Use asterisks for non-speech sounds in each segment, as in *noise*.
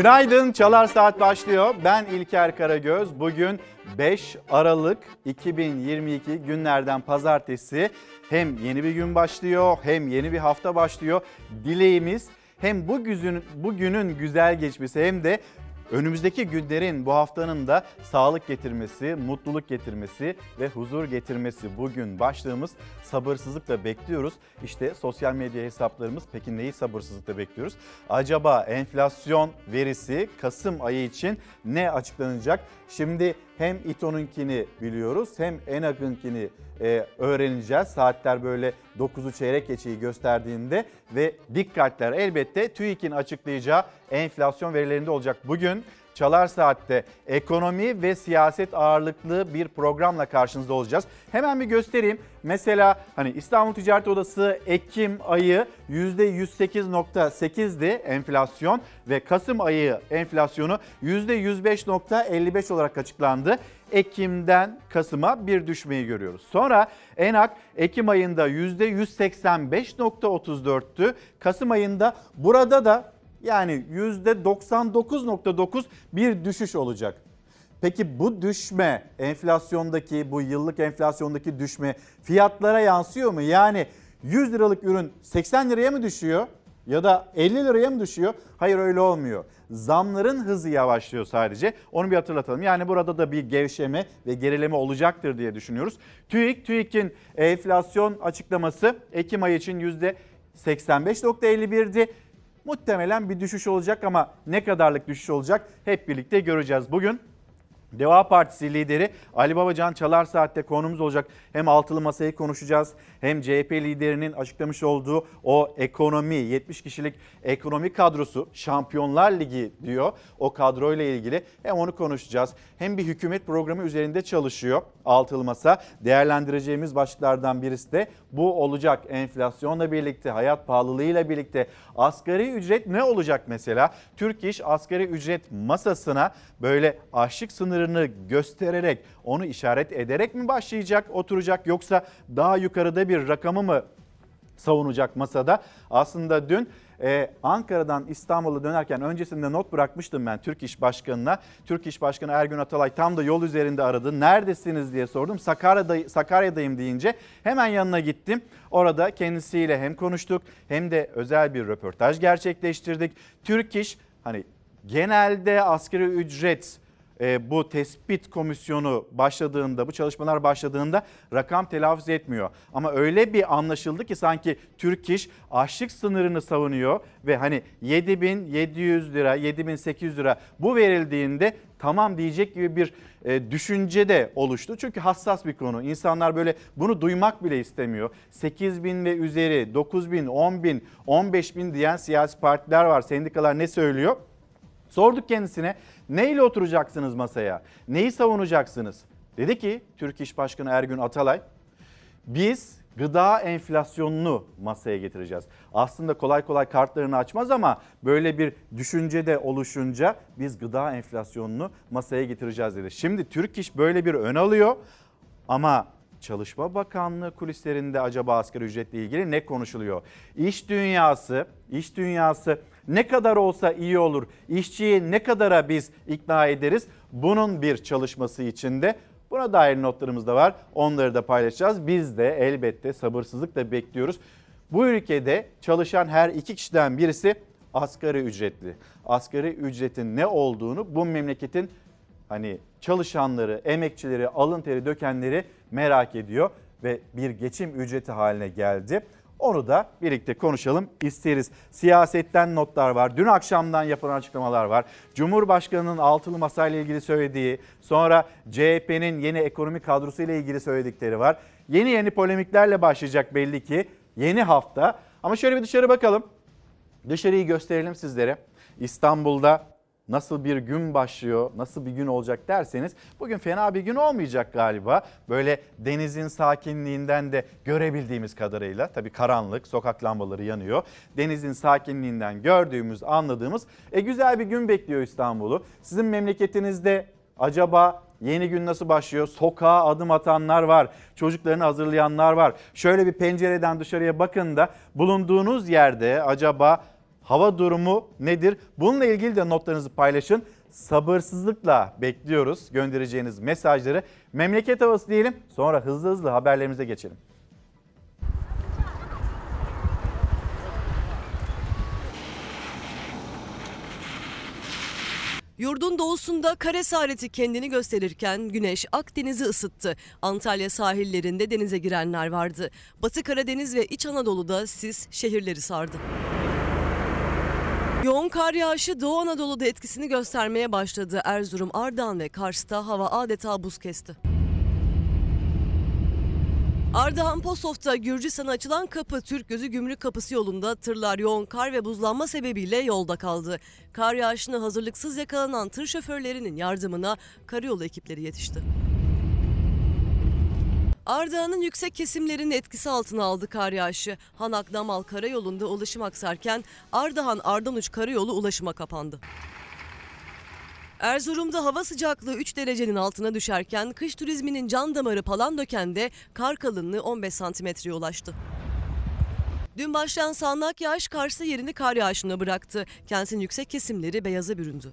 Günaydın, Çalar Saat başlıyor. Ben İlker Karagöz. Bugün 5 Aralık 2022 günlerden pazartesi. Hem yeni bir gün başlıyor, hem yeni bir hafta başlıyor. Dileğimiz hem bu günün, bugünün güzel geçmesi hem de önümüzdeki günlerin bu haftanın da sağlık getirmesi, mutluluk getirmesi ve huzur getirmesi bugün başlığımız sabırsızlıkla bekliyoruz. İşte sosyal medya hesaplarımız peki neyi sabırsızlıkla bekliyoruz? Acaba enflasyon verisi Kasım ayı için ne açıklanacak? Şimdi hem İTO'nunkini biliyoruz hem ENAG'ınkini e, öğreneceğiz. Saatler böyle 9'u çeyrek geçeyi gösterdiğinde ve dikkatler elbette TÜİK'in açıklayacağı enflasyon verilerinde olacak. Bugün Çalar Saat'te ekonomi ve siyaset ağırlıklı bir programla karşınızda olacağız. Hemen bir göstereyim. Mesela hani İstanbul Ticaret Odası Ekim ayı %108.8'di enflasyon ve Kasım ayı enflasyonu %105.55 olarak açıklandı. Ekim'den Kasım'a bir düşmeyi görüyoruz. Sonra ENAK Ekim ayında %185.34'tü. Kasım ayında burada da yani %99.9 bir düşüş olacak. Peki bu düşme enflasyondaki bu yıllık enflasyondaki düşme fiyatlara yansıyor mu? Yani 100 liralık ürün 80 liraya mı düşüyor ya da 50 liraya mı düşüyor? Hayır öyle olmuyor. Zamların hızı yavaşlıyor sadece. Onu bir hatırlatalım. Yani burada da bir gevşeme ve gerileme olacaktır diye düşünüyoruz. TÜİK, TÜİK'in enflasyon açıklaması Ekim ayı için %85.51'di. Muhtemelen bir düşüş olacak ama ne kadarlık düşüş olacak hep birlikte göreceğiz. Bugün Deva Partisi lideri Ali Babacan Çalar Saat'te konumuz olacak. Hem altılı masayı konuşacağız hem CHP liderinin açıklamış olduğu o ekonomi 70 kişilik ekonomi kadrosu Şampiyonlar Ligi diyor. O kadroyla ilgili hem onu konuşacağız. Hem bir hükümet programı üzerinde çalışıyor altılı masa. Değerlendireceğimiz başlıklardan birisi de bu olacak. Enflasyonla birlikte, hayat pahalılığıyla birlikte asgari ücret ne olacak mesela? Türk İş asgari ücret masasına böyle açlık sınırını göstererek, onu işaret ederek mi başlayacak, oturacak yoksa daha yukarıda bir rakamı mı savunacak masada? Aslında dün ee, Ankara'dan İstanbul'a dönerken öncesinde not bırakmıştım ben Türk İş Başkanı'na. Türk İş Başkanı Ergün Atalay tam da yol üzerinde aradı. Neredesiniz diye sordum. Sakarya'da, Sakarya'dayım deyince hemen yanına gittim. Orada kendisiyle hem konuştuk hem de özel bir röportaj gerçekleştirdik. Türk İş hani genelde asgari ücret e, bu tespit komisyonu başladığında, bu çalışmalar başladığında rakam telaffuz etmiyor. Ama öyle bir anlaşıldı ki sanki Türk İş açlık sınırını savunuyor ve hani 7700 lira, 7800 lira bu verildiğinde tamam diyecek gibi bir e, düşünce de oluştu. Çünkü hassas bir konu. İnsanlar böyle bunu duymak bile istemiyor. 8 bin ve üzeri, 9 bin, 10 bin, 15 bin diyen siyasi partiler var. Sendikalar ne söylüyor? Sorduk kendisine neyle oturacaksınız masaya? Neyi savunacaksınız? Dedi ki Türk İş Başkanı Ergün Atalay biz gıda enflasyonunu masaya getireceğiz. Aslında kolay kolay kartlarını açmaz ama böyle bir düşünce de oluşunca biz gıda enflasyonunu masaya getireceğiz dedi. Şimdi Türk İş böyle bir ön alıyor ama Çalışma Bakanlığı kulislerinde acaba asgari ücretle ilgili ne konuşuluyor? İş dünyası, iş dünyası ne kadar olsa iyi olur. İşçiyi ne kadara biz ikna ederiz? Bunun bir çalışması içinde buna dair notlarımız da var. Onları da paylaşacağız. Biz de elbette sabırsızlıkla bekliyoruz. Bu ülkede çalışan her iki kişiden birisi asgari ücretli. Asgari ücretin ne olduğunu bu memleketin hani çalışanları, emekçileri, alın teri dökenleri merak ediyor ve bir geçim ücreti haline geldi. Onu da birlikte konuşalım isteriz. Siyasetten notlar var. Dün akşamdan yapılan açıklamalar var. Cumhurbaşkanının altılı masayla ilgili söylediği, sonra CHP'nin yeni ekonomi kadrosu ile ilgili söyledikleri var. Yeni yeni polemiklerle başlayacak belli ki yeni hafta. Ama şöyle bir dışarı bakalım. Dışarıyı gösterelim sizlere. İstanbul'da nasıl bir gün başlıyor, nasıl bir gün olacak derseniz bugün fena bir gün olmayacak galiba. Böyle denizin sakinliğinden de görebildiğimiz kadarıyla tabii karanlık, sokak lambaları yanıyor. Denizin sakinliğinden gördüğümüz, anladığımız e, güzel bir gün bekliyor İstanbul'u. Sizin memleketinizde acaba Yeni gün nasıl başlıyor? Sokağa adım atanlar var. Çocuklarını hazırlayanlar var. Şöyle bir pencereden dışarıya bakın da bulunduğunuz yerde acaba Hava durumu nedir? Bununla ilgili de notlarınızı paylaşın. Sabırsızlıkla bekliyoruz göndereceğiniz mesajları. Memleket havası diyelim sonra hızlı hızlı haberlerimize geçelim. Yurdun doğusunda kare esareti kendini gösterirken güneş Akdeniz'i ısıttı. Antalya sahillerinde denize girenler vardı. Batı Karadeniz ve İç Anadolu'da sis şehirleri sardı. Yoğun kar yağışı Doğu Anadolu'da etkisini göstermeye başladı. Erzurum, Ardahan ve Kars'ta hava adeta buz kesti. Ardahan Postof'ta Gürcistan'a açılan kapı Türk Gözü Gümrük Kapısı yolunda tırlar yoğun kar ve buzlanma sebebiyle yolda kaldı. Kar yağışına hazırlıksız yakalanan tır şoförlerinin yardımına karayolu ekipleri yetişti. Ardahan'ın yüksek kesimlerinin etkisi altına aldı kar yağışı. Hanak Damal Karayolu'nda ulaşım aksarken Ardahan Ardanuç Karayolu ulaşıma kapandı. Erzurum'da hava sıcaklığı 3 derecenin altına düşerken kış turizminin can damarı Palandöken'de kar kalınlığı 15 santimetreye ulaştı. Dün başlayan sağanak yağış Kars'ta yerini kar yağışına bıraktı. Kentin yüksek kesimleri beyaza büründü.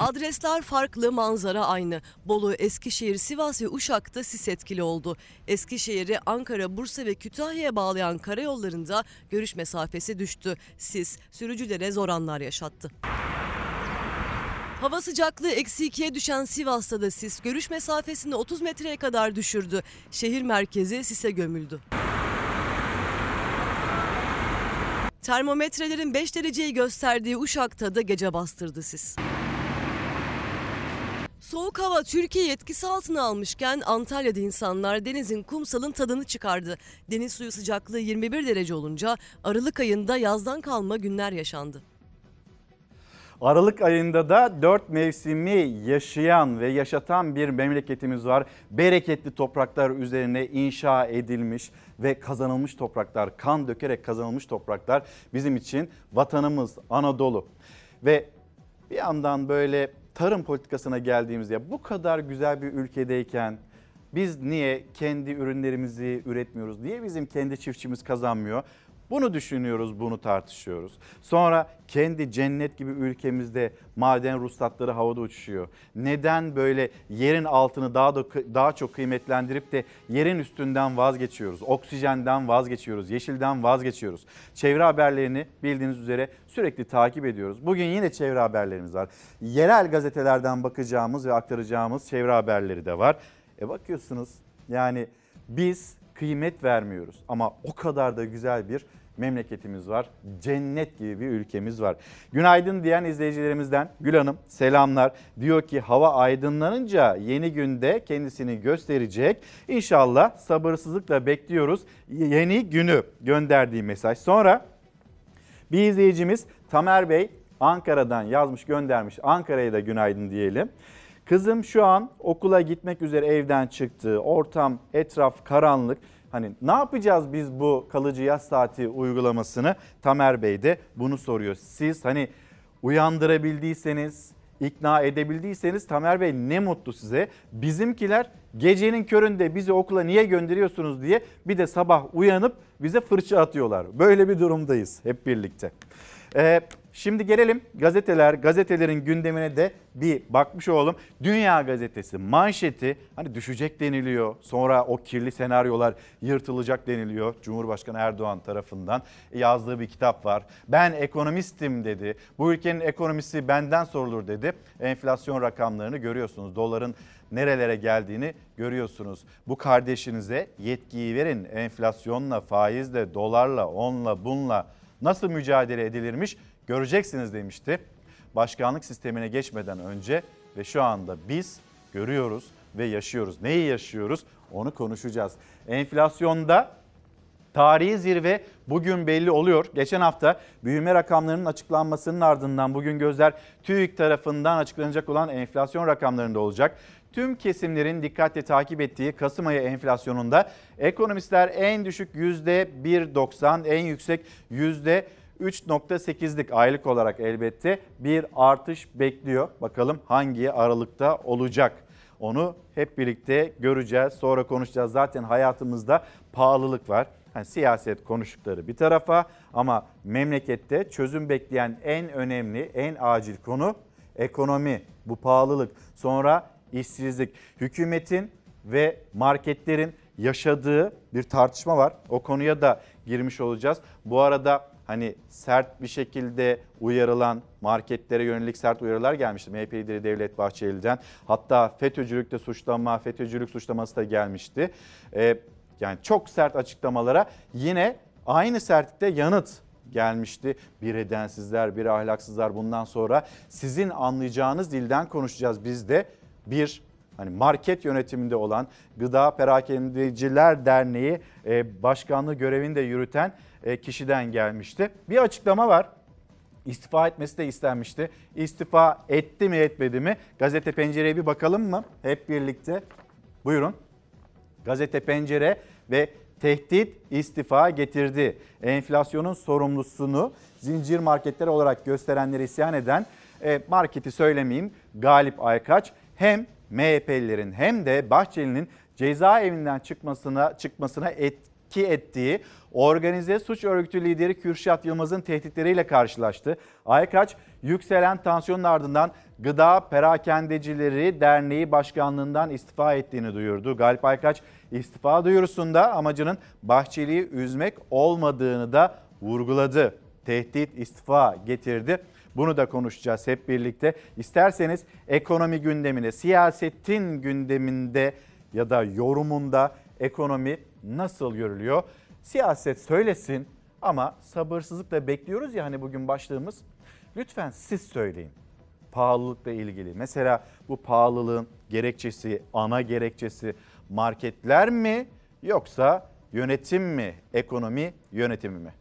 Adresler farklı, manzara aynı. Bolu, Eskişehir, Sivas ve Uşak'ta sis etkili oldu. Eskişehir'i Ankara, Bursa ve Kütahya'ya bağlayan karayollarında görüş mesafesi düştü. Sis sürücülere zor anlar yaşattı. Hava sıcaklığı eksi 2'ye düşen Sivas'ta da sis görüş mesafesini 30 metreye kadar düşürdü. Şehir merkezi sise gömüldü. Termometrelerin 5 dereceyi gösterdiği Uşak'ta da gece bastırdı sis. Soğuk hava Türkiye etkisi altına almışken Antalya'da insanlar denizin kumsalın tadını çıkardı. Deniz suyu sıcaklığı 21 derece olunca Aralık ayında yazdan kalma günler yaşandı. Aralık ayında da dört mevsimi yaşayan ve yaşatan bir memleketimiz var. Bereketli topraklar üzerine inşa edilmiş ve kazanılmış topraklar, kan dökerek kazanılmış topraklar bizim için vatanımız Anadolu. Ve bir yandan böyle tarım politikasına geldiğimizde bu kadar güzel bir ülkedeyken biz niye kendi ürünlerimizi üretmiyoruz? Niye bizim kendi çiftçimiz kazanmıyor? Bunu düşünüyoruz, bunu tartışıyoruz. Sonra kendi cennet gibi ülkemizde maden ruhsatları havada uçuşuyor. Neden böyle yerin altını daha da daha çok kıymetlendirip de yerin üstünden vazgeçiyoruz? Oksijenden vazgeçiyoruz, yeşilden vazgeçiyoruz. Çevre haberlerini bildiğiniz üzere sürekli takip ediyoruz. Bugün yine çevre haberlerimiz var. Yerel gazetelerden bakacağımız ve aktaracağımız çevre haberleri de var. E bakıyorsunuz yani biz kıymet vermiyoruz ama o kadar da güzel bir memleketimiz var. Cennet gibi bir ülkemiz var. Günaydın diyen izleyicilerimizden Gül Hanım selamlar. Diyor ki hava aydınlanınca yeni günde kendisini gösterecek. İnşallah sabırsızlıkla bekliyoruz yeni günü gönderdiği mesaj. Sonra bir izleyicimiz Tamer Bey Ankara'dan yazmış göndermiş. Ankara'ya da günaydın diyelim. Kızım şu an okula gitmek üzere evden çıktı. Ortam, etraf karanlık. Hani ne yapacağız biz bu kalıcı yaz saati uygulamasını? Tamer Bey de bunu soruyor. Siz hani uyandırabildiyseniz, ikna edebildiyseniz Tamer Bey ne mutlu size. Bizimkiler gecenin köründe bizi okula niye gönderiyorsunuz diye bir de sabah uyanıp bize fırça atıyorlar. Böyle bir durumdayız hep birlikte. Ee, Şimdi gelelim gazeteler, gazetelerin gündemine de bir bakmış olalım. Dünya Gazetesi manşeti hani düşecek deniliyor. Sonra o kirli senaryolar yırtılacak deniliyor. Cumhurbaşkanı Erdoğan tarafından yazdığı bir kitap var. Ben ekonomistim dedi. Bu ülkenin ekonomisi benden sorulur dedi. Enflasyon rakamlarını görüyorsunuz. Doların nerelere geldiğini görüyorsunuz. Bu kardeşinize yetkiyi verin. Enflasyonla, faizle, dolarla, onla, bunla nasıl mücadele edilirmiş göreceksiniz demişti. Başkanlık sistemine geçmeden önce ve şu anda biz görüyoruz ve yaşıyoruz. Neyi yaşıyoruz? Onu konuşacağız. Enflasyonda Tarihi zirve bugün belli oluyor. Geçen hafta büyüme rakamlarının açıklanmasının ardından bugün gözler TÜİK tarafından açıklanacak olan enflasyon rakamlarında olacak. Tüm kesimlerin dikkatle takip ettiği Kasım ayı enflasyonunda ekonomistler en düşük %1.90, en yüksek %1.90 3.8'lik aylık olarak elbette bir artış bekliyor. Bakalım hangi aralıkta olacak? Onu hep birlikte göreceğiz. Sonra konuşacağız. Zaten hayatımızda pahalılık var. hani siyaset konuştukları bir tarafa ama memlekette çözüm bekleyen en önemli, en acil konu ekonomi, bu pahalılık, sonra işsizlik. Hükümetin ve marketlerin yaşadığı bir tartışma var. O konuya da girmiş olacağız. Bu arada hani sert bir şekilde uyarılan marketlere yönelik sert uyarılar gelmişti. MHP lideri Devlet Bahçeli'den. Hatta FETÖ'cülükte suçlama, FETÖ'cülük suçlaması da gelmişti. Ee, yani çok sert açıklamalara yine aynı sertlikte yanıt gelmişti. Bir edensizler, bir ahlaksızlar bundan sonra sizin anlayacağınız dilden konuşacağız biz de. Bir hani market yönetiminde olan Gıda Perakendeciler Derneği e, başkanlığı görevini de yürüten e, kişiden gelmişti. Bir açıklama var. İstifa etmesi de istenmişti. İstifa etti mi etmedi mi? Gazete Pencere'ye bir bakalım mı? Hep birlikte. Buyurun. Gazete Pencere ve tehdit istifa getirdi. Enflasyonun sorumlusunu zincir marketler olarak gösterenleri isyan eden e, marketi söylemeyeyim Galip Aykaç hem MHP'lilerin hem de Bahçeli'nin cezaevinden çıkmasına çıkmasına etki ettiği organize suç örgütü lideri Kürşat Yılmaz'ın tehditleriyle karşılaştı. Aykaç yükselen tansiyonun ardından Gıda Perakendecileri Derneği Başkanlığından istifa ettiğini duyurdu. Galip Aykaç istifa duyurusunda amacının Bahçeli'yi üzmek olmadığını da vurguladı. Tehdit istifa getirdi. Bunu da konuşacağız hep birlikte. İsterseniz ekonomi gündemine, siyasetin gündeminde ya da yorumunda ekonomi nasıl görülüyor? Siyaset söylesin ama sabırsızlıkla bekliyoruz ya hani bugün başlığımız. Lütfen siz söyleyin pahalılıkla ilgili. Mesela bu pahalılığın gerekçesi, ana gerekçesi marketler mi yoksa yönetim mi, ekonomi yönetimi mi?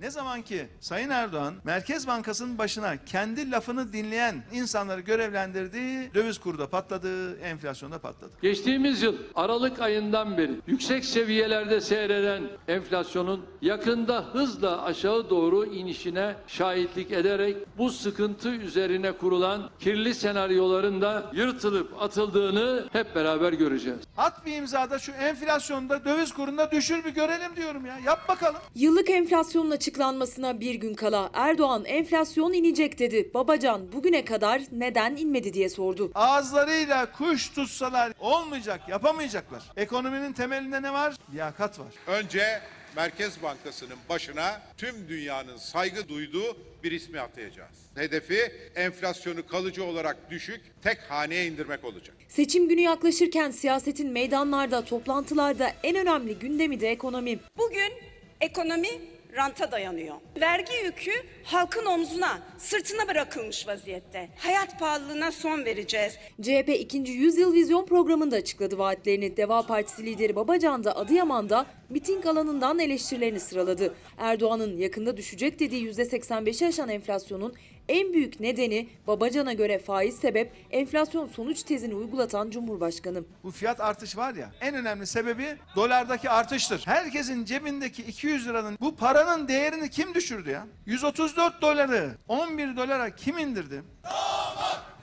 Ne zaman ki Sayın Erdoğan Merkez Bankası'nın başına kendi lafını dinleyen insanları görevlendirdiği döviz kuru da patladı, enflasyon da patladı. Geçtiğimiz yıl Aralık ayından beri yüksek seviyelerde seyreden enflasyonun yakında hızla aşağı doğru inişine şahitlik ederek bu sıkıntı üzerine kurulan kirli senaryoların da yırtılıp atıldığını hep beraber göreceğiz. At bir imzada şu enflasyonda döviz kurunda düşür bir görelim diyorum ya. Yap bakalım. Yıllık enflasyonun açıklanmasına bir gün kala Erdoğan enflasyon inecek dedi. Babacan bugüne kadar neden inmedi diye sordu. Ağızlarıyla kuş tutsalar olmayacak, yapamayacaklar. Ekonominin temelinde ne var? Liyakat var. Önce Merkez Bankası'nın başına tüm dünyanın saygı duyduğu bir ismi atayacağız. Hedefi enflasyonu kalıcı olarak düşük, tek haneye indirmek olacak. Seçim günü yaklaşırken siyasetin meydanlarda, toplantılarda en önemli gündemi de ekonomi. Bugün ekonomi ranta dayanıyor. Vergi yükü halkın omzuna, sırtına bırakılmış vaziyette. Hayat pahalılığına son vereceğiz. CHP 2. Yüzyıl Vizyon programında açıkladı vaatlerini. Deva Partisi lideri Babacan da Adıyaman'da miting alanından eleştirilerini sıraladı. Erdoğan'ın yakında düşecek dediği %85'i aşan enflasyonun en büyük nedeni Babacan'a göre faiz sebep enflasyon sonuç tezini uygulatan Cumhurbaşkanı. Bu fiyat artış var ya en önemli sebebi dolardaki artıştır. Herkesin cebindeki 200 liranın bu paranın değerini kim düşürdü ya? 134 doları 11 dolara kim indirdi? Damat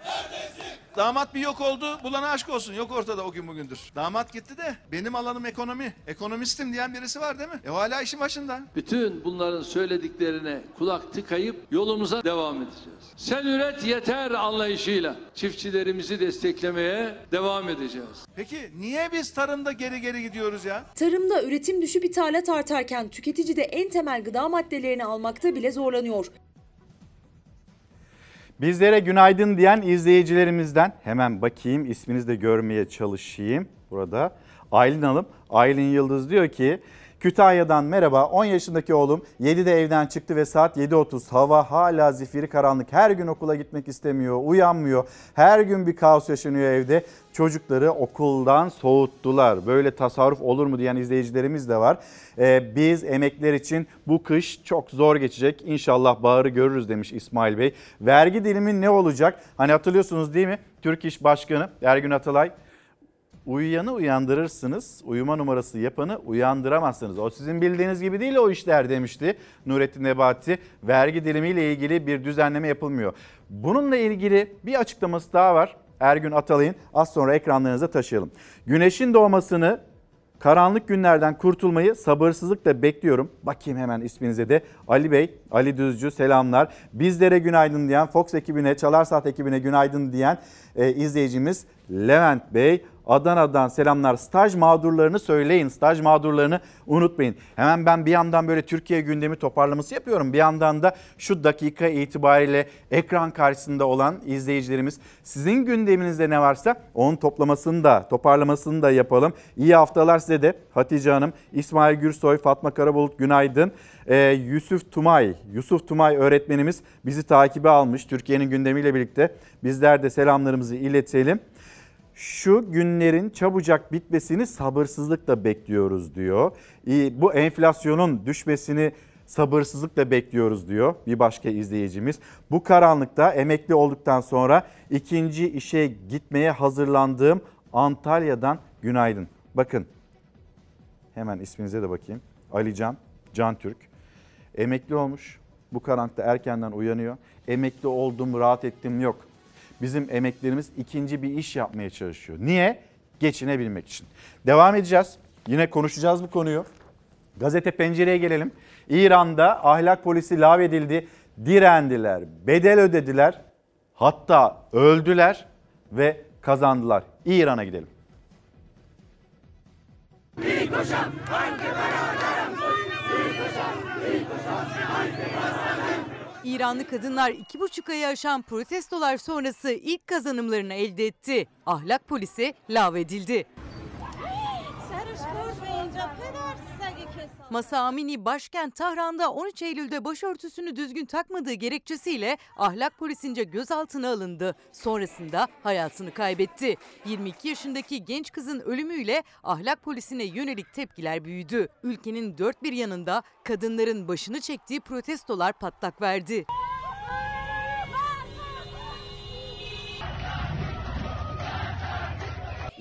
bir yok oldu, bulana aşk olsun. Yok ortada o gün bugündür. Damat gitti de benim alanım ekonomi. Ekonomistim diyen birisi var değil mi? E hala işin başında. Bütün bunların söylediklerine kulak tıkayıp yolumuza devam edeceğiz. Sen üret yeter anlayışıyla çiftçilerimizi desteklemeye devam edeceğiz. Peki niye biz tarımda geri geri gidiyoruz ya? Tarımda üretim düşüp ithalat artarken tüketici de en temel gıda maddelerini almakta bile zorlanıyor. Bizlere günaydın diyen izleyicilerimizden hemen bakayım isminizi de görmeye çalışayım burada. Aylin Hanım, Aylin Yıldız diyor ki Kütahya'dan merhaba. 10 yaşındaki oğlum 7'de evden çıktı ve saat 7.30 hava hala zifiri karanlık. Her gün okula gitmek istemiyor uyanmıyor. Her gün bir kaos yaşanıyor evde. Çocukları okuldan soğuttular. Böyle tasarruf olur mu diyen izleyicilerimiz de var. Ee, biz emekliler için bu kış çok zor geçecek. İnşallah baharı görürüz demiş İsmail Bey. Vergi dilimi ne olacak? Hani hatırlıyorsunuz değil mi? Türk İş Başkanı Ergün Atalay Uyuyanı uyandırırsınız, uyuma numarası yapanı uyandıramazsınız. O sizin bildiğiniz gibi değil o işler demişti Nurettin Nebati. Vergi dilimiyle ilgili bir düzenleme yapılmıyor. Bununla ilgili bir açıklaması daha var. Ergün Atalay'ın az sonra ekranlarınıza taşıyalım. Güneşin doğmasını Karanlık günlerden kurtulmayı sabırsızlıkla bekliyorum. Bakayım hemen isminize de. Ali Bey, Ali Düzcü selamlar. Bizlere günaydın diyen, Fox ekibine, Çalar Saat ekibine günaydın diyen e, izleyicimiz Levent Bey. Adana'dan selamlar. Staj mağdurlarını söyleyin. Staj mağdurlarını unutmayın. Hemen ben bir yandan böyle Türkiye gündemi toparlaması yapıyorum. Bir yandan da şu dakika itibariyle ekran karşısında olan izleyicilerimiz sizin gündeminizde ne varsa onun toplamasını da toparlamasını da yapalım. İyi haftalar size de Hatice Hanım, İsmail Gürsoy, Fatma Karabulut günaydın. Ee, Yusuf Tumay, Yusuf Tumay öğretmenimiz bizi takibe almış Türkiye'nin gündemiyle birlikte. Bizler de selamlarımızı iletelim şu günlerin çabucak bitmesini sabırsızlıkla bekliyoruz diyor. Bu enflasyonun düşmesini sabırsızlıkla bekliyoruz diyor bir başka izleyicimiz. Bu karanlıkta emekli olduktan sonra ikinci işe gitmeye hazırlandığım Antalya'dan günaydın. Bakın hemen isminize de bakayım. Alican, Can Türk. Emekli olmuş. Bu karanlıkta erkenden uyanıyor. Emekli oldum, rahat ettim yok. Bizim emeklerimiz ikinci bir iş yapmaya çalışıyor. Niye? Geçinebilmek için. Devam edeceğiz. Yine konuşacağız bu konuyu. Gazete pencereye gelelim. İran'da ahlak polisi lağvedildi. Direndiler, bedel ödediler. Hatta öldüler ve kazandılar. İran'a gidelim. Bir koşam, hangi İranlı kadınlar iki buçuk ayı aşan protestolar sonrası ilk kazanımlarını elde etti. Ahlak polisi lağvedildi. Masa Amini başkent Tahran'da 13 Eylül'de başörtüsünü düzgün takmadığı gerekçesiyle ahlak polisince gözaltına alındı. Sonrasında hayatını kaybetti. 22 yaşındaki genç kızın ölümüyle ahlak polisine yönelik tepkiler büyüdü. Ülkenin dört bir yanında kadınların başını çektiği protestolar patlak verdi.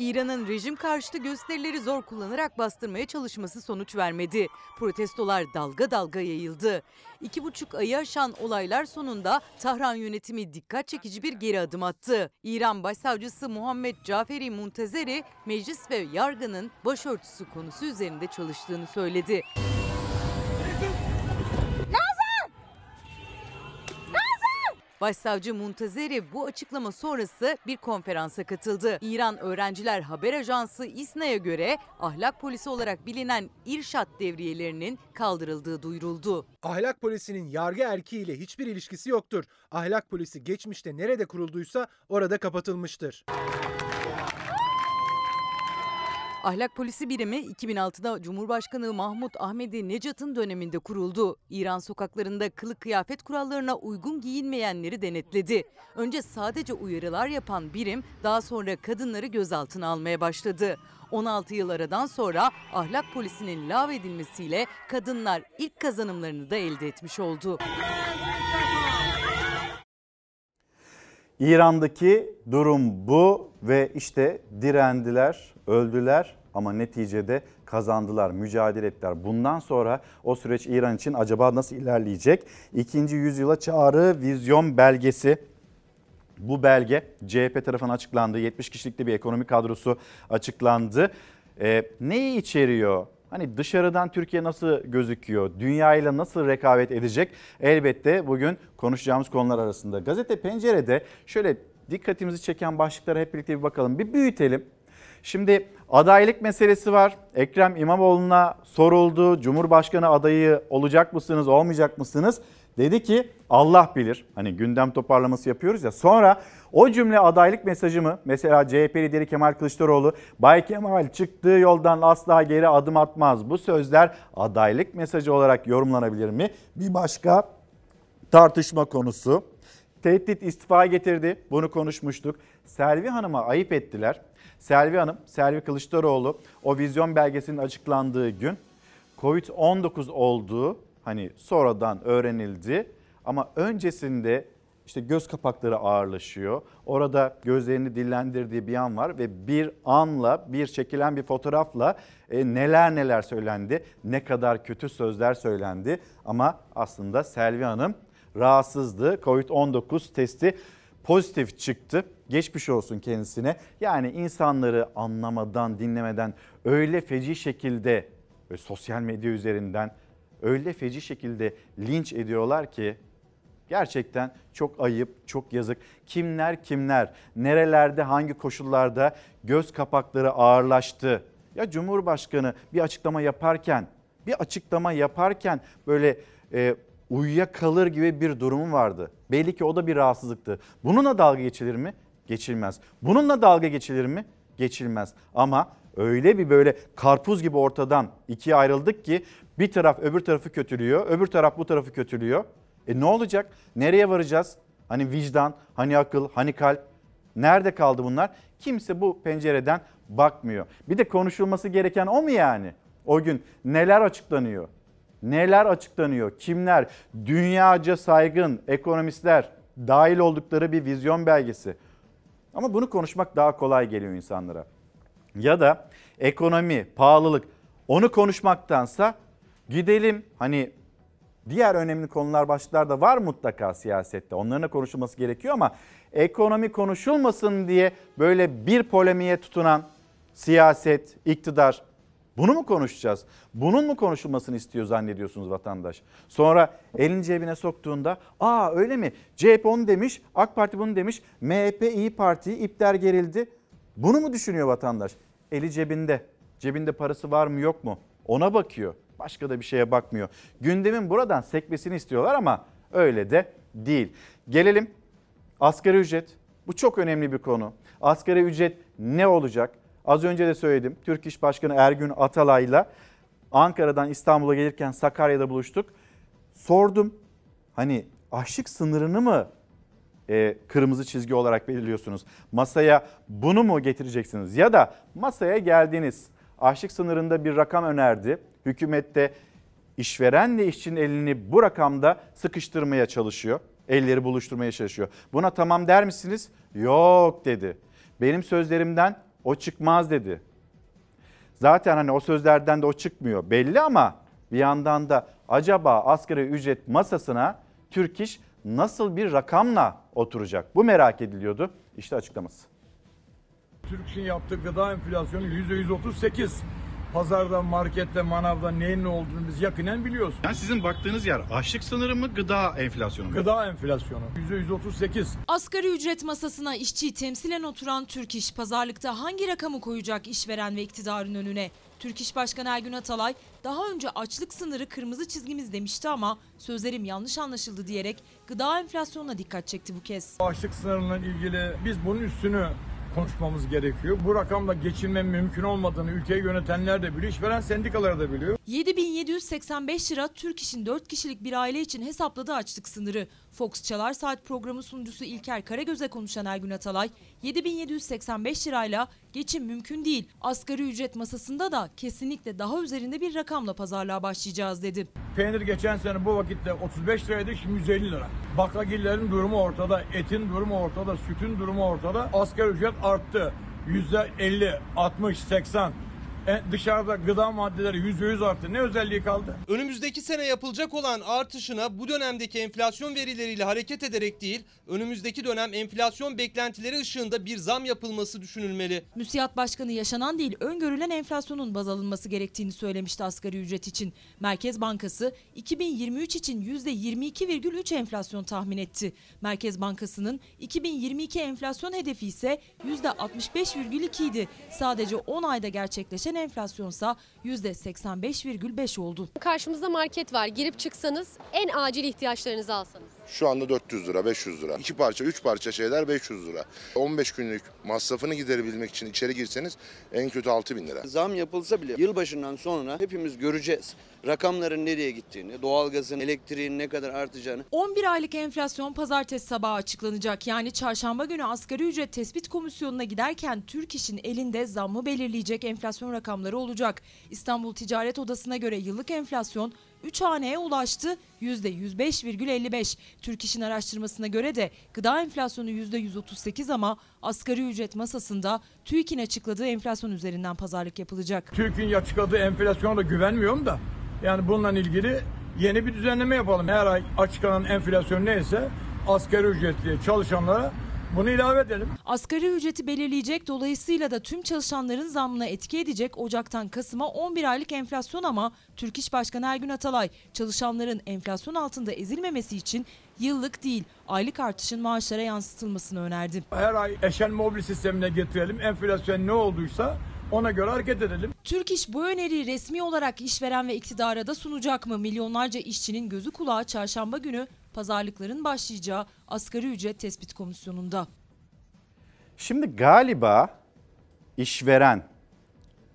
İran'ın rejim karşıtı gösterileri zor kullanarak bastırmaya çalışması sonuç vermedi. Protestolar dalga dalga yayıldı. İki buçuk ayı aşan olaylar sonunda Tahran yönetimi dikkat çekici bir geri adım attı. İran Başsavcısı Muhammed Caferi Muntezeri meclis ve yargının başörtüsü konusu üzerinde çalıştığını söyledi. Başsavcı Muntazeri bu açıklama sonrası bir konferansa katıldı. İran Öğrenciler Haber Ajansı İSNA'ya göre ahlak polisi olarak bilinen İrşat devriyelerinin kaldırıldığı duyuruldu. Ahlak polisinin yargı erkiğiyle hiçbir ilişkisi yoktur. Ahlak polisi geçmişte nerede kurulduysa orada kapatılmıştır. Ahlak Polisi Birimi 2006'da Cumhurbaşkanı Mahmut Ahmedi Necat'ın döneminde kuruldu. İran sokaklarında kılık kıyafet kurallarına uygun giyinmeyenleri denetledi. Önce sadece uyarılar yapan birim daha sonra kadınları gözaltına almaya başladı. 16 yıl aradan sonra ahlak polisinin lağvedilmesiyle kadınlar ilk kazanımlarını da elde etmiş oldu. İran'daki durum bu ve işte direndiler, öldüler ama neticede kazandılar, mücadele ettiler. Bundan sonra o süreç İran için acaba nasıl ilerleyecek? İkinci yüzyıla çağrı vizyon belgesi bu belge CHP tarafından açıklandı. 70 kişilikli bir ekonomi kadrosu açıklandı. Ee, neyi içeriyor? Hani dışarıdan Türkiye nasıl gözüküyor? Dünya ile nasıl rekabet edecek? Elbette bugün konuşacağımız konular arasında. Gazete Pencere'de şöyle dikkatimizi çeken başlıklara hep birlikte bir bakalım. Bir büyütelim. Şimdi adaylık meselesi var. Ekrem İmamoğlu'na soruldu. Cumhurbaşkanı adayı olacak mısınız, olmayacak mısınız? Dedi ki Allah bilir. Hani gündem toparlaması yapıyoruz ya. Sonra o cümle adaylık mesajı mı? Mesela CHP lideri Kemal Kılıçdaroğlu Bay Kemal çıktığı yoldan asla geri adım atmaz. Bu sözler adaylık mesajı olarak yorumlanabilir mi? Bir başka tartışma konusu. Tehdit istifa getirdi. Bunu konuşmuştuk. Selvi Hanım'a ayıp ettiler. Selvi Hanım, Selvi Kılıçdaroğlu o vizyon belgesinin açıklandığı gün Covid-19 olduğu hani sonradan öğrenildi. Ama öncesinde işte göz kapakları ağırlaşıyor. Orada gözlerini dillendirdiği bir an var ve bir anla, bir çekilen bir fotoğrafla e, neler neler söylendi, ne kadar kötü sözler söylendi. Ama aslında Selvi Hanım rahatsızdı. Covid-19 testi pozitif çıktı Geçmiş olsun kendisine. Yani insanları anlamadan, dinlemeden öyle feci şekilde ve sosyal medya üzerinden öyle feci şekilde linç ediyorlar ki gerçekten çok ayıp, çok yazık. Kimler kimler, nerelerde, hangi koşullarda göz kapakları ağırlaştı. Ya Cumhurbaşkanı bir açıklama yaparken, bir açıklama yaparken böyle e, uyuyakalır gibi bir durumu vardı. Belli ki o da bir rahatsızlıktı. Bununla dalga geçilir mi? Geçilmez. Bununla dalga geçilir mi? Geçilmez. Ama öyle bir böyle karpuz gibi ortadan ikiye ayrıldık ki bir taraf öbür tarafı kötülüyor, öbür taraf bu tarafı kötülüyor. E ne olacak? Nereye varacağız? Hani vicdan, hani akıl, hani kalp? Nerede kaldı bunlar? Kimse bu pencereden bakmıyor. Bir de konuşulması gereken o mu yani? O gün neler açıklanıyor? Neler açıklanıyor? Kimler? Dünyaca saygın ekonomistler dahil oldukları bir vizyon belgesi. Ama bunu konuşmak daha kolay geliyor insanlara. Ya da ekonomi, pahalılık onu konuşmaktansa gidelim hani diğer önemli konular başlıklar da var mutlaka siyasette. Onların da konuşulması gerekiyor ama ekonomi konuşulmasın diye böyle bir polemiğe tutunan siyaset, iktidar bunu mu konuşacağız? Bunun mu konuşulmasını istiyor zannediyorsunuz vatandaş? Sonra elini cebine soktuğunda aa öyle mi? CHP onu demiş, AK Parti bunu demiş, MHP İyi Parti ipler gerildi. Bunu mu düşünüyor vatandaş? Eli cebinde. Cebinde parası var mı yok mu? Ona bakıyor. Başka da bir şeye bakmıyor. Gündemin buradan sekmesini istiyorlar ama öyle de değil. Gelelim asgari ücret. Bu çok önemli bir konu. Asgari ücret ne olacak? Az önce de söyledim. Türk İş Başkanı Ergün Atalay'la Ankara'dan İstanbul'a gelirken Sakarya'da buluştuk. Sordum. Hani açlık sınırını mı e, kırmızı çizgi olarak belirliyorsunuz? Masaya bunu mu getireceksiniz? Ya da masaya geldiniz. Açlık sınırında bir rakam önerdi. Hükümette işverenle işçinin elini bu rakamda sıkıştırmaya çalışıyor. Elleri buluşturmaya çalışıyor. Buna tamam der misiniz? Yok dedi. Benim sözlerimden o çıkmaz dedi. Zaten hani o sözlerden de o çıkmıyor belli ama bir yandan da acaba asgari ücret masasına Türk İş nasıl bir rakamla oturacak? Bu merak ediliyordu. İşte açıklaması. Türk İş'in yaptığı gıda enflasyonu %138. Pazarda, markette, manavda neyin ne olduğunu biz yakinen biliyoruz. Yani sizin baktığınız yer açlık sınırı mı gıda enflasyonu mu? Gıda enflasyonu %138. Asgari ücret masasına işçiyi temsilen oturan Türk İş pazarlıkta hangi rakamı koyacak işveren ve iktidarın önüne? Türk İş Başkanı Ergün Atalay daha önce açlık sınırı kırmızı çizgimiz demişti ama sözlerim yanlış anlaşıldı diyerek gıda enflasyonuna dikkat çekti bu kez. Açlık sınırıyla ilgili biz bunun üstünü konuşmamız gerekiyor. Bu rakamla geçinme mümkün olmadığını ülkeyi yönetenler de biliyor, işveren sendikalar da biliyor. 7785 lira Türk İş'in 4 kişilik bir aile için hesapladığı açlık sınırı. Fox Çalar Saat programı sunucusu İlker Karagöz'e konuşan Ergün Atalay, 7785 lirayla geçim mümkün değil. Asgari ücret masasında da kesinlikle daha üzerinde bir rakamla pazarlığa başlayacağız dedi. Peynir geçen sene bu vakitte 35 liraydı, şimdi 150 lira. Baklagillerin durumu ortada, etin durumu ortada, sütün durumu ortada. Asgari ücret arttı. %50, 60, 80. E, dışarıda gıda maddeleri %100 arttı. Ne özelliği kaldı? Önümüzdeki sene yapılacak olan artışına bu dönemdeki enflasyon verileriyle hareket ederek değil, önümüzdeki dönem enflasyon beklentileri ışığında bir zam yapılması düşünülmeli. Müsiyat Başkanı yaşanan değil öngörülen enflasyonun baz alınması gerektiğini söylemişti asgari ücret için. Merkez Bankası 2023 için %22,3 enflasyon tahmin etti. Merkez Bankası'nın 2022 enflasyon hedefi ise %65,2 idi. Sadece 10 ayda gerçekleşen enflasyonsa %85,5 oldu. Karşımızda market var. Girip çıksanız en acil ihtiyaçlarınızı alsanız. Şu anda 400 lira, 500 lira. İki parça, üç parça şeyler 500 lira. 15 günlük masrafını giderebilmek için içeri girseniz en kötü 6 bin lira. Zam yapılsa bile yılbaşından sonra hepimiz göreceğiz. Rakamların nereye gittiğini, doğalgazın, elektriğin ne kadar artacağını. 11 aylık enflasyon pazartesi sabahı açıklanacak. Yani çarşamba günü asgari ücret tespit komisyonuna giderken Türk İş'in elinde zammı belirleyecek enflasyon rakamları olacak. İstanbul Ticaret Odası'na göre yıllık enflasyon 3 haneye ulaştı %105,55. Türk İş'in araştırmasına göre de gıda enflasyonu %138 ama asgari ücret masasında TÜİK'in açıkladığı enflasyon üzerinden pazarlık yapılacak. TÜİK'in açıkladığı enflasyona da güvenmiyorum da. Yani bununla ilgili yeni bir düzenleme yapalım. Her ay açıklanan enflasyon neyse asgari ücretli çalışanlara Bunu ilave edelim. Asgari ücreti belirleyecek dolayısıyla da tüm çalışanların zammına etki edecek Ocak'tan Kasım'a 11 aylık enflasyon ama Türk İş Başkanı Ergün Atalay çalışanların enflasyon altında ezilmemesi için yıllık değil aylık artışın maaşlara yansıtılmasını önerdi. Her ay eşen mobil sistemine getirelim. Enflasyon ne olduysa ona göre hareket edelim. Türk İş bu öneriyi resmi olarak işveren ve iktidara da sunacak mı? Milyonlarca işçinin gözü kulağı çarşamba günü pazarlıkların başlayacağı asgari ücret tespit komisyonunda. Şimdi galiba işveren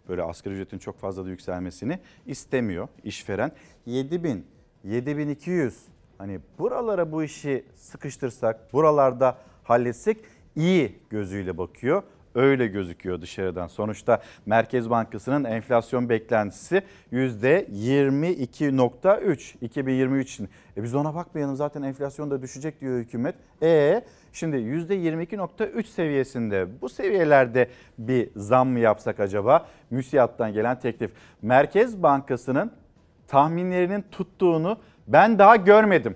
böyle asgari ücretin çok fazla da yükselmesini istemiyor işveren. 7000, 7200 hani buralara bu işi sıkıştırsak, buralarda halletsek iyi gözüyle bakıyor. Öyle gözüküyor dışarıdan. Sonuçta Merkez Bankası'nın enflasyon beklentisi %22.3 2023 için. E biz ona bakmayalım zaten enflasyon da düşecek diyor hükümet. E şimdi %22.3 seviyesinde bu seviyelerde bir zam mı yapsak acaba? MÜSİAD'dan gelen teklif. Merkez Bankası'nın tahminlerinin tuttuğunu ben daha görmedim.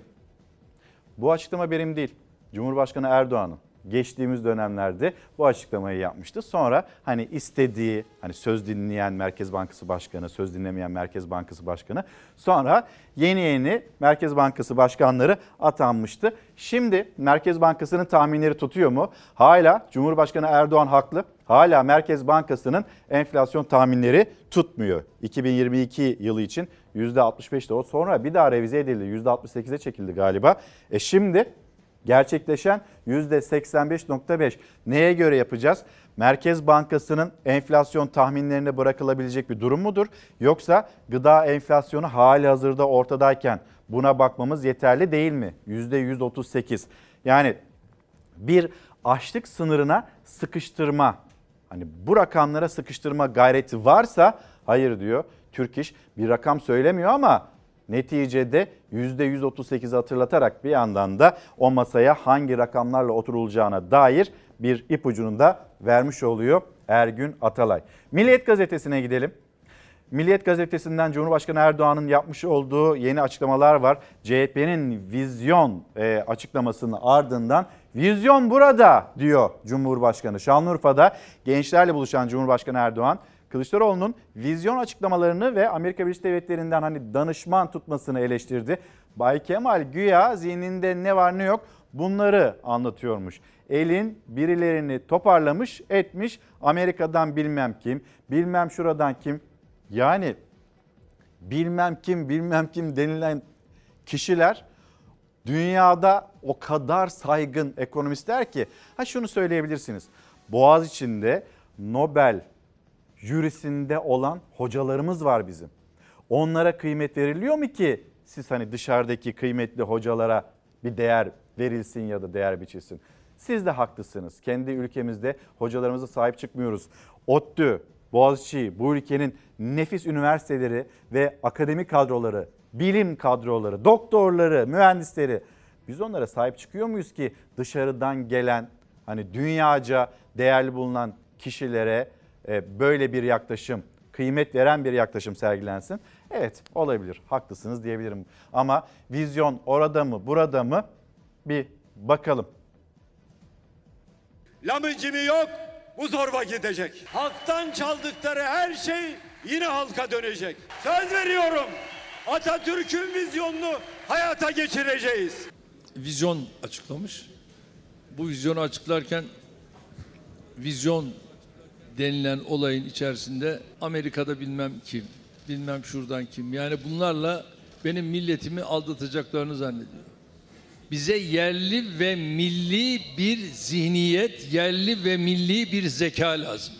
Bu açıklama benim değil. Cumhurbaşkanı Erdoğan'ın geçtiğimiz dönemlerde bu açıklamayı yapmıştı. Sonra hani istediği hani söz dinleyen Merkez Bankası Başkanı, söz dinlemeyen Merkez Bankası Başkanı sonra yeni yeni Merkez Bankası başkanları atanmıştı. Şimdi Merkez Bankası'nın tahminleri tutuyor mu? Hala Cumhurbaşkanı Erdoğan haklı. Hala Merkez Bankası'nın enflasyon tahminleri tutmuyor. 2022 yılı için %65'te o sonra bir daha revize edildi. %68'e çekildi galiba. E şimdi gerçekleşen %85.5. Neye göre yapacağız? Merkez Bankası'nın enflasyon tahminlerine bırakılabilecek bir durum mudur? Yoksa gıda enflasyonu hali hazırda ortadayken buna bakmamız yeterli değil mi? %138. Yani bir açlık sınırına sıkıştırma hani bu rakamlara sıkıştırma gayreti varsa hayır diyor. Türk İş bir rakam söylemiyor ama neticede %138 hatırlatarak bir yandan da o masaya hangi rakamlarla oturulacağına dair bir ipucunu da vermiş oluyor Ergün Atalay. Milliyet gazetesine gidelim. Milliyet gazetesinden Cumhurbaşkanı Erdoğan'ın yapmış olduğu yeni açıklamalar var. CHP'nin vizyon e, açıklamasının ardından vizyon burada diyor Cumhurbaşkanı. Şanlıurfa'da gençlerle buluşan Cumhurbaşkanı Erdoğan Kılıçdaroğlu'nun vizyon açıklamalarını ve Amerika Birleşik Devletleri'nden hani danışman tutmasını eleştirdi. Bay Kemal güya zihninde ne var ne yok bunları anlatıyormuş. Elin birilerini toparlamış etmiş Amerika'dan bilmem kim, bilmem şuradan kim. Yani bilmem kim bilmem kim denilen kişiler dünyada o kadar saygın ekonomistler ki ha şunu söyleyebilirsiniz. Boğaz içinde Nobel jürisinde olan hocalarımız var bizim. Onlara kıymet veriliyor mu ki siz hani dışarıdaki kıymetli hocalara bir değer verilsin ya da değer biçilsin? Siz de haklısınız. Kendi ülkemizde hocalarımıza sahip çıkmıyoruz. ODTÜ, Boğaziçi, bu ülkenin nefis üniversiteleri ve akademik kadroları, bilim kadroları, doktorları, mühendisleri biz onlara sahip çıkıyor muyuz ki dışarıdan gelen hani dünyaca değerli bulunan kişilere böyle bir yaklaşım, kıymet veren bir yaklaşım sergilensin. Evet olabilir, haklısınız diyebilirim. Ama vizyon orada mı, burada mı bir bakalım. Lamıcımı yok, bu zorba gidecek. Halktan çaldıkları her şey yine halka dönecek. Söz veriyorum. Atatürk'ün vizyonunu hayata geçireceğiz. Vizyon açıklamış. Bu vizyonu açıklarken vizyon denilen olayın içerisinde Amerika'da bilmem kim, bilmem şuradan kim. Yani bunlarla benim milletimi aldatacaklarını zannediyorum. Bize yerli ve milli bir zihniyet, yerli ve milli bir zeka lazım.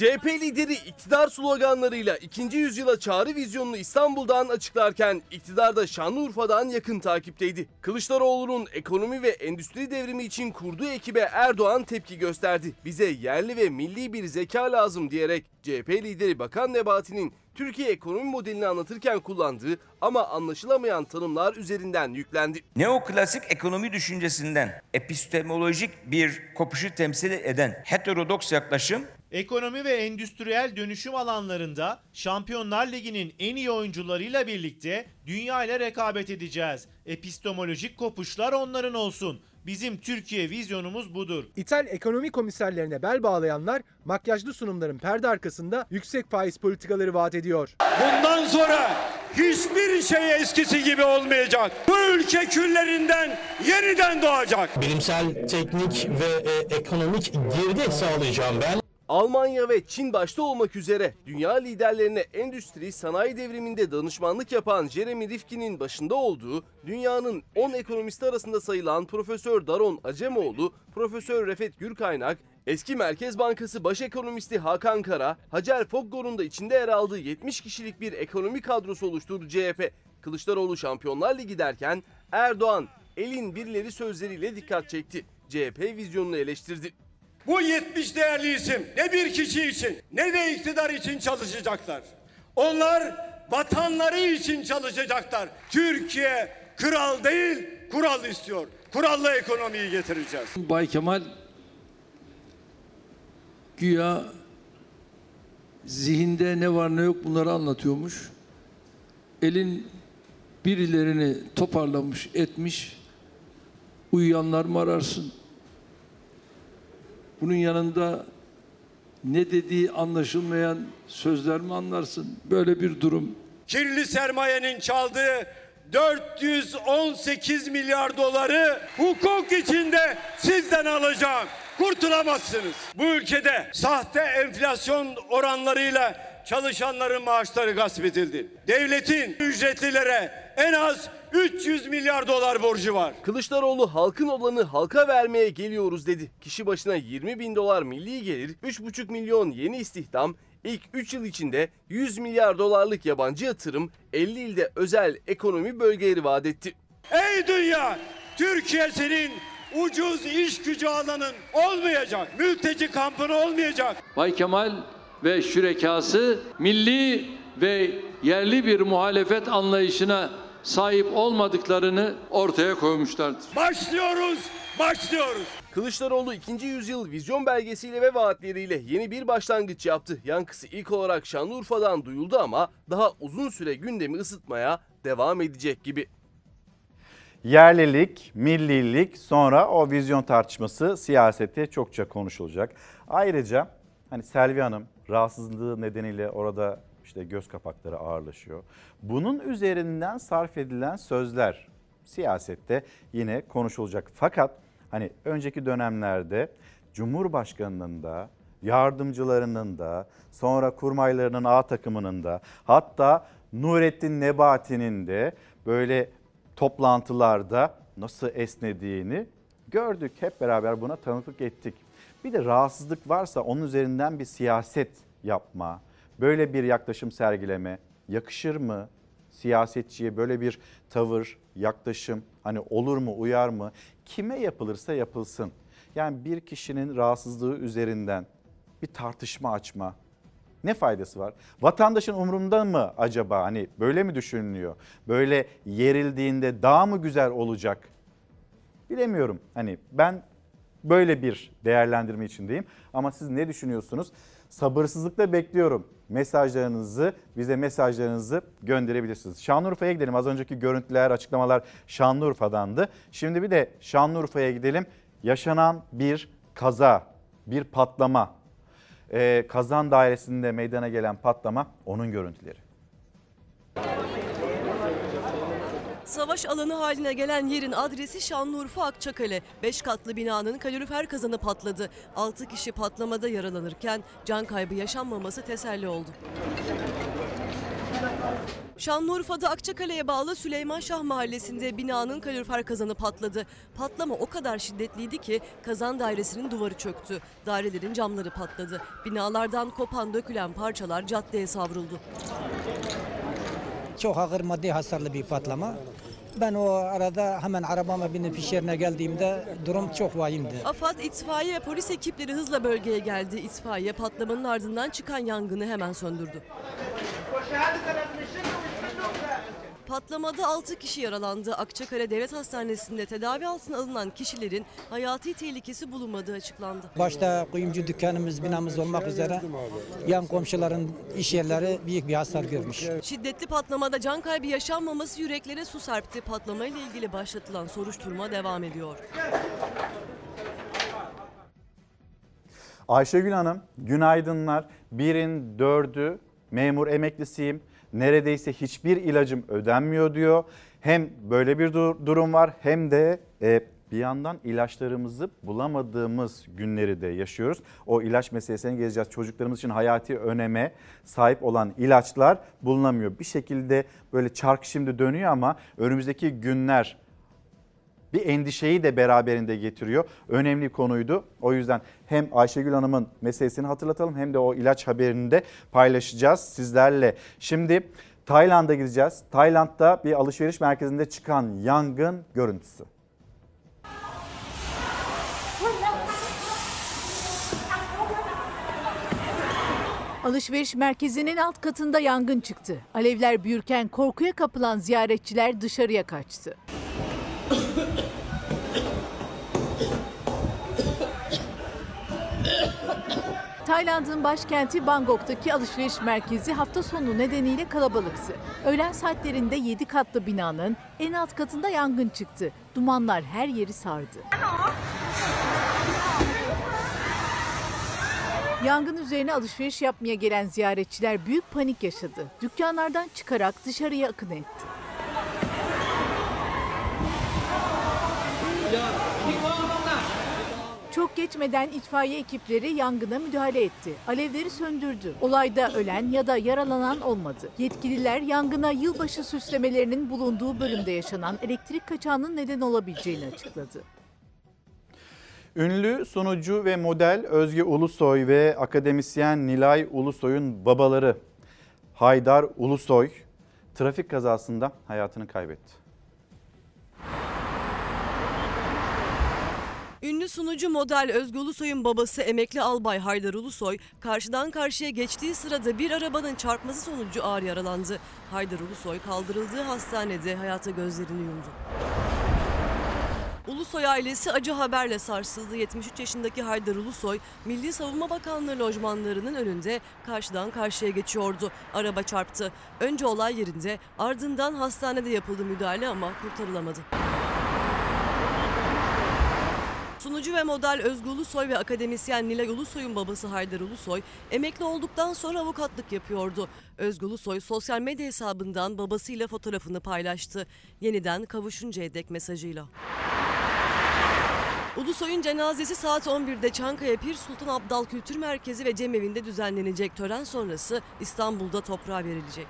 CHP lideri iktidar sloganlarıyla 2. yüzyıla çağrı vizyonunu İstanbul'dan açıklarken iktidar da Şanlıurfa'dan yakın takipteydi. Kılıçdaroğlu'nun ekonomi ve endüstri devrimi için kurduğu ekibe Erdoğan tepki gösterdi. Bize yerli ve milli bir zeka lazım diyerek CHP lideri Bakan Nebati'nin Türkiye ekonomi modelini anlatırken kullandığı ama anlaşılamayan tanımlar üzerinden yüklendi. Neoklasik ekonomi düşüncesinden epistemolojik bir kopuşu temsil eden heterodoks yaklaşım Ekonomi ve endüstriyel dönüşüm alanlarında Şampiyonlar Ligi'nin en iyi oyuncularıyla birlikte dünya ile rekabet edeceğiz. Epistemolojik kopuşlar onların olsun. Bizim Türkiye vizyonumuz budur. İthal ekonomi komiserlerine bel bağlayanlar makyajlı sunumların perde arkasında yüksek faiz politikaları vaat ediyor. Bundan sonra hiçbir şey eskisi gibi olmayacak. Bu ülke küllerinden yeniden doğacak. Bilimsel, teknik ve e, ekonomik girdi sağlayacağım ben. Almanya ve Çin başta olmak üzere dünya liderlerine endüstri sanayi devriminde danışmanlık yapan Jeremy Rifkin'in başında olduğu dünyanın 10 ekonomisti arasında sayılan Profesör Daron Acemoğlu, Profesör Refet Gürkaynak, eski Merkez Bankası baş ekonomisti Hakan Kara, Hacer Foggor'un da içinde yer aldığı 70 kişilik bir ekonomi kadrosu oluşturdu CHP. Kılıçdaroğlu Şampiyonlar Ligi derken Erdoğan elin birileri sözleriyle dikkat çekti. CHP vizyonunu eleştirdi. Bu 70 değerli isim ne bir kişi için ne de iktidar için çalışacaklar. Onlar vatanları için çalışacaklar. Türkiye kral değil kural istiyor. Kurallı ekonomiyi getireceğiz. Bay Kemal güya zihinde ne var ne yok bunları anlatıyormuş. Elin birilerini toparlamış, etmiş. Uyuyanlar mı ararsın? Bunun yanında ne dediği anlaşılmayan sözler mi anlarsın? Böyle bir durum. Kirli sermayenin çaldığı 418 milyar doları hukuk içinde sizden alacağım. Kurtulamazsınız. Bu ülkede sahte enflasyon oranlarıyla çalışanların maaşları gasp edildi. Devletin ücretlilere en az 300 milyar dolar borcu var. Kılıçdaroğlu halkın olanı halka vermeye geliyoruz dedi. Kişi başına 20 bin dolar milli gelir, 3,5 milyon yeni istihdam, ilk 3 yıl içinde 100 milyar dolarlık yabancı yatırım, 50 ilde özel ekonomi bölgeleri vaat etti. Ey dünya! Türkiye senin ucuz iş gücü alanın olmayacak. Mülteci kampın olmayacak. Bay Kemal ve şürekası milli ve yerli bir muhalefet anlayışına sahip olmadıklarını ortaya koymuşlardır. Başlıyoruz, başlıyoruz. Kılıçdaroğlu 2. yüzyıl vizyon belgesiyle ve vaatleriyle yeni bir başlangıç yaptı. Yankısı ilk olarak Şanlıurfa'dan duyuldu ama daha uzun süre gündemi ısıtmaya devam edecek gibi. Yerlilik, millilik sonra o vizyon tartışması siyasette çokça konuşulacak. Ayrıca hani Selvi Hanım rahatsızlığı nedeniyle orada işte göz kapakları ağırlaşıyor. Bunun üzerinden sarf edilen sözler siyasette yine konuşulacak. Fakat hani önceki dönemlerde Cumhurbaşkanının da yardımcılarının da sonra kurmaylarının A takımının da hatta Nurettin Nebati'nin de böyle toplantılarda nasıl esnediğini gördük. Hep beraber buna tanıklık ettik. Bir de rahatsızlık varsa onun üzerinden bir siyaset yapma, böyle bir yaklaşım sergileme yakışır mı? Siyasetçiye böyle bir tavır, yaklaşım hani olur mu, uyar mı? Kime yapılırsa yapılsın. Yani bir kişinin rahatsızlığı üzerinden bir tartışma açma, ne faydası var? Vatandaşın umurunda mı acaba? Hani böyle mi düşünülüyor? Böyle yerildiğinde daha mı güzel olacak? Bilemiyorum. Hani ben böyle bir değerlendirme içindeyim. Ama siz ne düşünüyorsunuz? Sabırsızlıkla bekliyorum. Mesajlarınızı, bize mesajlarınızı gönderebilirsiniz. Şanlıurfa'ya gidelim. Az önceki görüntüler, açıklamalar Şanlıurfa'dandı. Şimdi bir de Şanlıurfa'ya gidelim. Yaşanan bir kaza, bir patlama e, kazan dairesinde meydana gelen patlama onun görüntüleri. Savaş alanı haline gelen yerin adresi Şanlıurfa Akçakale. 5 katlı binanın kalorifer kazanı patladı. 6 kişi patlamada yaralanırken can kaybı yaşanmaması teselli oldu. Şanlıurfa'da Akçakale'ye bağlı Süleyman Şah mahallesinde binanın kalorifer kazanı patladı. Patlama o kadar şiddetliydi ki kazan dairesinin duvarı çöktü. Dairelerin camları patladı. Binalardan kopan dökülen parçalar caddeye savruldu. Çok ağır maddi hasarlı bir patlama. Ben o arada hemen arabama binip iş yerine geldiğimde durum çok vahimdi. AFAD, itfaiye ve polis ekipleri hızla bölgeye geldi. İtfaiye patlamanın ardından çıkan yangını hemen söndürdü. Patlamada 6 kişi yaralandı. Akçakale Devlet Hastanesi'nde tedavi altına alınan kişilerin hayati tehlikesi bulunmadığı açıklandı. Başta kuyumcu dükkanımız, binamız olmak üzere yan komşuların iş yerleri büyük bir hasar görmüş. Şiddetli patlamada can kaybı yaşanmaması yüreklere su serpti. Patlamayla ilgili başlatılan soruşturma devam ediyor. Ayşegül Hanım, günaydınlar. Birin dördü memur emeklisiyim. Neredeyse hiçbir ilacım ödenmiyor diyor. Hem böyle bir dur- durum var hem de e, bir yandan ilaçlarımızı bulamadığımız günleri de yaşıyoruz. O ilaç meselesine geleceğiz. Çocuklarımız için hayati öneme sahip olan ilaçlar bulunamıyor. Bir şekilde böyle çark şimdi dönüyor ama önümüzdeki günler bir endişeyi de beraberinde getiriyor. Önemli konuydu. O yüzden hem Ayşegül Hanım'ın meselesini hatırlatalım hem de o ilaç haberini de paylaşacağız sizlerle. Şimdi Tayland'a gideceğiz. Tayland'da bir alışveriş merkezinde çıkan yangın görüntüsü. Alışveriş merkezinin alt katında yangın çıktı. Alevler büyürken korkuya kapılan ziyaretçiler dışarıya kaçtı. Tayland'ın başkenti Bangkok'taki alışveriş merkezi hafta sonu nedeniyle kalabalıktı. Öğlen saatlerinde 7 katlı binanın en alt katında yangın çıktı. Dumanlar her yeri sardı. Yangın üzerine alışveriş yapmaya gelen ziyaretçiler büyük panik yaşadı. Dükkanlardan çıkarak dışarıya akın etti. Çok geçmeden itfaiye ekipleri yangına müdahale etti. Alevleri söndürdü. Olayda ölen ya da yaralanan olmadı. Yetkililer yangına yılbaşı süslemelerinin bulunduğu bölümde yaşanan elektrik kaçağının neden olabileceğini açıkladı. Ünlü sunucu ve model Özge Ulusoy ve akademisyen Nilay Ulusoy'un babaları Haydar Ulusoy trafik kazasında hayatını kaybetti. Ünlü sunucu model Özgü Ulusoy'un babası emekli albay Haydar Ulusoy karşıdan karşıya geçtiği sırada bir arabanın çarpması sonucu ağır yaralandı. Haydar Ulusoy kaldırıldığı hastanede hayata gözlerini yumdu. Ulusoy ailesi acı haberle sarsıldı. 73 yaşındaki Haydar Ulusoy, Milli Savunma Bakanlığı lojmanlarının önünde karşıdan karşıya geçiyordu. Araba çarptı. Önce olay yerinde, ardından hastanede yapıldı müdahale ama kurtarılamadı. Sunucu ve model Özgü Ulusoy ve akademisyen Nilay Ulusoy'un babası Haydar Ulusoy emekli olduktan sonra avukatlık yapıyordu. Özgü Ulusoy sosyal medya hesabından babasıyla fotoğrafını paylaştı. Yeniden kavuşuncaya dek mesajıyla. Ulusoy'un cenazesi saat 11'de Çankaya Pir Sultan Abdal Kültür Merkezi ve Cemevi'nde düzenlenecek. Tören sonrası İstanbul'da toprağa verilecek.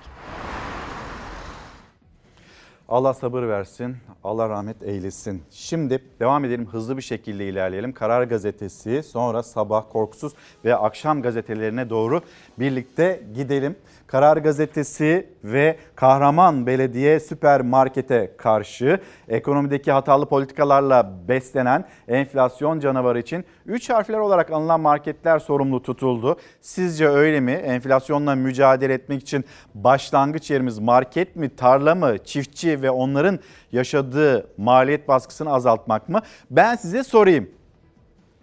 Allah sabır versin, Allah rahmet eylesin. Şimdi devam edelim hızlı bir şekilde ilerleyelim. Karar Gazetesi, sonra Sabah Korkusuz ve Akşam gazetelerine doğru birlikte gidelim. Karar Gazetesi ve Kahraman Belediye Süpermarket'e karşı ekonomideki hatalı politikalarla beslenen enflasyon canavarı için 3 harfler olarak anılan marketler sorumlu tutuldu. Sizce öyle mi? Enflasyonla mücadele etmek için başlangıç yerimiz market mi, tarla mı, çiftçi ve onların yaşadığı maliyet baskısını azaltmak mı? Ben size sorayım.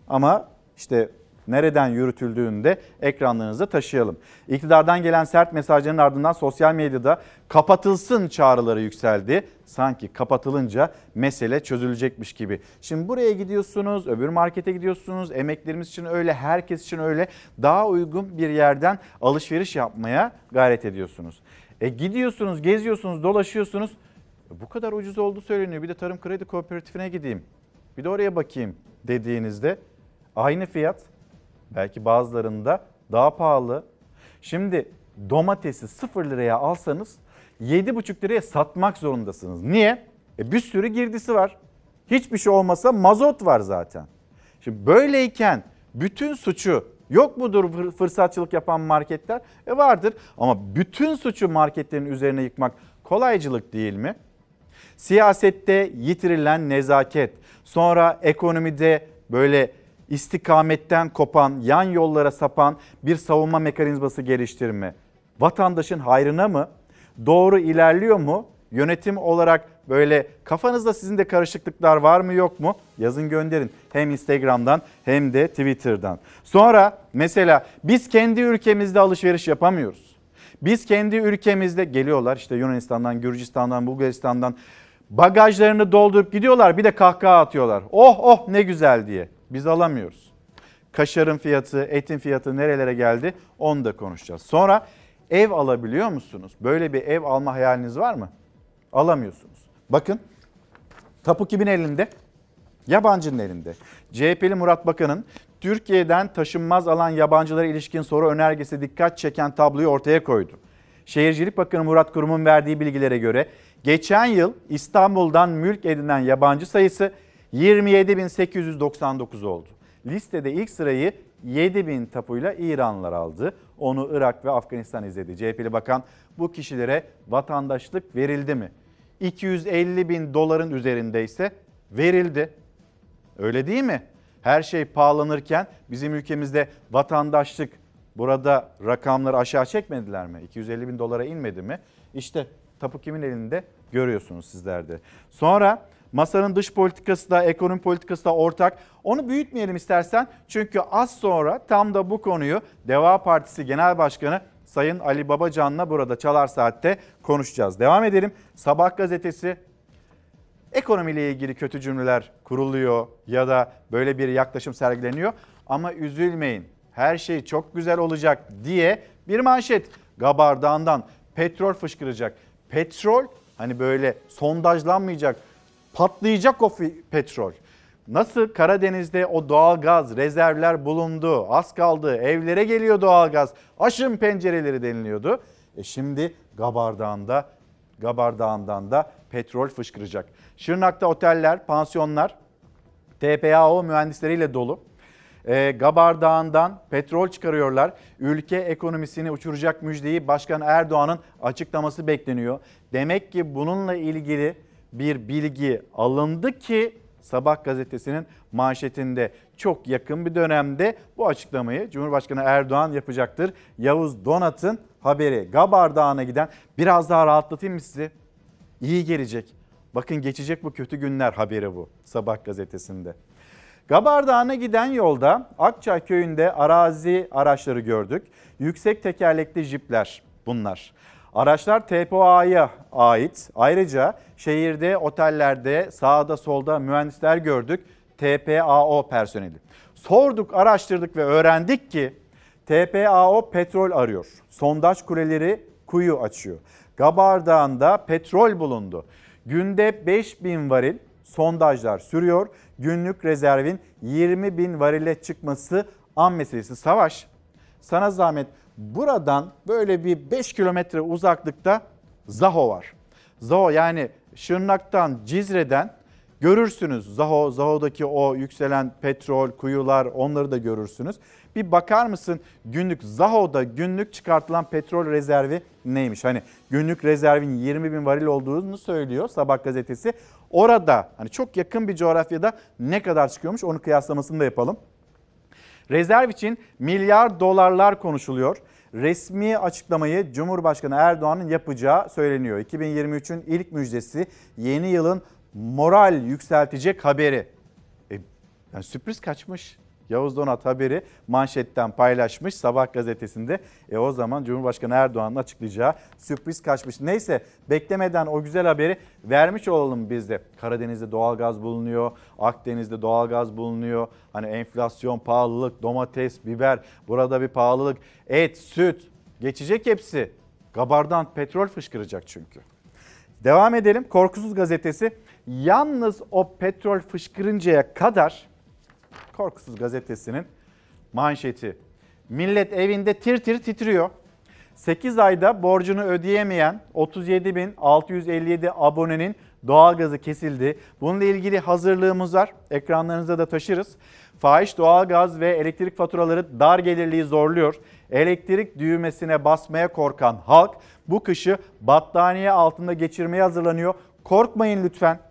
Ama işte nereden yürütüldüğünü de ekranlarınızda taşıyalım. İktidardan gelen sert mesajların ardından sosyal medyada kapatılsın çağrıları yükseldi. Sanki kapatılınca mesele çözülecekmiş gibi. Şimdi buraya gidiyorsunuz, öbür markete gidiyorsunuz. Emeklerimiz için öyle, herkes için öyle. Daha uygun bir yerden alışveriş yapmaya gayret ediyorsunuz. E gidiyorsunuz, geziyorsunuz, dolaşıyorsunuz. E, bu kadar ucuz olduğu söyleniyor. Bir de Tarım Kredi Kooperatifine gideyim. Bir de oraya bakayım dediğinizde aynı fiyat belki bazılarında daha pahalı. Şimdi domatesi 0 liraya alsanız 7,5 liraya satmak zorundasınız. Niye? E bir sürü girdisi var. Hiçbir şey olmasa mazot var zaten. Şimdi böyleyken bütün suçu yok mudur fırsatçılık yapan marketler? E vardır ama bütün suçu marketlerin üzerine yıkmak kolaycılık değil mi? Siyasette yitirilen nezaket, sonra ekonomide böyle istikametten kopan, yan yollara sapan bir savunma mekanizması geliştirme. Vatandaşın hayrına mı? Doğru ilerliyor mu? Yönetim olarak böyle kafanızda sizin de karışıklıklar var mı yok mu? Yazın gönderin. Hem Instagram'dan hem de Twitter'dan. Sonra mesela biz kendi ülkemizde alışveriş yapamıyoruz. Biz kendi ülkemizde geliyorlar işte Yunanistan'dan, Gürcistan'dan, Bulgaristan'dan bagajlarını doldurup gidiyorlar bir de kahkaha atıyorlar. Oh oh ne güzel diye. Biz alamıyoruz. Kaşarın fiyatı, etin fiyatı nerelere geldi onu da konuşacağız. Sonra ev alabiliyor musunuz? Böyle bir ev alma hayaliniz var mı? Alamıyorsunuz. Bakın tapu kimin elinde? Yabancının elinde. CHP'li Murat Bakan'ın Türkiye'den taşınmaz alan yabancılara ilişkin soru önergesi dikkat çeken tabloyu ortaya koydu. Şehircilik Bakanı Murat Kurum'un verdiği bilgilere göre geçen yıl İstanbul'dan mülk edinen yabancı sayısı 27.899 oldu. Listede ilk sırayı 7000 tapuyla İranlılar aldı. Onu Irak ve Afganistan izledi. CHP'li bakan bu kişilere vatandaşlık verildi mi? 250 bin doların üzerinde ise verildi. Öyle değil mi? Her şey pahalanırken bizim ülkemizde vatandaşlık burada rakamları aşağı çekmediler mi? 250 bin dolara inmedi mi? İşte tapu kimin elinde görüyorsunuz sizler de. Sonra masanın dış politikası da ekonomi politikası da ortak. Onu büyütmeyelim istersen. Çünkü az sonra tam da bu konuyu Deva Partisi Genel Başkanı Sayın Ali Babacan'la burada Çalar Saat'te konuşacağız. Devam edelim. Sabah gazetesi ekonomiyle ilgili kötü cümleler kuruluyor ya da böyle bir yaklaşım sergileniyor. Ama üzülmeyin her şey çok güzel olacak diye bir manşet Gabardağ'ından petrol fışkıracak. Petrol hani böyle sondajlanmayacak patlayacak o petrol. Nasıl Karadeniz'de o doğal gaz rezervler bulundu, az kaldı, evlere geliyor doğal gaz, aşın pencereleri deniliyordu. E şimdi Gabardağ'ında, Gabardağ'ından da petrol fışkıracak. Şırnak'ta oteller, pansiyonlar TPAO mühendisleriyle dolu. E, Gabardağ'ından petrol çıkarıyorlar. Ülke ekonomisini uçuracak müjdeyi Başkan Erdoğan'ın açıklaması bekleniyor. Demek ki bununla ilgili bir bilgi alındı ki Sabah gazetesinin manşetinde çok yakın bir dönemde bu açıklamayı Cumhurbaşkanı Erdoğan yapacaktır. Yavuz Donat'ın haberi Gabar Dağı'na giden biraz daha rahatlatayım mı sizi? İyi gelecek. Bakın geçecek bu kötü günler haberi bu Sabah gazetesinde. Gabar Dağı'na giden yolda Akçay köyünde arazi araçları gördük. Yüksek tekerlekli jipler bunlar. Araçlar TPOA'ya ait. Ayrıca şehirde, otellerde, sağda solda mühendisler gördük. TPAO personeli. Sorduk, araştırdık ve öğrendik ki TPAO petrol arıyor. Sondaj kuleleri kuyu açıyor. Gabardağ'ında petrol bulundu. Günde 5 bin varil sondajlar sürüyor. Günlük rezervin 20 bin varile çıkması an meselesi. Savaş sana zahmet buradan böyle bir 5 kilometre uzaklıkta Zaho var. Zaho yani Şırnak'tan Cizre'den görürsünüz. Zaho, Zaho'daki o yükselen petrol, kuyular onları da görürsünüz. Bir bakar mısın günlük Zaho'da günlük çıkartılan petrol rezervi neymiş? Hani günlük rezervin 20 bin varil olduğunu söylüyor Sabah gazetesi. Orada hani çok yakın bir coğrafyada ne kadar çıkıyormuş onu kıyaslamasını da yapalım. Rezerv için milyar dolarlar konuşuluyor. Resmi açıklamayı Cumhurbaşkanı Erdoğan'ın yapacağı söyleniyor. 2023'ün ilk müjdesi yeni yılın moral yükseltecek haberi. E, yani sürpriz kaçmış. Yavuz Donat haberi manşetten paylaşmış Sabah gazetesinde. E o zaman Cumhurbaşkanı Erdoğan'ın açıklayacağı sürpriz kaçmış. Neyse beklemeden o güzel haberi vermiş olalım biz de. Karadeniz'de doğalgaz bulunuyor, Akdeniz'de doğalgaz bulunuyor. Hani enflasyon, pahalılık, domates, biber, burada bir pahalılık, et, süt geçecek hepsi. Gabardan petrol fışkıracak çünkü. Devam edelim. Korkusuz gazetesi. Yalnız o petrol fışkırıncaya kadar Korkusuz gazetesinin manşeti. Millet evinde tir tir titriyor. 8 ayda borcunu ödeyemeyen 37.657 abonenin doğalgazı kesildi. Bununla ilgili hazırlığımız var. Ekranlarınıza da taşırız. Fahiş doğalgaz ve elektrik faturaları dar gelirliği zorluyor. Elektrik düğmesine basmaya korkan halk bu kışı battaniye altında geçirmeye hazırlanıyor. Korkmayın lütfen.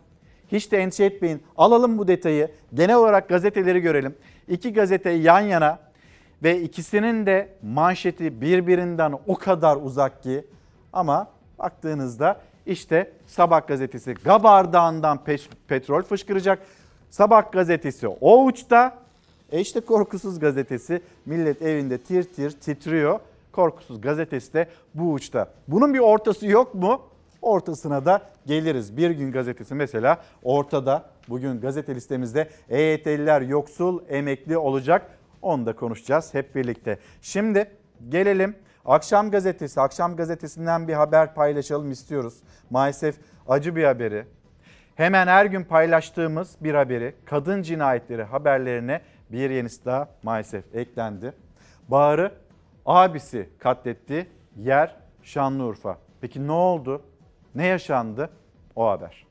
Hiç de endişe etmeyin. Alalım bu detayı. Genel olarak gazeteleri görelim. İki gazete yan yana ve ikisinin de manşeti birbirinden o kadar uzak ki ama baktığınızda İşte Sabah gazetesi Gabardağ'ından peş- petrol fışkıracak. Sabah gazetesi o uçta. E işte Korkusuz gazetesi millet evinde tir tir titriyor. Korkusuz gazetesi de bu uçta. Bunun bir ortası yok mu? Ortasına da geliriz. Bir gün gazetesi mesela ortada. Bugün gazete listemizde EYT'liler yoksul emekli olacak. Onu da konuşacağız hep birlikte. Şimdi gelelim Akşam gazetesi. Akşam gazetesinden bir haber paylaşalım istiyoruz. Maalesef acı bir haberi. Hemen her gün paylaştığımız bir haberi kadın cinayetleri haberlerine bir yenisi daha maalesef eklendi. Bahar'ı abisi katletti. Yer Şanlıurfa. Peki ne oldu? Ne yaşandı? O haber.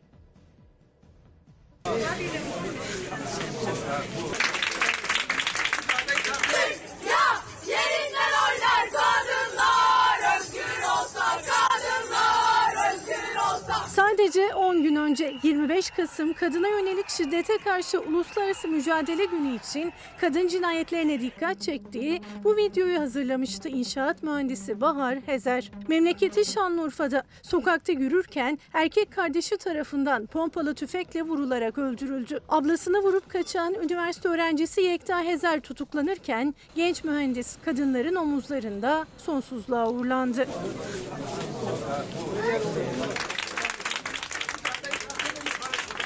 Sadece 10 gün önce 25 Kasım kadına yönelik şiddete karşı uluslararası mücadele günü için kadın cinayetlerine dikkat çektiği bu videoyu hazırlamıştı inşaat mühendisi Bahar Hezer. Memleketi Şanlıurfa'da sokakta yürürken erkek kardeşi tarafından pompalı tüfekle vurularak öldürüldü. Ablasını vurup kaçan üniversite öğrencisi Yekta Hezer tutuklanırken genç mühendis kadınların omuzlarında sonsuzluğa uğurlandı.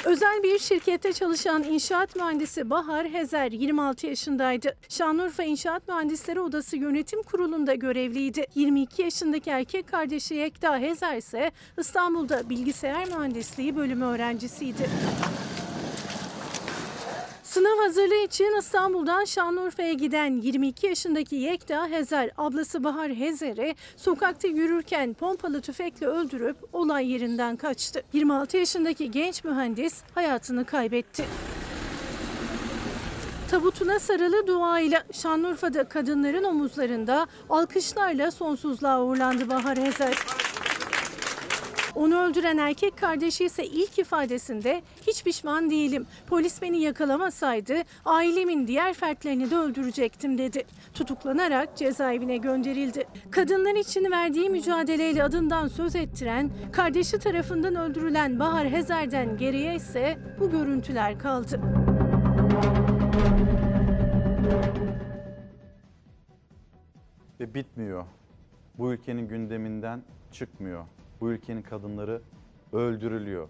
Özel bir şirkette çalışan inşaat mühendisi Bahar Hezer 26 yaşındaydı. Şanlıurfa İnşaat Mühendisleri Odası Yönetim Kurulu'nda görevliydi. 22 yaşındaki erkek kardeşi Yekta Hezer ise İstanbul'da bilgisayar mühendisliği bölümü öğrencisiydi. Sınav hazırlığı için İstanbul'dan Şanlıurfa'ya giden 22 yaşındaki Yekta Hezer, ablası Bahar Hezer'i sokakta yürürken pompalı tüfekle öldürüp olay yerinden kaçtı. 26 yaşındaki genç mühendis hayatını kaybetti. Tabutuna sarılı duayla Şanlıurfa'da kadınların omuzlarında alkışlarla sonsuzluğa uğurlandı Bahar Hezer. Onu öldüren erkek kardeşi ise ilk ifadesinde hiç pişman değilim. Polis beni yakalamasaydı ailemin diğer fertlerini de öldürecektim dedi. Tutuklanarak cezaevine gönderildi. Kadınlar için verdiği mücadeleyle adından söz ettiren, kardeşi tarafından öldürülen Bahar Hezer'den geriye ise bu görüntüler kaldı. Ve bitmiyor. Bu ülkenin gündeminden çıkmıyor. Bu ülkenin kadınları öldürülüyor.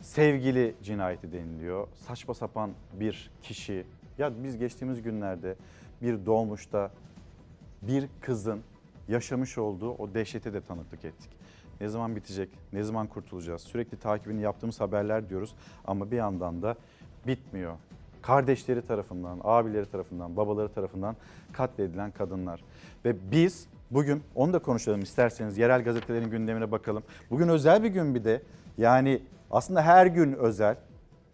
Sevgili cinayeti deniliyor. Saçma sapan bir kişi. Ya biz geçtiğimiz günlerde bir doğmuşta bir kızın yaşamış olduğu o dehşete de tanıklık ettik. Ne zaman bitecek? Ne zaman kurtulacağız? Sürekli takibini yaptığımız haberler diyoruz ama bir yandan da bitmiyor. Kardeşleri tarafından, abileri tarafından, babaları tarafından katledilen kadınlar. Ve biz bugün onu da konuşalım isterseniz. Yerel gazetelerin gündemine bakalım. Bugün özel bir gün bir de. Yani aslında her gün özel.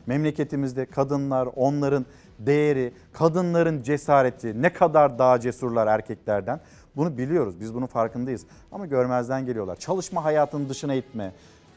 Memleketimizde kadınlar, onların değeri, kadınların cesareti ne kadar daha cesurlar erkeklerden. Bunu biliyoruz. Biz bunun farkındayız. Ama görmezden geliyorlar. Çalışma hayatının dışına itme,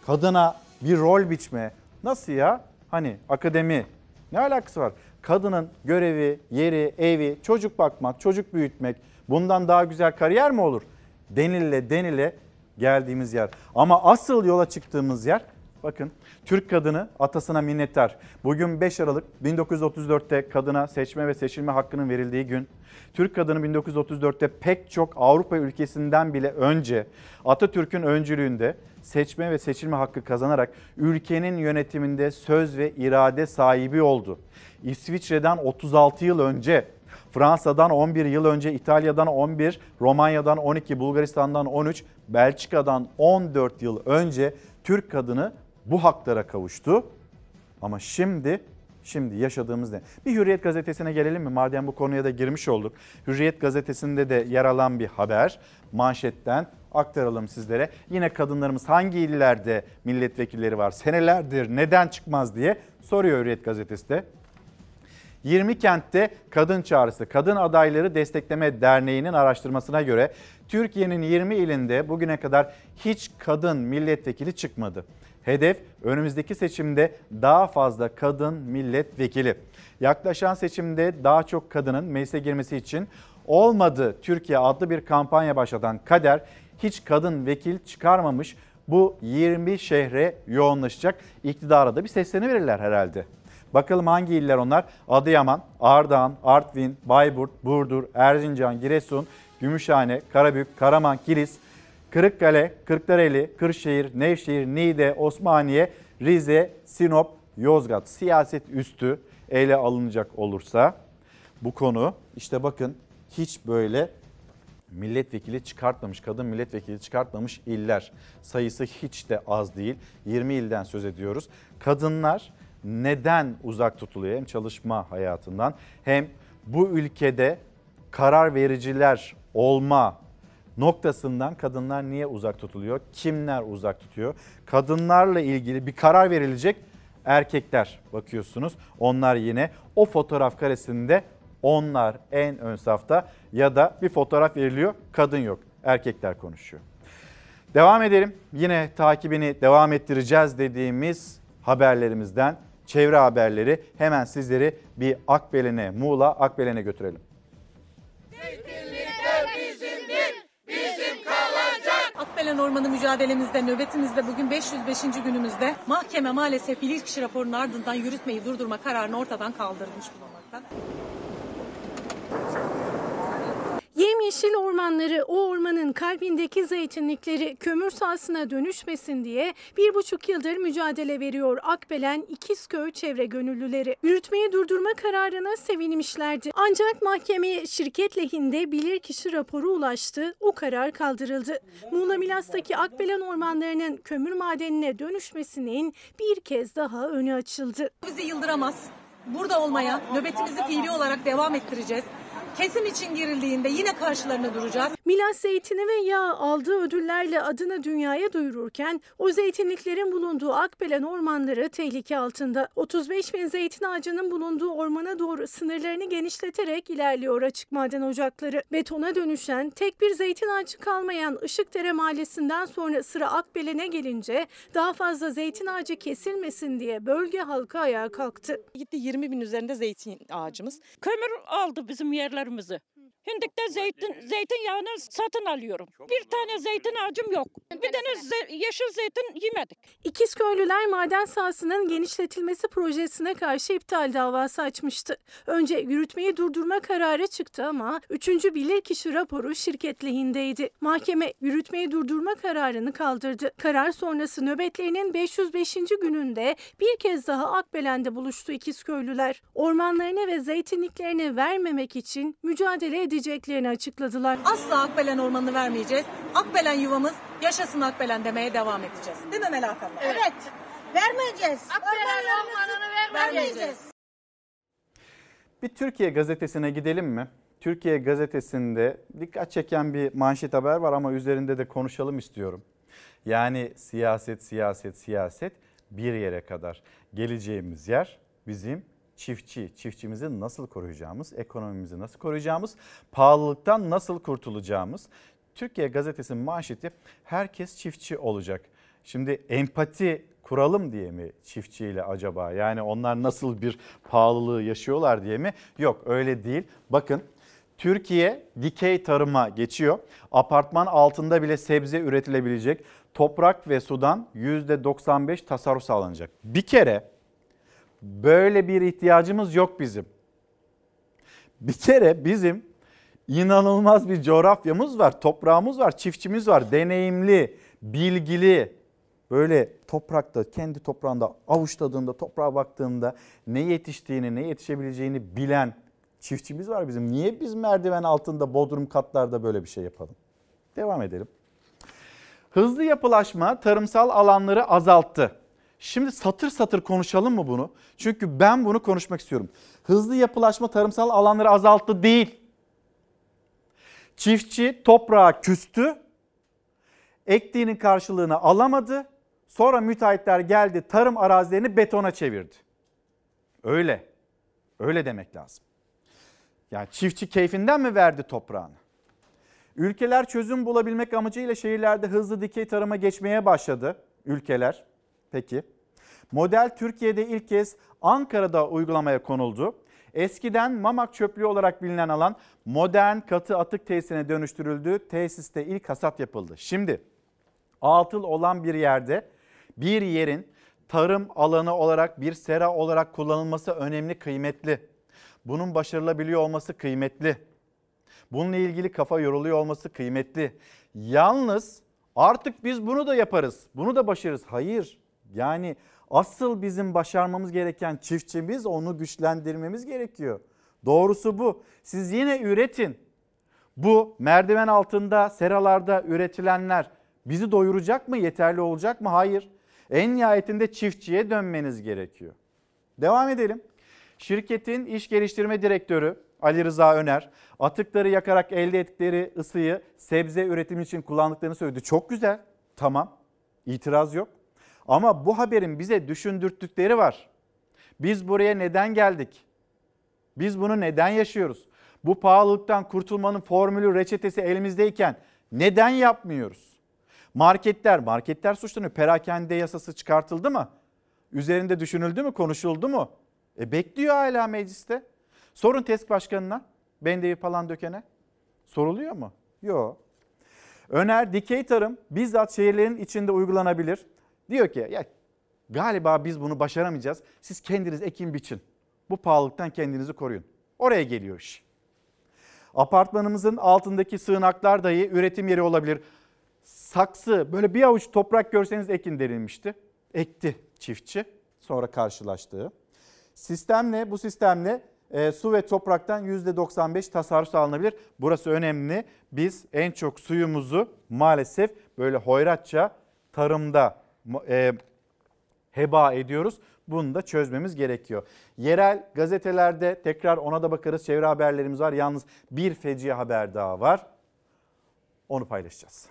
kadına bir rol biçme. Nasıl ya? Hani akademi ne alakası var? Kadının görevi, yeri, evi, çocuk bakmak, çocuk büyütmek bundan daha güzel kariyer mi olur? Denile denile geldiğimiz yer. Ama asıl yola çıktığımız yer bakın Türk kadını atasına minnettar. Bugün 5 Aralık 1934'te kadına seçme ve seçilme hakkının verildiği gün. Türk kadını 1934'te pek çok Avrupa ülkesinden bile önce Atatürk'ün öncülüğünde seçme ve seçilme hakkı kazanarak ülkenin yönetiminde söz ve irade sahibi oldu. İsviçre'den 36 yıl önce, Fransa'dan 11 yıl önce, İtalya'dan 11, Romanya'dan 12, Bulgaristan'dan 13, Belçika'dan 14 yıl önce Türk kadını bu haklara kavuştu. Ama şimdi Şimdi yaşadığımız ne? Bir Hürriyet gazetesine gelelim mi? Madem bu konuya da girmiş olduk. Hürriyet gazetesinde de yer alan bir haber manşetten aktaralım sizlere. Yine kadınlarımız hangi illerde milletvekilleri var senelerdir neden çıkmaz diye soruyor Hürriyet gazetesi de. 20 kentte kadın çağrısı Kadın Adayları Destekleme Derneği'nin araştırmasına göre Türkiye'nin 20 ilinde bugüne kadar hiç kadın milletvekili çıkmadı. Hedef önümüzdeki seçimde daha fazla kadın milletvekili. Yaklaşan seçimde daha çok kadının meclise girmesi için olmadı Türkiye adlı bir kampanya başlatan Kader hiç kadın vekil çıkarmamış. bu 20 şehre yoğunlaşacak. İktidara da bir sesleniverirler herhalde. Bakalım hangi iller onlar? Adıyaman, Ardahan, Artvin, Bayburt, Burdur, Erzincan, Giresun, Gümüşhane, Karabük, Karaman, Kilis, Kırıkkale, Kırklareli, Kırşehir, Nevşehir, Niğde, Osmaniye, Rize, Sinop, Yozgat siyaset üstü ele alınacak olursa bu konu işte bakın hiç böyle milletvekili çıkartmamış, kadın milletvekili çıkartmamış iller sayısı hiç de az değil. 20 ilden söz ediyoruz. Kadınlar neden uzak tutuluyor hem çalışma hayatından hem bu ülkede karar vericiler olma noktasından kadınlar niye uzak tutuluyor? Kimler uzak tutuyor? Kadınlarla ilgili bir karar verilecek erkekler bakıyorsunuz. Onlar yine o fotoğraf karesinde onlar en ön safta ya da bir fotoğraf veriliyor kadın yok erkekler konuşuyor. Devam edelim yine takibini devam ettireceğiz dediğimiz haberlerimizden çevre haberleri hemen sizleri bir Akbelen'e Muğla Akbelen'e götürelim. Akbelen Ormanı mücadelemizde, nöbetimizde bugün 505. günümüzde mahkeme maalesef bilirkişi raporunun ardından yürütmeyi durdurma kararını ortadan kaldırmış bulunmakta. Yemyeşil ormanları, o ormanın kalbindeki zeytinlikleri kömür sahasına dönüşmesin diye bir buçuk yıldır mücadele veriyor Akbelen İkizköy çevre gönüllüleri. Yürütmeyi durdurma kararına sevinmişlerdi. Ancak mahkemeye şirket lehinde bilirkişi raporu ulaştı, o karar kaldırıldı. Muğla Milas'taki Akbelen ormanlarının kömür madenine dönüşmesinin bir kez daha önü açıldı. Bizi yıldıramaz. Burada olmaya, nöbetimizi fiili olarak devam ettireceğiz. Kesim için girildiğinde yine karşılarına duracağız. Milas zeytini ve yağ aldığı ödüllerle adını dünyaya duyururken o zeytinliklerin bulunduğu Akbelen ormanları tehlike altında. 35 bin zeytin ağacının bulunduğu ormana doğru sınırlarını genişleterek ilerliyor açık maden ocakları. Betona dönüşen tek bir zeytin ağacı kalmayan Işıkdere Mahallesi'nden sonra sıra Akbelen'e gelince daha fazla zeytin ağacı kesilmesin diye bölge halkı ayağa kalktı. Gitti 20 bin üzerinde zeytin ağacımız. Kömür aldı bizim yerlerimizi. Hindik'te zeytin zeytinyağını satın alıyorum. Bir tane zeytin ağacım yok. Bir tane ze- yeşil zeytin yemedik. İkizköylüler maden sahasının genişletilmesi projesine karşı iptal davası açmıştı. Önce yürütmeyi durdurma kararı çıktı ama 3. bilirkişi raporu şirket lehindeydi. Mahkeme yürütmeyi durdurma kararını kaldırdı. Karar sonrası nöbetlerinin 505. gününde bir kez daha Akbelen'de buluştu İkizköylüler. Ormanlarını ve zeytinliklerini vermemek için mücadele edeceklerini açıkladılar. Asla Akbelen ormanını vermeyeceğiz. Akbelen yuvamız yaşasın Akbelen demeye devam edeceğiz. Değil mi Melahat abla? Evet. Vermeyeceğiz. Akbelen ormanını vermeyeceğiz. Bir Türkiye gazetesine gidelim mi? Türkiye gazetesinde dikkat çeken bir manşet haber var ama üzerinde de konuşalım istiyorum. Yani siyaset, siyaset, siyaset bir yere kadar. Geleceğimiz yer bizim çiftçi. Çiftçimizi nasıl koruyacağımız, ekonomimizi nasıl koruyacağımız, pahalılıktan nasıl kurtulacağımız. Türkiye gazetesinin manşeti herkes çiftçi olacak. Şimdi empati kuralım diye mi çiftçiyle acaba? Yani onlar nasıl bir pahalılığı yaşıyorlar diye mi? Yok öyle değil. Bakın Türkiye dikey tarıma geçiyor. Apartman altında bile sebze üretilebilecek. Toprak ve sudan %95 tasarruf sağlanacak. Bir kere böyle bir ihtiyacımız yok bizim. Bir kere bizim inanılmaz bir coğrafyamız var, toprağımız var, çiftçimiz var. Deneyimli, bilgili, böyle toprakta, kendi toprağında avuçladığında, toprağa baktığında ne yetiştiğini, ne yetişebileceğini bilen çiftçimiz var bizim. Niye biz merdiven altında, bodrum katlarda böyle bir şey yapalım? Devam edelim. Hızlı yapılaşma tarımsal alanları azalttı. Şimdi satır satır konuşalım mı bunu? Çünkü ben bunu konuşmak istiyorum. Hızlı yapılaşma tarımsal alanları azalttı değil. Çiftçi toprağa küstü, ektiğinin karşılığını alamadı. Sonra müteahhitler geldi tarım arazilerini betona çevirdi. Öyle. Öyle demek lazım. Yani çiftçi keyfinden mi verdi toprağını? Ülkeler çözüm bulabilmek amacıyla şehirlerde hızlı dikey tarıma geçmeye başladı. Ülkeler. Peki. Model Türkiye'de ilk kez Ankara'da uygulamaya konuldu. Eskiden Mamak çöplüğü olarak bilinen alan modern katı atık tesisine dönüştürüldü. Tesiste ilk hasat yapıldı. Şimdi Atıl olan bir yerde bir yerin tarım alanı olarak bir sera olarak kullanılması önemli, kıymetli. Bunun başarılabiliyor olması kıymetli. Bununla ilgili kafa yoruluyor olması kıymetli. Yalnız artık biz bunu da yaparız. Bunu da başarırız. Hayır. Yani asıl bizim başarmamız gereken çiftçimiz onu güçlendirmemiz gerekiyor. Doğrusu bu. Siz yine üretin. Bu merdiven altında, seralarda üretilenler bizi doyuracak mı? Yeterli olacak mı? Hayır. En nihayetinde çiftçiye dönmeniz gerekiyor. Devam edelim. Şirketin iş geliştirme direktörü Ali Rıza Öner atıkları yakarak elde ettikleri ısıyı sebze üretimi için kullandıklarını söyledi. Çok güzel. Tamam. İtiraz yok. Ama bu haberin bize düşündürttükleri var. Biz buraya neden geldik? Biz bunu neden yaşıyoruz? Bu pahalılıktan kurtulmanın formülü, reçetesi elimizdeyken neden yapmıyoruz? Marketler, marketler suçlanıyor. Perakende yasası çıkartıldı mı? Üzerinde düşünüldü mü, konuşuldu mu? E bekliyor hala mecliste. Sorun TESK başkanına, Bendevi falan dökene. Soruluyor mu? Yok. Öner dikey tarım bizzat şehirlerin içinde uygulanabilir. Diyor ki ya galiba biz bunu başaramayacağız. Siz kendiniz ekin biçin. Bu pahalılıktan kendinizi koruyun. Oraya geliyor iş. Apartmanımızın altındaki sığınaklar dahi üretim yeri olabilir. Saksı böyle bir avuç toprak görseniz ekin denilmişti. Ekti çiftçi sonra karşılaştığı. Sistemle bu sistemle e, su ve topraktan %95 tasarruf sağlanabilir. Burası önemli. Biz en çok suyumuzu maalesef böyle hoyratça tarımda e, heba ediyoruz. Bunu da çözmemiz gerekiyor. Yerel gazetelerde tekrar ona da bakarız. Çevre haberlerimiz var. Yalnız bir feci haber daha var. Onu paylaşacağız.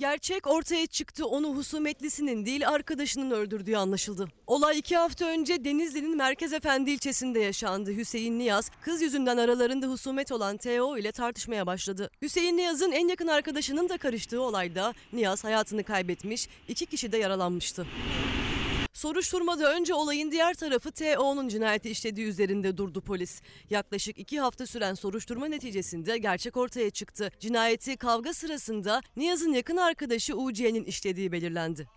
Gerçek ortaya çıktı onu husumetlisinin değil arkadaşının öldürdüğü anlaşıldı. Olay iki hafta önce Denizli'nin Merkez Efendi ilçesinde yaşandı. Hüseyin Niyaz kız yüzünden aralarında husumet olan TO ile tartışmaya başladı. Hüseyin Niyaz'ın en yakın arkadaşının da karıştığı olayda Niyaz hayatını kaybetmiş, iki kişi de yaralanmıştı. Soruşturmada önce olayın diğer tarafı TO'nun cinayeti işlediği üzerinde durdu polis. Yaklaşık iki hafta süren soruşturma neticesinde gerçek ortaya çıktı. Cinayeti kavga sırasında Niyaz'ın yakın arkadaşı UC'nin işlediği belirlendi.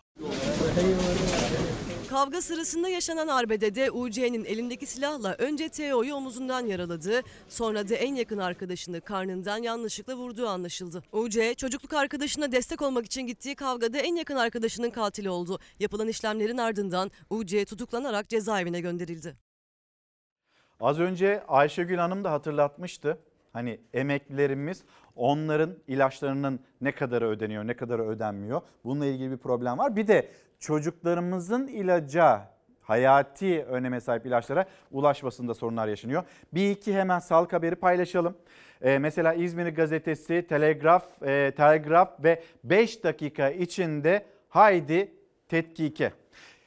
Kavga sırasında yaşanan arbedede UC'nin elindeki silahla önce TO'yu omuzundan yaraladığı, sonra da en yakın arkadaşını karnından yanlışlıkla vurduğu anlaşıldı. UC, çocukluk arkadaşına destek olmak için gittiği kavgada en yakın arkadaşının katili oldu. Yapılan işlemlerin ardından UC tutuklanarak cezaevine gönderildi. Az önce Ayşegül Hanım da hatırlatmıştı. Hani emeklilerimiz onların ilaçlarının ne kadarı ödeniyor, ne kadarı ödenmiyor. Bununla ilgili bir problem var. Bir de çocuklarımızın ilaca, hayati öneme sahip ilaçlara ulaşmasında sorunlar yaşanıyor. Bir iki hemen sağlık haberi paylaşalım. Ee, mesela İzmir Gazetesi, Telegraf, e, Telgraf ve 5 dakika içinde haydi tetkike.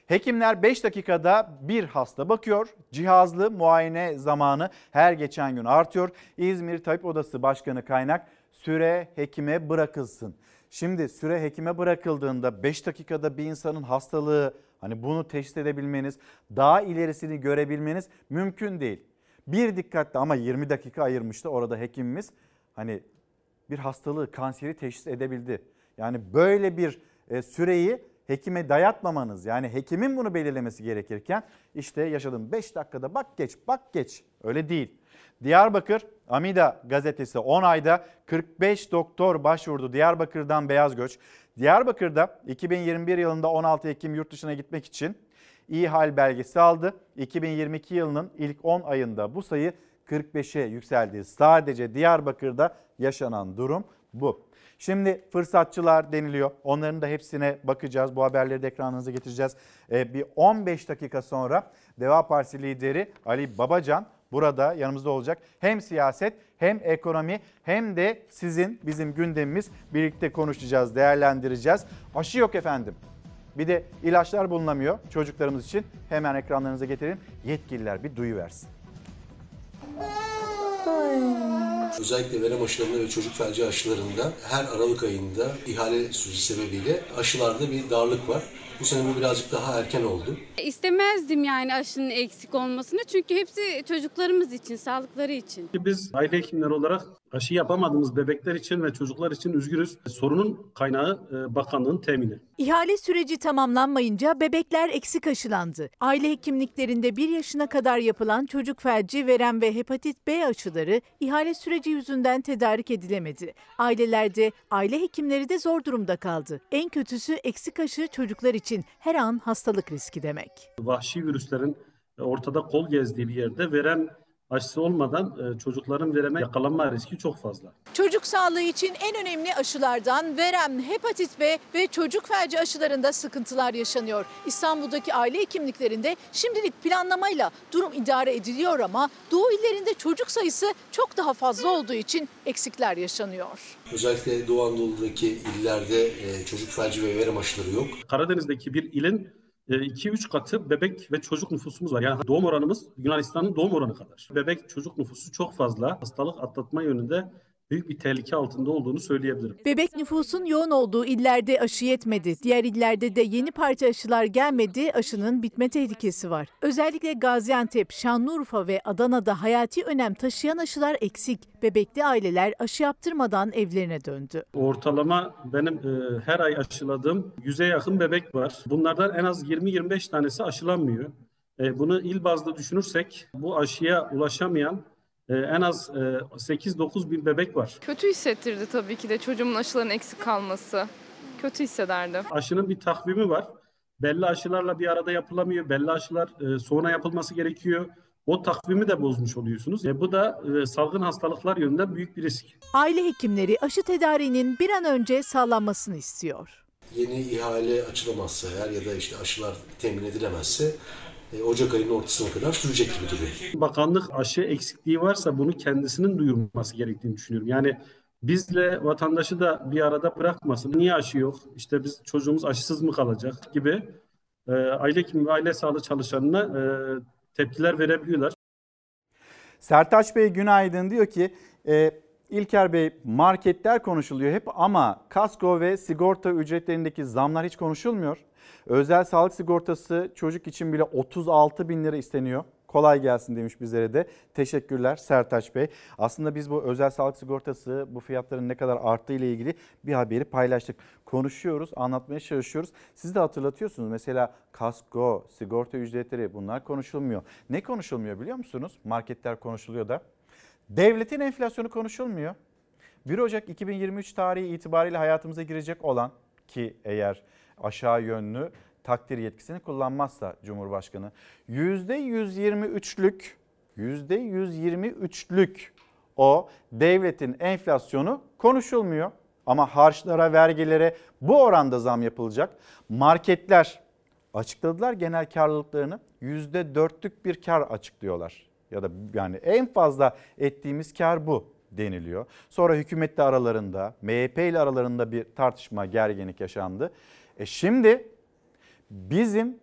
Hekimler 5 dakikada bir hasta bakıyor. Cihazlı muayene zamanı her geçen gün artıyor. İzmir Tabip Odası Başkanı kaynak süre hekime bırakılsın. Şimdi süre hekime bırakıldığında 5 dakikada bir insanın hastalığı hani bunu teşhis edebilmeniz, daha ilerisini görebilmeniz mümkün değil. Bir dikkatli ama 20 dakika ayırmıştı orada hekimimiz. Hani bir hastalığı, kanseri teşhis edebildi. Yani böyle bir e, süreyi hekime dayatmamanız yani hekimin bunu belirlemesi gerekirken işte yaşadım 5 dakikada bak geç bak geç öyle değil. Diyarbakır Amida gazetesi 10 ayda 45 doktor başvurdu Diyarbakır'dan beyaz göç. Diyarbakır'da 2021 yılında 16 Ekim yurt dışına gitmek için iyi hal belgesi aldı. 2022 yılının ilk 10 ayında bu sayı 45'e yükseldi. Sadece Diyarbakır'da yaşanan durum bu. Şimdi fırsatçılar deniliyor. Onların da hepsine bakacağız. Bu haberleri de ekranınıza getireceğiz. Ee, bir 15 dakika sonra Deva Partisi lideri Ali Babacan burada yanımızda olacak. Hem siyaset hem ekonomi hem de sizin bizim gündemimiz birlikte konuşacağız, değerlendireceğiz. Aşı yok efendim. Bir de ilaçlar bulunamıyor çocuklarımız için. Hemen ekranlarınıza getirin. Yetkililer bir duyu versin. Özellikle verem aşılarında ve çocuk felci aşılarında her Aralık ayında ihale süreci sebebiyle aşılarda bir darlık var. Bu sene bu birazcık daha erken oldu. İstemezdim yani aşının eksik olmasını çünkü hepsi çocuklarımız için, sağlıkları için. Biz aile hekimleri olarak Aşı yapamadığımız bebekler için ve çocuklar için üzgünüz. Sorunun kaynağı e, bakanlığın temini. İhale süreci tamamlanmayınca bebekler eksik aşılandı. Aile hekimliklerinde 1 yaşına kadar yapılan çocuk felci, verem ve hepatit B aşıları ihale süreci yüzünden tedarik edilemedi. Ailelerde, aile hekimleri de zor durumda kaldı. En kötüsü eksik aşı çocuklar için her an hastalık riski demek. Vahşi virüslerin e, ortada kol gezdiği bir yerde verem aşısı olmadan e, çocukların vereme yakalanma riski çok fazla. Çocuk sağlığı için en önemli aşılardan verem, hepatit B ve çocuk felci aşılarında sıkıntılar yaşanıyor. İstanbul'daki aile hekimliklerinde şimdilik planlamayla durum idare ediliyor ama Doğu illerinde çocuk sayısı çok daha fazla olduğu için eksikler yaşanıyor. Özellikle Doğu Anadolu'daki illerde e, çocuk felci ve verem aşıları yok. Karadeniz'deki bir ilin 2-3 katı bebek ve çocuk nüfusumuz var. Yani doğum oranımız Yunanistan'ın doğum oranı kadar. Bebek çocuk nüfusu çok fazla. Hastalık atlatma yönünde büyük bir tehlike altında olduğunu söyleyebilirim. Bebek nüfusun yoğun olduğu illerde aşı yetmedi. Diğer illerde de yeni parça aşılar gelmedi. Aşının bitme tehlikesi var. Özellikle Gaziantep, Şanlıurfa ve Adana'da hayati önem taşıyan aşılar eksik. Bebekli aileler aşı yaptırmadan evlerine döndü. Ortalama benim e, her ay aşıladığım 100'e yakın bebek var. Bunlardan en az 20-25 tanesi aşılanmıyor. E, bunu il bazlı düşünürsek bu aşıya ulaşamayan e, en az e, 8-9 bin bebek var. Kötü hissettirdi tabii ki de çocuğumun aşıların eksik kalması. Kötü hissederdim. Aşının bir takvimi var. Belli aşılarla bir arada yapılamıyor. Belli aşılar e, sonra yapılması gerekiyor. O takvimi de bozmuş oluyorsunuz. E, bu da e, salgın hastalıklar yönünden büyük bir risk. Aile hekimleri aşı tedariğinin bir an önce sağlanmasını istiyor. Yeni ihale açılamazsa eğer ya da işte aşılar temin edilemezse Ocak ayının ortasına kadar sürecek gibi duruyor. Bakanlık aşı eksikliği varsa bunu kendisinin duyurması gerektiğini düşünüyorum. Yani bizle vatandaşı da bir arada bırakmasın. Niye aşı yok? İşte biz çocuğumuz aşısız mı kalacak gibi e, aile hekimi ve aile sağlığı çalışanına e, tepkiler verebiliyorlar. Sertaç Bey günaydın diyor ki e, İlker Bey marketler konuşuluyor hep ama kasko ve sigorta ücretlerindeki zamlar hiç konuşulmuyor. Özel sağlık sigortası çocuk için bile 36 bin lira isteniyor. Kolay gelsin demiş bizlere de. Teşekkürler Sertaç Bey. Aslında biz bu özel sağlık sigortası bu fiyatların ne kadar arttığı ile ilgili bir haberi paylaştık. Konuşuyoruz, anlatmaya çalışıyoruz. Siz de hatırlatıyorsunuz. Mesela kasko, sigorta ücretleri bunlar konuşulmuyor. Ne konuşulmuyor biliyor musunuz? Marketler konuşuluyor da. Devletin enflasyonu konuşulmuyor. 1 Ocak 2023 tarihi itibariyle hayatımıza girecek olan ki eğer aşağı yönlü takdir yetkisini kullanmazsa Cumhurbaşkanı %123'lük %123'lük o devletin enflasyonu konuşulmuyor. Ama harçlara, vergilere bu oranda zam yapılacak. Marketler açıkladılar genel karlılıklarını. %4'lük bir kar açıklıyorlar. Ya da yani en fazla ettiğimiz kar bu deniliyor. Sonra hükümetle aralarında, MHP ile aralarında bir tartışma, gerginlik yaşandı. E şimdi bizim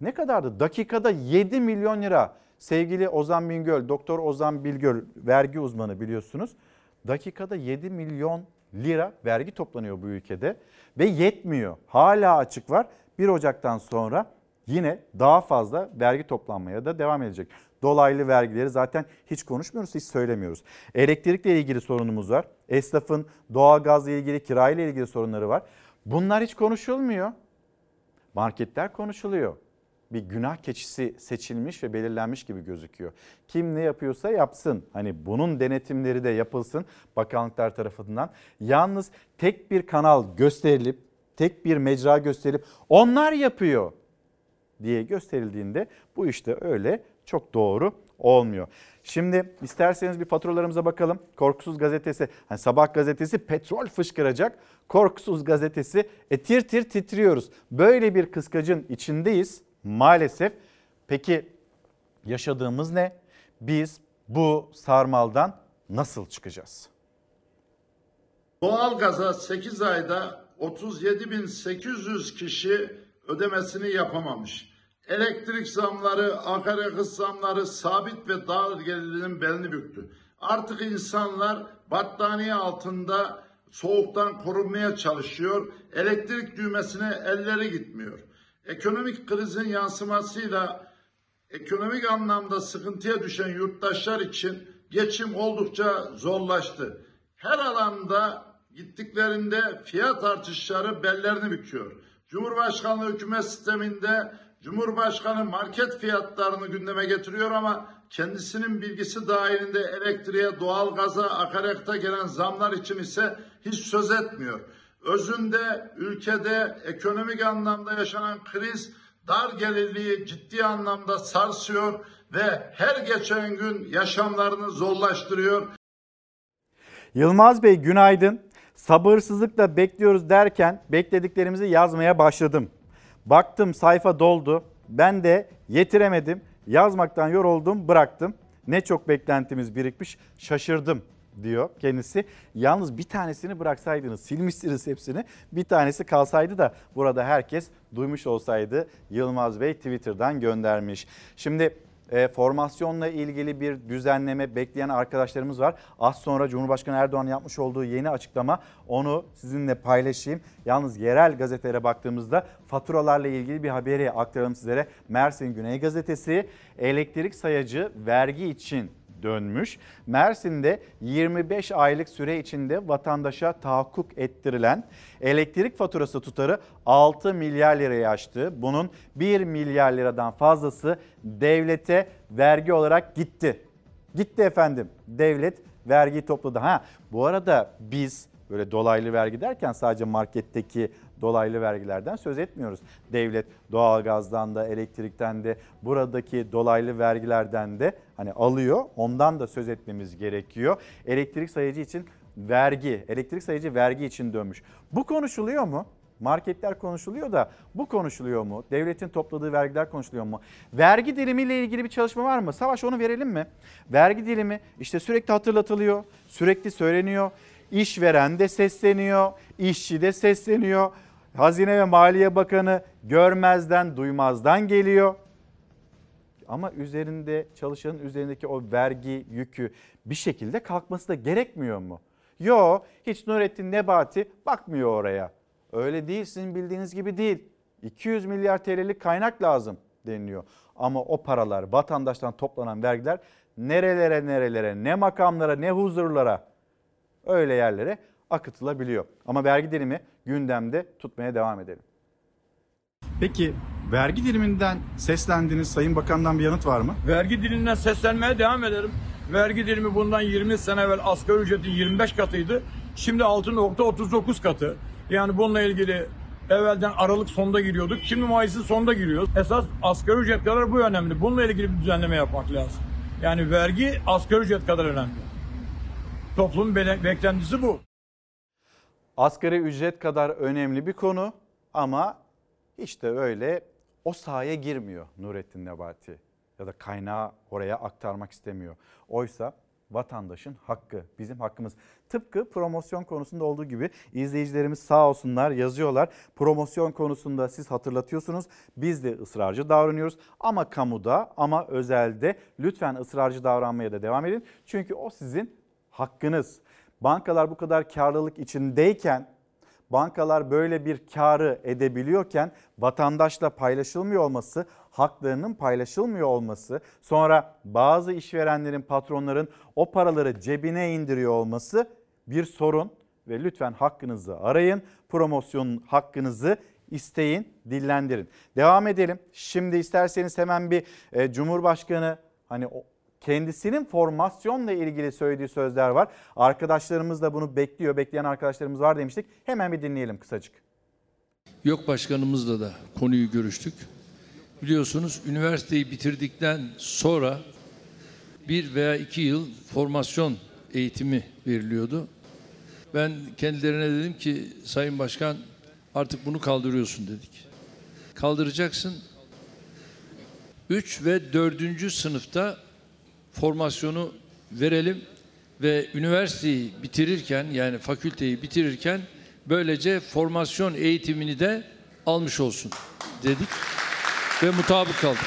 ne kadardı? Dakikada 7 milyon lira sevgili Ozan Bingöl, Doktor Ozan Bilgöl vergi uzmanı biliyorsunuz. Dakikada 7 milyon lira vergi toplanıyor bu ülkede ve yetmiyor. Hala açık var. 1 Ocak'tan sonra yine daha fazla vergi toplanmaya da devam edecek. Dolaylı vergileri zaten hiç konuşmuyoruz, hiç söylemiyoruz. Elektrikle ilgili sorunumuz var. Esnafın doğalgazla ilgili, kirayla ilgili sorunları var. Bunlar hiç konuşulmuyor. Marketler konuşuluyor. Bir günah keçisi seçilmiş ve belirlenmiş gibi gözüküyor. Kim ne yapıyorsa yapsın. Hani bunun denetimleri de yapılsın bakanlıklar tarafından. Yalnız tek bir kanal gösterilip, tek bir mecra gösterilip onlar yapıyor diye gösterildiğinde bu işte öyle çok doğru olmuyor. Şimdi isterseniz bir faturalarımıza bakalım. Korkusuz gazetesi, hani sabah gazetesi petrol fışkıracak. Korkusuz gazetesi e, tir tir titriyoruz. Böyle bir kıskacın içindeyiz maalesef. Peki yaşadığımız ne? Biz bu sarmaldan nasıl çıkacağız? Doğalgaza 8 ayda 37.800 kişi ödemesini yapamamış. Elektrik zamları, akaryakıt zamları sabit ve dar gelirinin belini büktü. Artık insanlar battaniye altında soğuktan korunmaya çalışıyor. Elektrik düğmesine elleri gitmiyor. Ekonomik krizin yansımasıyla ekonomik anlamda sıkıntıya düşen yurttaşlar için geçim oldukça zorlaştı. Her alanda gittiklerinde fiyat artışları bellerini büküyor. Cumhurbaşkanlığı hükümet sisteminde Cumhurbaşkanı market fiyatlarını gündeme getiriyor ama kendisinin bilgisi dahilinde elektriğe, doğalgaza, akaryakıta gelen zamlar için ise hiç söz etmiyor. Özünde ülkede ekonomik anlamda yaşanan kriz dar gelirliği ciddi anlamda sarsıyor ve her geçen gün yaşamlarını zorlaştırıyor. Yılmaz Bey günaydın. Sabırsızlıkla bekliyoruz derken beklediklerimizi yazmaya başladım. Baktım sayfa doldu. Ben de yetiremedim. Yazmaktan yoruldum, bıraktım. Ne çok beklentimiz birikmiş. Şaşırdım diyor kendisi. Yalnız bir tanesini bıraksaydınız, silmişsiniz hepsini. Bir tanesi kalsaydı da burada herkes duymuş olsaydı Yılmaz Bey Twitter'dan göndermiş. Şimdi e, formasyonla ilgili bir düzenleme bekleyen arkadaşlarımız var. Az sonra Cumhurbaşkanı Erdoğan yapmış olduğu yeni açıklama onu sizinle paylaşayım. Yalnız yerel gazetelere baktığımızda faturalarla ilgili bir haberi aktaralım sizlere. Mersin Güney Gazetesi elektrik sayacı vergi için dönmüş. Mersin'de 25 aylık süre içinde vatandaşa tahakkuk ettirilen elektrik faturası tutarı 6 milyar liraya aştı. Bunun 1 milyar liradan fazlası devlete vergi olarak gitti. Gitti efendim. Devlet vergiyi topladı. Ha bu arada biz böyle dolaylı vergi derken sadece marketteki dolaylı vergilerden söz etmiyoruz. Devlet doğalgazdan da elektrikten de buradaki dolaylı vergilerden de hani alıyor. Ondan da söz etmemiz gerekiyor. Elektrik sayıcı için vergi, elektrik sayıcı vergi için dönmüş. Bu konuşuluyor mu? Marketler konuşuluyor da bu konuşuluyor mu? Devletin topladığı vergiler konuşuluyor mu? Vergi dilimiyle ilgili bir çalışma var mı? Savaş onu verelim mi? Vergi dilimi işte sürekli hatırlatılıyor, sürekli söyleniyor. İşveren de sesleniyor, işçi de sesleniyor. Hazine ve Maliye Bakanı görmezden duymazdan geliyor. Ama üzerinde çalışanın üzerindeki o vergi yükü bir şekilde kalkması da gerekmiyor mu? Yo hiç Nurettin Nebati bakmıyor oraya. Öyle değil sizin bildiğiniz gibi değil. 200 milyar TL'lik kaynak lazım deniliyor. Ama o paralar vatandaştan toplanan vergiler nerelere nerelere ne makamlara ne huzurlara öyle yerlere akıtılabiliyor. Ama vergi dilimi gündemde tutmaya devam edelim. Peki vergi diliminden seslendiğiniz Sayın Bakan'dan bir yanıt var mı? Vergi dilinden seslenmeye devam ederim. Vergi dilimi bundan 20 sene evvel asgari ücretin 25 katıydı. Şimdi 6.39 katı. Yani bununla ilgili evvelden Aralık sonunda giriyorduk. Şimdi Mayıs'ın sonunda giriyoruz. Esas asgari ücret kadar bu önemli. Bununla ilgili bir düzenleme yapmak lazım. Yani vergi asgari ücret kadar önemli. Toplumun beklentisi bu. Asgari ücret kadar önemli bir konu ama işte öyle o sahaya girmiyor Nurettin Nebati ya da kaynağı oraya aktarmak istemiyor. Oysa vatandaşın hakkı, bizim hakkımız. Tıpkı promosyon konusunda olduğu gibi izleyicilerimiz sağ olsunlar yazıyorlar. Promosyon konusunda siz hatırlatıyorsunuz. Biz de ısrarcı davranıyoruz. Ama kamuda ama özelde lütfen ısrarcı davranmaya da devam edin. Çünkü o sizin hakkınız. Bankalar bu kadar karlılık içindeyken bankalar böyle bir karı edebiliyorken vatandaşla paylaşılmıyor olması, haklarının paylaşılmıyor olması, sonra bazı işverenlerin, patronların o paraları cebine indiriyor olması bir sorun ve lütfen hakkınızı arayın. Promosyonun hakkınızı isteyin, dillendirin. Devam edelim. Şimdi isterseniz hemen bir e, Cumhurbaşkanı hani kendisinin formasyonla ilgili söylediği sözler var. Arkadaşlarımız da bunu bekliyor. Bekleyen arkadaşlarımız var demiştik. Hemen bir dinleyelim kısacık. Yok başkanımızla da konuyu görüştük. Biliyorsunuz üniversiteyi bitirdikten sonra bir veya iki yıl formasyon eğitimi veriliyordu. Ben kendilerine dedim ki Sayın Başkan artık bunu kaldırıyorsun dedik. Kaldıracaksın. Üç ve dördüncü sınıfta formasyonu verelim ve üniversiteyi bitirirken yani fakülteyi bitirirken böylece formasyon eğitimini de almış olsun dedik ve mutabık kaldık.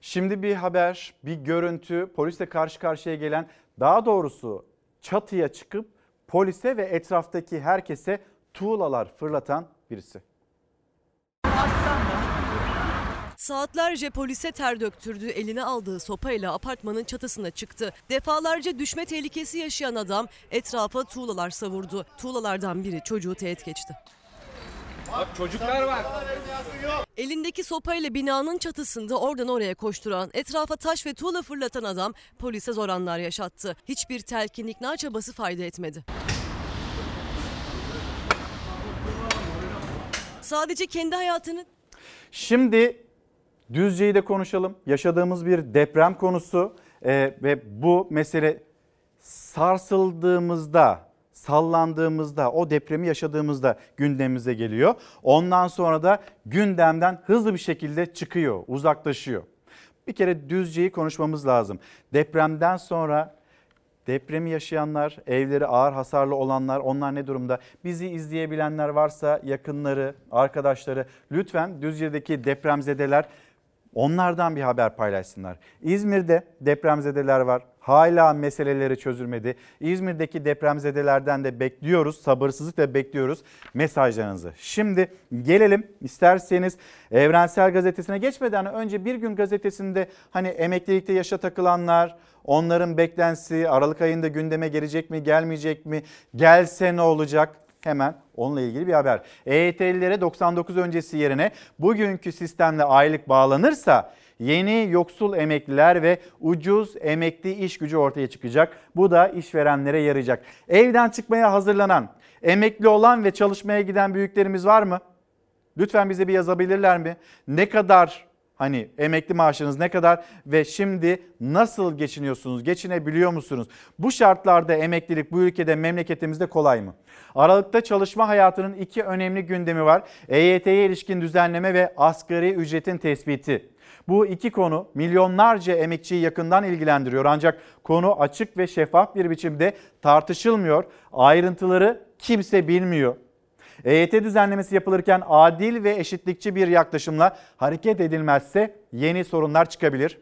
Şimdi bir haber, bir görüntü, polisle karşı karşıya gelen, daha doğrusu çatıya çıkıp polise ve etraftaki herkese tuğlalar fırlatan birisi. Saatlerce polise ter döktürdüğü eline aldığı sopayla apartmanın çatısına çıktı. Defalarca düşme tehlikesi yaşayan adam etrafa tuğlalar savurdu. Tuğlalardan biri çocuğu teğet geçti. Bak çocuklar var. Elindeki sopayla binanın çatısında oradan oraya koşturan, etrafa taş ve tuğla fırlatan adam polise zor anlar yaşattı. Hiçbir telkin ikna çabası fayda etmedi. Sadece kendi hayatını Şimdi Düzce'yi de konuşalım. Yaşadığımız bir deprem konusu Ee, ve bu mesele sarsıldığımızda, sallandığımızda, o depremi yaşadığımızda gündemimize geliyor. Ondan sonra da gündemden hızlı bir şekilde çıkıyor, uzaklaşıyor. Bir kere Düzce'yi konuşmamız lazım. Depremden sonra Depremi yaşayanlar, evleri ağır hasarlı olanlar onlar ne durumda? Bizi izleyebilenler varsa yakınları, arkadaşları lütfen Düzce'deki depremzedeler onlardan bir haber paylaşsınlar. İzmir'de depremzedeler var. Hala meseleleri çözülmedi. İzmir'deki depremzedelerden de bekliyoruz, sabırsızlıkla bekliyoruz mesajlarınızı. Şimdi gelelim isterseniz Evrensel Gazetesi'ne geçmeden önce Bir Gün Gazetesi'nde hani emeklilikte yaşa takılanlar, onların beklentisi Aralık ayında gündeme gelecek mi, gelmeyecek mi, gelse ne olacak? Hemen onunla ilgili bir haber. EYT'lilere 99 öncesi yerine bugünkü sistemle aylık bağlanırsa yeni yoksul emekliler ve ucuz emekli iş gücü ortaya çıkacak. Bu da işverenlere yarayacak. Evden çıkmaya hazırlanan, emekli olan ve çalışmaya giden büyüklerimiz var mı? Lütfen bize bir yazabilirler mi? Ne kadar Hani emekli maaşınız ne kadar ve şimdi nasıl geçiniyorsunuz? Geçinebiliyor musunuz? Bu şartlarda emeklilik bu ülkede memleketimizde kolay mı? Aralıkta çalışma hayatının iki önemli gündemi var. EYT'ye ilişkin düzenleme ve asgari ücretin tespiti. Bu iki konu milyonlarca emekçiyi yakından ilgilendiriyor ancak konu açık ve şeffaf bir biçimde tartışılmıyor. Ayrıntıları kimse bilmiyor. EYT düzenlemesi yapılırken adil ve eşitlikçi bir yaklaşımla hareket edilmezse yeni sorunlar çıkabilir.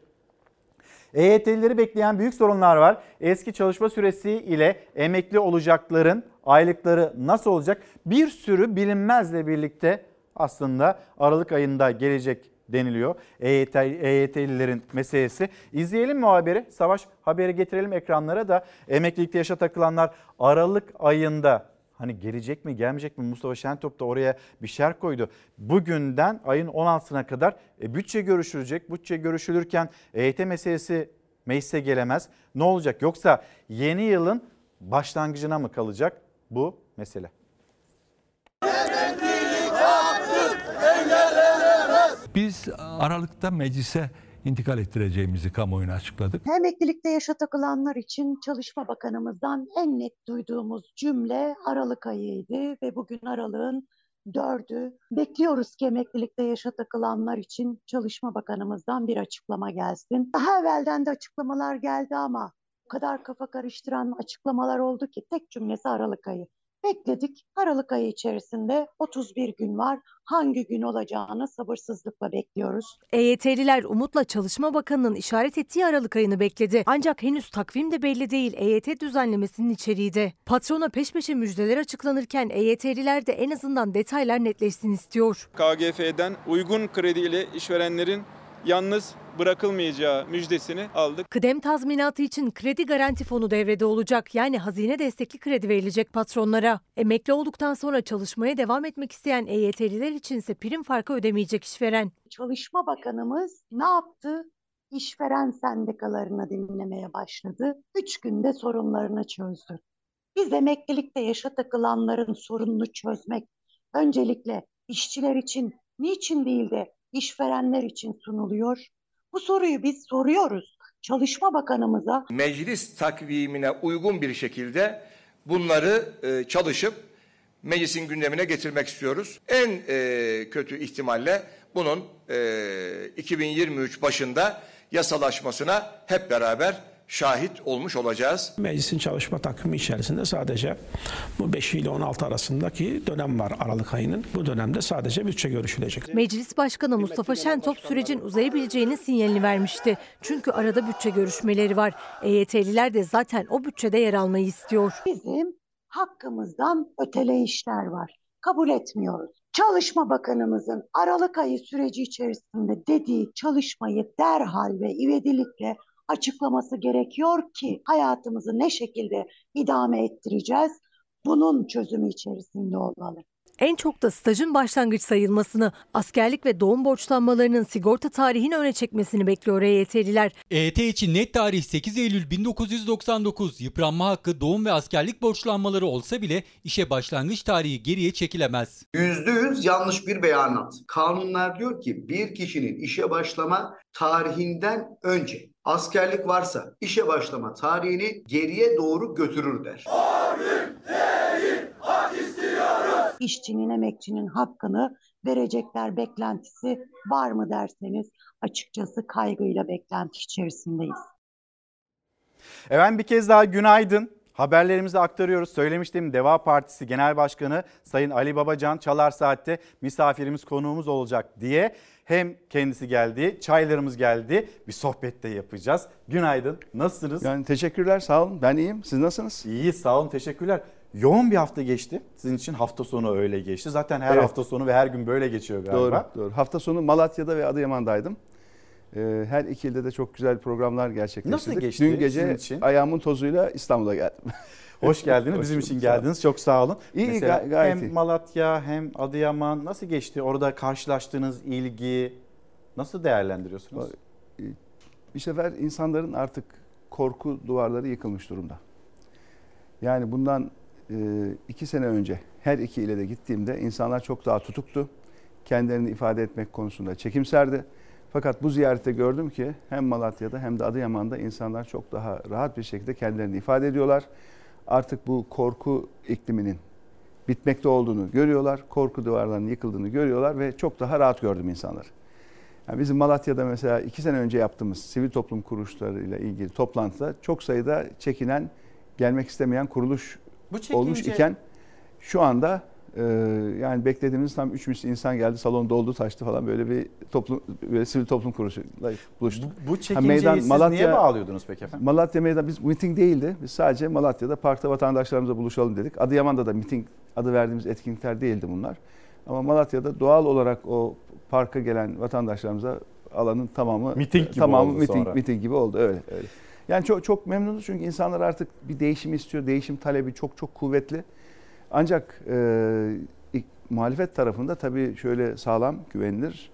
EYT'lileri bekleyen büyük sorunlar var. Eski çalışma süresi ile emekli olacakların aylıkları nasıl olacak? Bir sürü bilinmezle birlikte aslında Aralık ayında gelecek deniliyor. EYT, EYT'lilerin meselesi. İzleyelim mi haberi? Savaş haberi getirelim ekranlara da emeklilikte yaşa takılanlar Aralık ayında Hani gelecek mi gelmeyecek mi Mustafa Şentop da oraya bir şer koydu. Bugünden ayın 16'sına kadar e, bütçe görüşülecek. Bütçe görüşülürken EYT meselesi meclise gelemez. Ne olacak? Yoksa yeni yılın başlangıcına mı kalacak bu mesele? Biz Aralık'ta meclise intikal ettireceğimizi kamuoyuna açıkladık. Emeklilikte yaşa takılanlar için Çalışma Bakanımızdan en net duyduğumuz cümle Aralık ayıydı ve bugün Aralık'ın dördü. Bekliyoruz ki emeklilikte yaşa takılanlar için Çalışma Bakanımızdan bir açıklama gelsin. Daha evvelden de açıklamalar geldi ama o kadar kafa karıştıran açıklamalar oldu ki tek cümlesi Aralık ayı. Bekledik. Aralık ayı içerisinde 31 gün var. Hangi gün olacağını sabırsızlıkla bekliyoruz. EYT'liler umutla Çalışma Bakanı'nın işaret ettiği Aralık ayını bekledi. Ancak henüz takvim de belli değil EYT düzenlemesinin içeriği de. Patrona peş peşe müjdeler açıklanırken EYT'liler de en azından detaylar netleşsin istiyor. KGF'den uygun krediyle işverenlerin yalnız bırakılmayacağı müjdesini aldık. Kıdem tazminatı için kredi garanti fonu devrede olacak. Yani hazine destekli kredi verilecek patronlara. Emekli olduktan sonra çalışmaya devam etmek isteyen EYT'liler içinse prim farkı ödemeyecek işveren. Çalışma Bakanımız ne yaptı? İşveren sendikalarını dinlemeye başladı. Üç günde sorunlarını çözdü. Biz emeklilikte yaşa takılanların sorununu çözmek öncelikle işçiler için niçin değil de işverenler için sunuluyor? Bu soruyu biz soruyoruz Çalışma Bakanımıza. Meclis takvimine uygun bir şekilde bunları e, çalışıp meclisin gündemine getirmek istiyoruz. En e, kötü ihtimalle bunun e, 2023 başında yasalaşmasına hep beraber şahit olmuş olacağız. Meclisin çalışma takvimi içerisinde sadece bu 5 ile 16 arasındaki dönem var Aralık ayının. Bu dönemde sadece bütçe görüşülecek. Meclis Başkanı Mustafa Şentop sürecin uzayabileceğinin sinyalini vermişti. Çünkü arada bütçe görüşmeleri var. EYT'liler de zaten o bütçede yer almayı istiyor. Bizim hakkımızdan öteleyişler var. Kabul etmiyoruz. Çalışma Bakanımızın Aralık ayı süreci içerisinde dediği çalışmayı derhal ve ivedilikle açıklaması gerekiyor ki hayatımızı ne şekilde idame ettireceğiz? Bunun çözümü içerisinde olmalı. En çok da stajın başlangıç sayılmasını, askerlik ve doğum borçlanmalarının sigorta tarihini öne çekmesini bekliyor EYT'liler. EYT için net tarih 8 Eylül 1999. Yıpranma hakkı, doğum ve askerlik borçlanmaları olsa bile işe başlangıç tarihi geriye çekilemez. %100 yanlış bir beyanat. Kanunlar diyor ki bir kişinin işe başlama tarihinden önce askerlik varsa işe başlama tarihini geriye doğru götürür der. İşçinin, emekçinin hakkını verecekler beklentisi var mı derseniz açıkçası kaygıyla beklenti içerisindeyiz. Efendim bir kez daha günaydın. Haberlerimizi aktarıyoruz. Söylemiştim Deva Partisi Genel Başkanı Sayın Ali Babacan Çalar Saat'te misafirimiz konuğumuz olacak diye hem kendisi geldi, çaylarımız geldi. Bir sohbet de yapacağız. Günaydın. Nasılsınız? Yani teşekkürler sağ olun. Ben iyiyim. Siz nasılsınız? İyi sağ olun teşekkürler. Yoğun bir hafta geçti. Sizin için hafta sonu öyle geçti. Zaten her Evet. hafta sonu ve her gün böyle geçiyor galiba. Doğru, doğru. Hafta sonu Malatya'da ve Adıyaman'daydım. Ee, Her iki ilde de çok güzel programlar gerçekleştirdik. Nasıl geçti Dün gece için? ayağımın tozuyla İstanbul'a geldim. *laughs* Hoş geldiniz. Hoş Bizim için geldiniz. Çok sağ olun. İyi, Mesela ga- gayet hem iyi. Malatya hem Adıyaman nasıl geçti? Orada karşılaştığınız ilgi nasıl değerlendiriyorsunuz? Bir sefer insanların artık korku duvarları yıkılmış durumda. Yani bundan e, iki sene önce her iki ile de gittiğimde insanlar çok daha tutuktu. Kendilerini ifade etmek konusunda çekimserdi. Fakat bu ziyarette gördüm ki hem Malatya'da hem de Adıyaman'da insanlar çok daha rahat bir şekilde kendilerini ifade ediyorlar. Artık bu korku ikliminin bitmekte olduğunu görüyorlar. Korku duvarlarının yıkıldığını görüyorlar ve çok daha rahat gördüm insanları. Yani bizim Malatya'da mesela iki sene önce yaptığımız sivil toplum kuruluşlarıyla ilgili toplantıda çok sayıda çekinen, gelmek istemeyen kuruluş Bu çekince- olmuş iken şu anda e, yani beklediğimiz tam üç misli insan geldi, salon doldu taştı falan böyle bir toplum böyle sivil toplum kuruluşuyla buluştuk. Bu Ha, çekinceyi siz niye bağlıyordunuz peki efendim? Malatya meydan biz miting değildi. Biz sadece Malatya'da parkta vatandaşlarımızla buluşalım dedik. Adıyaman'da da miting adı verdiğimiz etkinlikler değildi bunlar. Ama Malatya'da doğal olarak o parka gelen vatandaşlarımıza alanın tamamı Miting gibi tamamı oldu miting, sonra. miting gibi oldu öyle öyle. Yani çok çok memnunuz çünkü insanlar artık bir değişim istiyor. Değişim talebi çok çok kuvvetli. Ancak e, muhalefet tarafında tabii şöyle sağlam, güvenilir,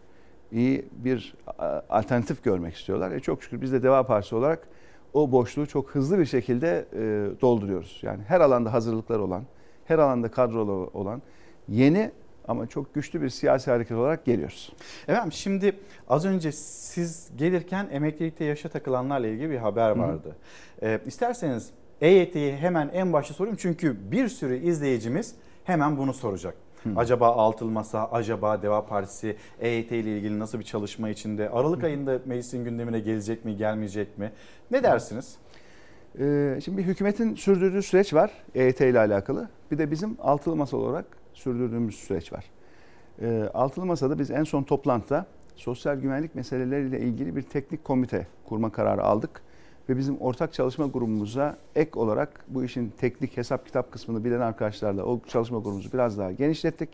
iyi bir alternatif görmek istiyorlar. E çok şükür biz de Deva Partisi olarak o boşluğu çok hızlı bir şekilde e, dolduruyoruz. Yani her alanda hazırlıklar olan, her alanda kadrolu olan yeni ama çok güçlü bir siyasi hareket olarak geliyoruz. Efendim şimdi az önce siz gelirken emeklilikte yaşa takılanlarla ilgili bir haber hı. vardı. Ee, isterseniz EYT'yi hemen en başta sorayım çünkü bir sürü izleyicimiz hemen bunu soracak. Acaba altılı masa, acaba Deva Partisi EYT ile ilgili nasıl bir çalışma içinde? Aralık ayında meclisin gündemine gelecek mi, gelmeyecek mi? Ne dersiniz? Ee, şimdi bir hükümetin sürdürdüğü süreç var EYT ile alakalı. Bir de bizim altılı masa olarak sürdürdüğümüz süreç var. Ee, altılı masada biz en son toplantıda sosyal güvenlik meseleleriyle ilgili bir teknik komite kurma kararı aldık. Ve bizim ortak çalışma grubumuza ek olarak bu işin teknik hesap kitap kısmını bilen arkadaşlarla o çalışma grubumuzu biraz daha genişlettik.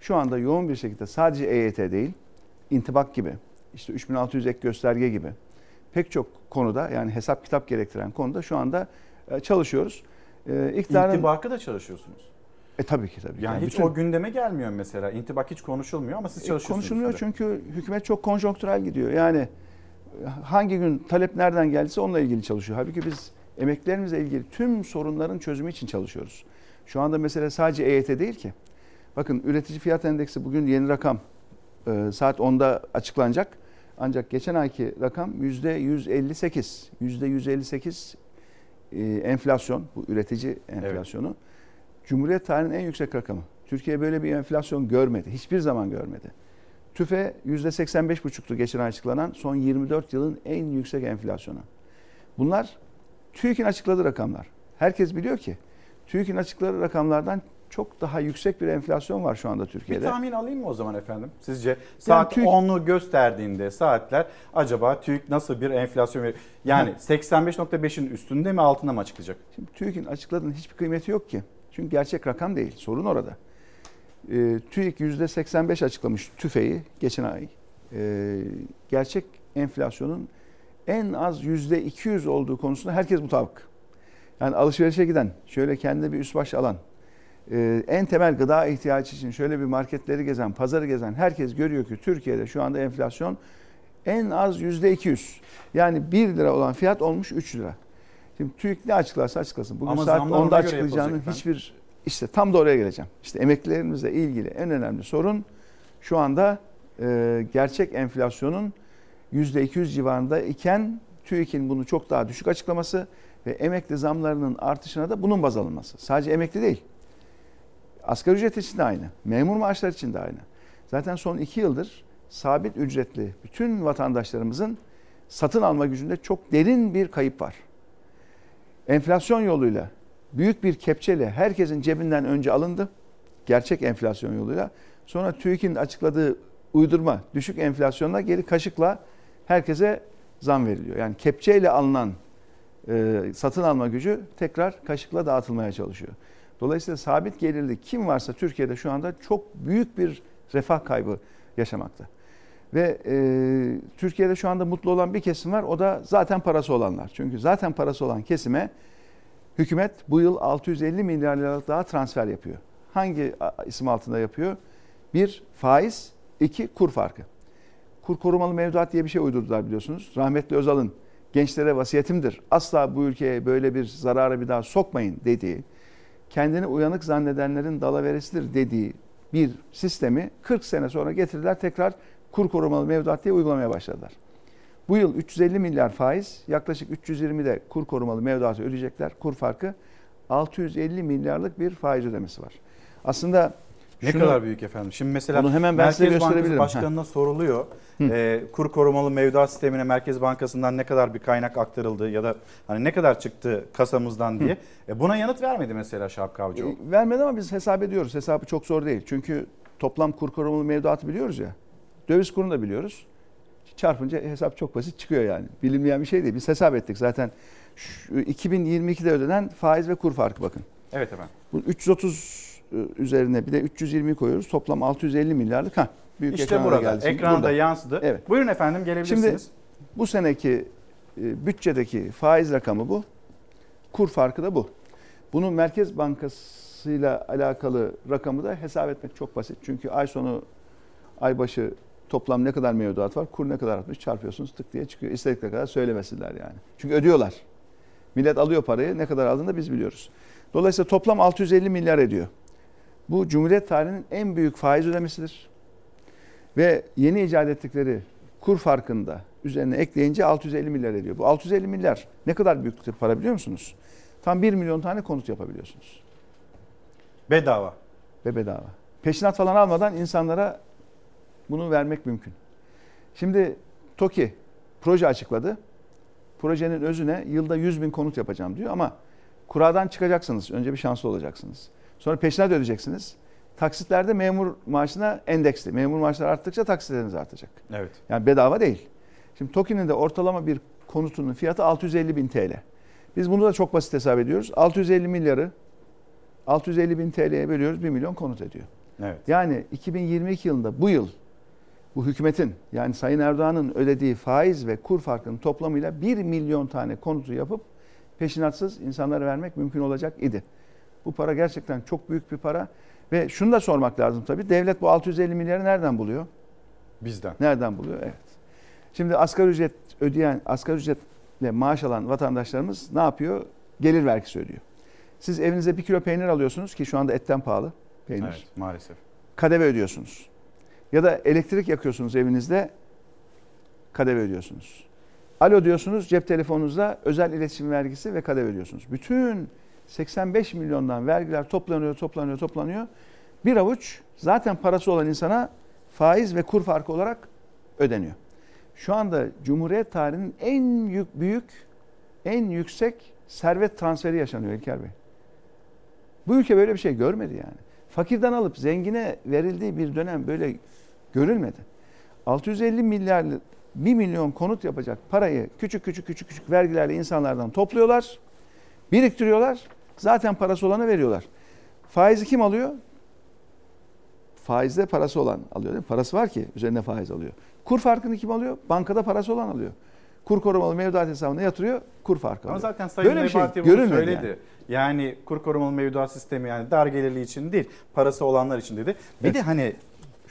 Şu anda yoğun bir şekilde sadece EYT değil, intibak gibi, işte 3600 ek gösterge gibi pek çok konuda yani hesap kitap gerektiren konuda şu anda e, çalışıyoruz. E, iktidarın- İntibakı da çalışıyorsunuz. E tabii ki tabii. ki. Yani, hiç bütün- o gündeme gelmiyor mesela. İntibak hiç konuşulmuyor ama siz E, çalışıyorsunuz. Konuşulmuyor tabii. çünkü hükümet çok konjonktürel gidiyor. Yani e, hangi gün talep nereden geldiyse onunla ilgili çalışıyor. Halbuki biz emeklilerimizle ilgili tüm sorunların çözümü için çalışıyoruz. Şu anda mesele sadece EYT değil ki. Bakın üretici fiyat endeksi bugün yeni rakam e, saat 10'da açıklanacak. Ancak geçen ayki rakam %158. %158 e, enflasyon, bu üretici enflasyonu. Cumhuriyet tarihinin en yüksek rakamı. Türkiye böyle bir enflasyon görmedi. Hiçbir zaman görmedi. TÜFE %85,5'tu geçen ay açıklanan son 24 yılın en yüksek enflasyonu. Bunlar TÜİK'in açıkladığı rakamlar. Herkes biliyor ki TÜİK'in açıkladığı rakamlardan çok daha yüksek bir enflasyon var şu anda Bir Türkiye'de. tahmin alayım mı o zaman efendim? Sizce saat TÜİK 10'u gösterdiğinde saatler acaba TÜİK nasıl bir enflasyon veriyor? Yani 85.5'in üstünde mi altında mı açıklayacak? Şimdi TÜİK'in açıkladığının hiçbir kıymeti yok ki. Çünkü gerçek rakam değil. Sorun orada. E, TÜİK %85 açıklamış tüfeği geçen ay. E, gerçek enflasyonun en az %200 olduğu konusunda herkes mutabık. Yani alışverişe giden, şöyle kendine bir üst baş alan, e, en temel gıda ihtiyacı için şöyle bir marketleri gezen, pazarı gezen herkes görüyor ki Türkiye'de şu anda enflasyon en az %200. Yani 1 lira olan fiyat olmuş 3 lira. Şimdi TÜİK ne açıklarsa açıklasın. Bugün Ama saat zamlar ona 10'da göre açıklayacağının yapılacak hiçbir işte tam da oraya geleceğim. İşte emeklilerimizle ilgili en önemli sorun şu anda e, gerçek enflasyonun %200 civarında iken TÜİK'in bunu çok daha düşük açıklaması ve emekli zamlarının artışına da bunun baz alınması. Sadece emekli değil. Asgari ücret için de aynı. Memur maaşları için de aynı. Zaten son iki yıldır sabit ücretli bütün vatandaşlarımızın satın alma gücünde çok derin bir kayıp var. Enflasyon yoluyla büyük bir kepçeyle herkesin cebinden önce alındı. Gerçek enflasyon yoluyla. Sonra TÜİK'in açıkladığı uydurma düşük enflasyonla geri kaşıkla herkese zam veriliyor. Yani kepçeyle alınan e, satın alma gücü tekrar kaşıkla dağıtılmaya çalışıyor. Dolayısıyla sabit gelirli kim varsa Türkiye'de şu anda çok büyük bir refah kaybı yaşamakta. Ve e, Türkiye'de şu anda mutlu olan bir kesim var. O da zaten parası olanlar. Çünkü zaten parası olan kesime hükümet bu yıl 650 milyar liralık daha transfer yapıyor. Hangi isim altında yapıyor? Bir, faiz. iki kur farkı. Kur korumalı mevduat diye bir şey uydurdular biliyorsunuz. Rahmetli Özal'ın gençlere vasiyetimdir. Asla bu ülkeye böyle bir zarara bir daha sokmayın dediği, kendini uyanık zannedenlerin dalaveresidir dediği bir sistemi 40 sene sonra getirdiler tekrar kur korumalı mevduat diye uygulamaya başladılar. Bu yıl 350 milyar faiz, yaklaşık 320 de kur korumalı mevduatı ödeyecekler. Kur farkı 650 milyarlık bir faiz ödemesi var. Aslında ne şunu, kadar büyük efendim. Şimdi mesela bunu hemen ben Merkez size Bankası gösterebilirim. Başkanı'na soruluyor. E, kur korumalı mevduat sistemine Merkez Bankası'ndan ne kadar bir kaynak aktarıldı ya da hani ne kadar çıktı kasamızdan diye. E, buna yanıt vermedi mesela Şapka Avcıoğlu. E, vermedi ama biz hesap ediyoruz. Hesabı çok zor değil. Çünkü toplam kur korumalı mevduatı biliyoruz ya. Döviz kurunu da biliyoruz. Çarpınca hesap çok basit çıkıyor yani. Bilinmeyen bir şey değil. Biz hesap ettik zaten. Şu 2022'de ödenen faiz ve kur farkı bakın. Evet efendim. Bu 330 üzerine bir de 320 koyuyoruz. Toplam 650 milyarlık. Ha, büyük işte burada. geldi. Ekranda burada. yansıdı. Evet. Buyurun efendim gelebilirsiniz. Şimdi bu seneki e, bütçedeki faiz rakamı bu. Kur farkı da bu. Bunu Merkez Bankası'yla alakalı rakamı da hesap etmek çok basit. Çünkü ay sonu ay başı toplam ne kadar mevduat var, kur ne kadar artmış çarpıyorsunuz tık diye çıkıyor. İstedikleri kadar söylemesinler yani. Çünkü ödüyorlar. Millet alıyor parayı ne kadar aldığını da biz biliyoruz. Dolayısıyla toplam 650 milyar ediyor. Bu Cumhuriyet tarihinin en büyük faiz ödemesidir. Ve yeni icat ettikleri kur farkında üzerine ekleyince 650 milyar ediyor. Bu 650 milyar ne kadar büyük bir para biliyor musunuz? Tam 1 milyon tane konut yapabiliyorsunuz. Bedava. Ve bedava. Peşinat falan almadan insanlara bunu vermek mümkün. Şimdi TOKİ proje açıkladı. Projenin özüne yılda 100 bin konut yapacağım diyor ama kuradan çıkacaksınız. Önce bir şanslı olacaksınız. Sonra peşinat ödeyeceksiniz. Taksitlerde memur maaşına endeksli. Memur maaşları arttıkça taksitleriniz artacak. Evet. Yani bedava değil. Şimdi TOKİ'nin de ortalama bir konutunun fiyatı 650 bin TL. Biz bunu da çok basit hesap ediyoruz. 650 milyarı 650 bin TL'ye bölüyoruz 1 milyon konut ediyor. Evet. Yani 2022 yılında bu yıl bu hükümetin yani Sayın Erdoğan'ın ödediği faiz ve kur farkının toplamıyla 1 milyon tane konutu yapıp peşinatsız insanlara vermek mümkün olacak idi. Bu para gerçekten çok büyük bir para ve şunu da sormak lazım tabii. Devlet bu 650 milyarı nereden buluyor? Bizden. Nereden buluyor? Evet. Şimdi asgari ücret ödeyen, asgari ücretle maaş alan vatandaşlarımız ne yapıyor? Gelir vergisi ödüyor. Siz evinize bir kilo peynir alıyorsunuz ki şu anda etten pahalı peynir. Evet maalesef. KDV ödüyorsunuz. Ya da elektrik yakıyorsunuz evinizde KDV ödüyorsunuz. Alo diyorsunuz cep telefonunuzda özel iletişim vergisi ve KDV ödüyorsunuz. Bütün 85 milyondan vergiler toplanıyor, toplanıyor, toplanıyor. Bir avuç zaten parası olan insana faiz ve kur farkı olarak ödeniyor. Şu anda Cumhuriyet tarihinin en büyük, büyük en yüksek servet transferi yaşanıyor İlker Bey. Bu ülke böyle bir şey görmedi yani. Fakirden alıp zengine verildiği bir dönem böyle görülmedi. 650 milyar 1 milyon konut yapacak parayı küçük küçük küçük küçük vergilerle insanlardan topluyorlar. Biriktiriyorlar. Zaten parası olana veriyorlar. Faizi kim alıyor? faizde parası olan alıyor değil mi? Parası var ki üzerine faiz alıyor. Kur farkını kim alıyor? Bankada parası olan alıyor. Kur korumalı mevduat hesabına yatırıyor, kur farkı Ama alıyor. zaten Sayın Böyle bir şey bunu söyledi. yani. Yani. kur korumalı mevduat sistemi yani dar gelirli için değil, parası olanlar için dedi. Bir Evet. de hani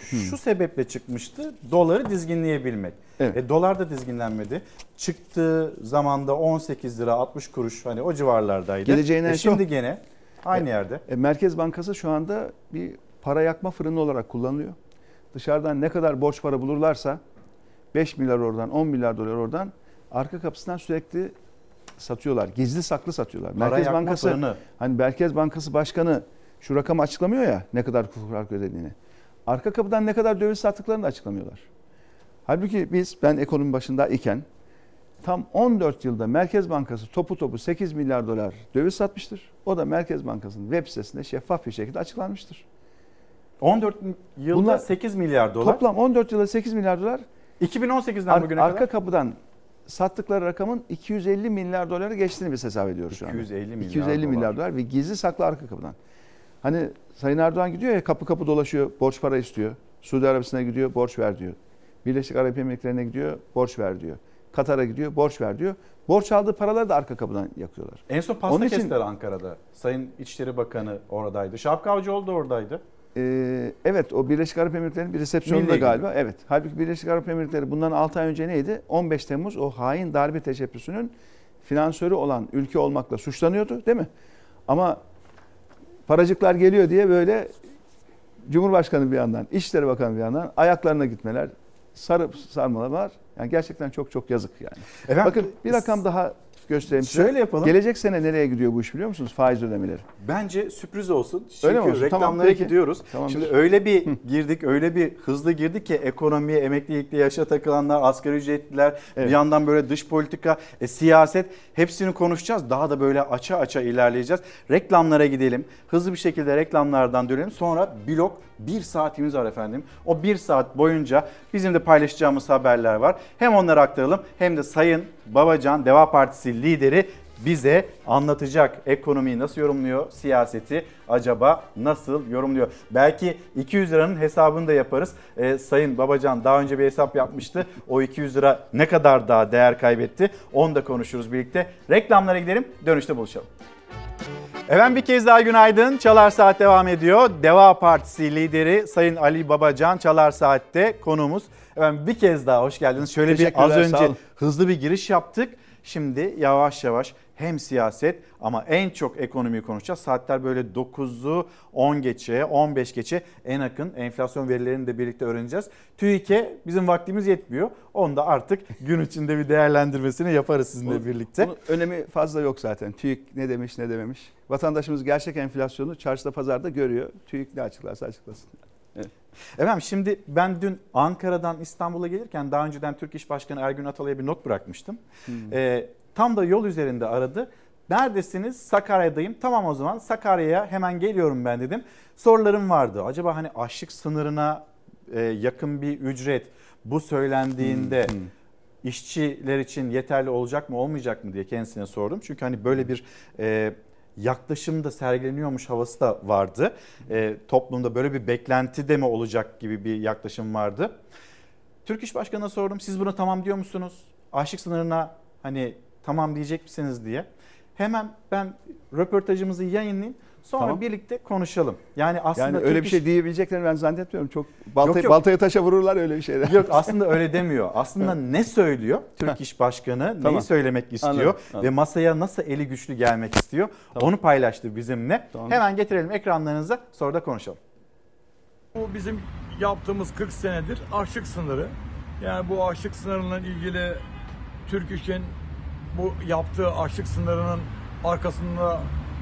şu sebeple çıkmıştı, doları dizginleyebilmek. Evet. E, dolar da dizginlenmedi. Çıktığı zamanda 18 lira 60 kuruş hani o civarlardaydı. Geleceğin E, şimdi son- gene aynı yerde. E, Merkez Bankası şu anda bir para yakma fırını olarak kullanılıyor. Dışarıdan ne kadar borç para bulurlarsa 5 milyar oradan 10 milyar dolar oradan arka kapısından sürekli satıyorlar. Gizli saklı satıyorlar. Para Merkez Bankası fırını. hani Merkez Bankası Başkanı şu rakamı açıklamıyor ya ne kadar kur farkı ödediğini. Arka kapıdan ne kadar döviz sattıklarını da açıklamıyorlar. Halbuki biz ben ekonomi başında iken tam 14 yılda Merkez Bankası topu topu 8 milyar dolar döviz satmıştır. O da Merkez Bankası'nın web sitesinde şeffaf bir şekilde açıklanmıştır. 14 yılda Bunlar 8 milyar dolar. Toplam 14 yılda 8 milyar dolar. 2018'den Ar- bugüne arka kadar kapıdan sattıkları rakamın 250 milyar doları geçtiğini biz hesap ediyoruz şu anda. 250 milyar 250 dolar. milyar dolar ve gizli saklı arka kapıdan. Hani Sayın Erdoğan gidiyor ya kapı kapı dolaşıyor, borç para istiyor. Suudi Arabistan'a gidiyor, borç ver diyor. Birleşik Arap Emirlikleri'ne gidiyor, borç ver diyor. Katar'a gidiyor, borç ver diyor. Borç aldığı paraları da arka kapıdan yakıyorlar. En son pasta Onun için- kestiler Ankara'da. Sayın İçişleri Bakanı oradaydı. Şapka Avcıoğlu da oradaydı. Ee, evet o Birleşik Arap Emirlikleri'nin bir resepsiyonunda galiba. Evet. Halbuki Birleşik Arap Emirlikleri bundan 6 ay önce neydi? 15 Temmuz o hain darbe teşebbüsünün finansörü olan ülke olmakla suçlanıyordu değil mi? Ama paracıklar geliyor diye böyle Cumhurbaşkanı bir yandan, İçişleri Bakanı bir yandan ayaklarına gitmeler, sarıp sarmalalar. Yani gerçekten çok çok yazık yani. Efendim, Bakın bir rakam daha göstereyim size. Şöyle yapalım. Gelecek sene nereye gidiyor bu iş biliyor musunuz? Faiz ödemeleri. Bence sürpriz olsun. Çünkü Öyle mi olsun? reklamlara Tamam, gidiyoruz. Tamamdır. Şimdi öyle bir girdik, öyle bir hızlı girdik ki ekonomiye, emeklilikte yaşa takılanlar, asgari ücretliler, Evet. bir yandan böyle dış politika, e, siyaset hepsini konuşacağız. Daha da böyle aça aça ilerleyeceğiz. Reklamlara gidelim. Hızlı bir şekilde reklamlardan dönelim. Sonra blok bir saatimiz var efendim. O bir saat boyunca bizim de paylaşacağımız haberler var. Hem onları aktaralım hem de Sayın Babacan Deva Partisi lideri bize anlatacak ekonomiyi nasıl yorumluyor, siyaseti acaba nasıl yorumluyor? Belki 200 liranın hesabını da yaparız. Ee, Sayın Babacan daha önce bir hesap yapmıştı. O 200 lira ne kadar daha değer kaybetti? Onu da konuşuruz birlikte. Reklamlara gidelim, dönüşte buluşalım. Efendim bir kez daha günaydın. Çalar Saat devam ediyor. Deva Partisi lideri Sayın Ali Babacan Çalar Saat'te konuğumuz. Efendim bir kez daha hoş geldiniz. Şöyle bir az önce hızlı bir giriş yaptık. Şimdi yavaş yavaş hem siyaset ama en çok ekonomiyi konuşacağız. Saatler böyle 9'u 10 geçe, 15 geçe en yakın enflasyon verilerini de birlikte öğreneceğiz. TÜİK'e bizim vaktimiz yetmiyor. Onu da artık *laughs* gün içinde bir değerlendirmesini yaparız sizinle birlikte. Bunun önemi fazla yok zaten. TÜİK ne demiş ne dememiş. Vatandaşımız gerçek enflasyonu çarşıda pazarda görüyor. TÜİK ne açıklarsa açıklasın. Evet. Efendim şimdi ben dün Ankara'dan İstanbul'a gelirken daha önceden Türk İş Başkanı Ergün Atalay'a bir not bırakmıştım. Ee, tam da yol üzerinde aradı. Neredesiniz? Sakarya'dayım. Tamam o zaman Sakarya'ya hemen geliyorum ben dedim. Sorularım vardı. Acaba hani açlık sınırına e, yakın bir ücret bu söylendiğinde işçiler için yeterli olacak mı olmayacak mı diye kendisine sordum. Çünkü hani böyle bir e, yaklaşım da sergileniyormuş havası da vardı. E, toplumda böyle bir beklenti de mi olacak gibi bir yaklaşım vardı. Türk İş Başkanı'na sordum. Siz buna tamam diyor musunuz? Açlık sınırına hani tamam diyecek misiniz diye. Hemen ben röportajımızı yayınlayayım. Sonra Tamam. birlikte konuşalım. Yani aslında Yani öyle bir İş- şey diyebileceklerini ben zannetmiyorum. Çok baltaya, Yok, yok. baltaya taşa vururlar öyle bir şeyler. Yok aslında öyle demiyor. *laughs* Aslında ne söylüyor Türk İş Başkanı, neyi Tamam. söylemek istiyor Anladım, anladım. ve masaya nasıl eli güçlü gelmek istiyor onu paylaştı bizimle. Tamam. Hemen getirelim ekranlarınıza sonra da konuşalım. Bu bizim yaptığımız 40 senedir açlık sınırı. Yani bu açlık sınırıyla ilgili Türk İş'in bu yaptığı açlık sınırının arkasında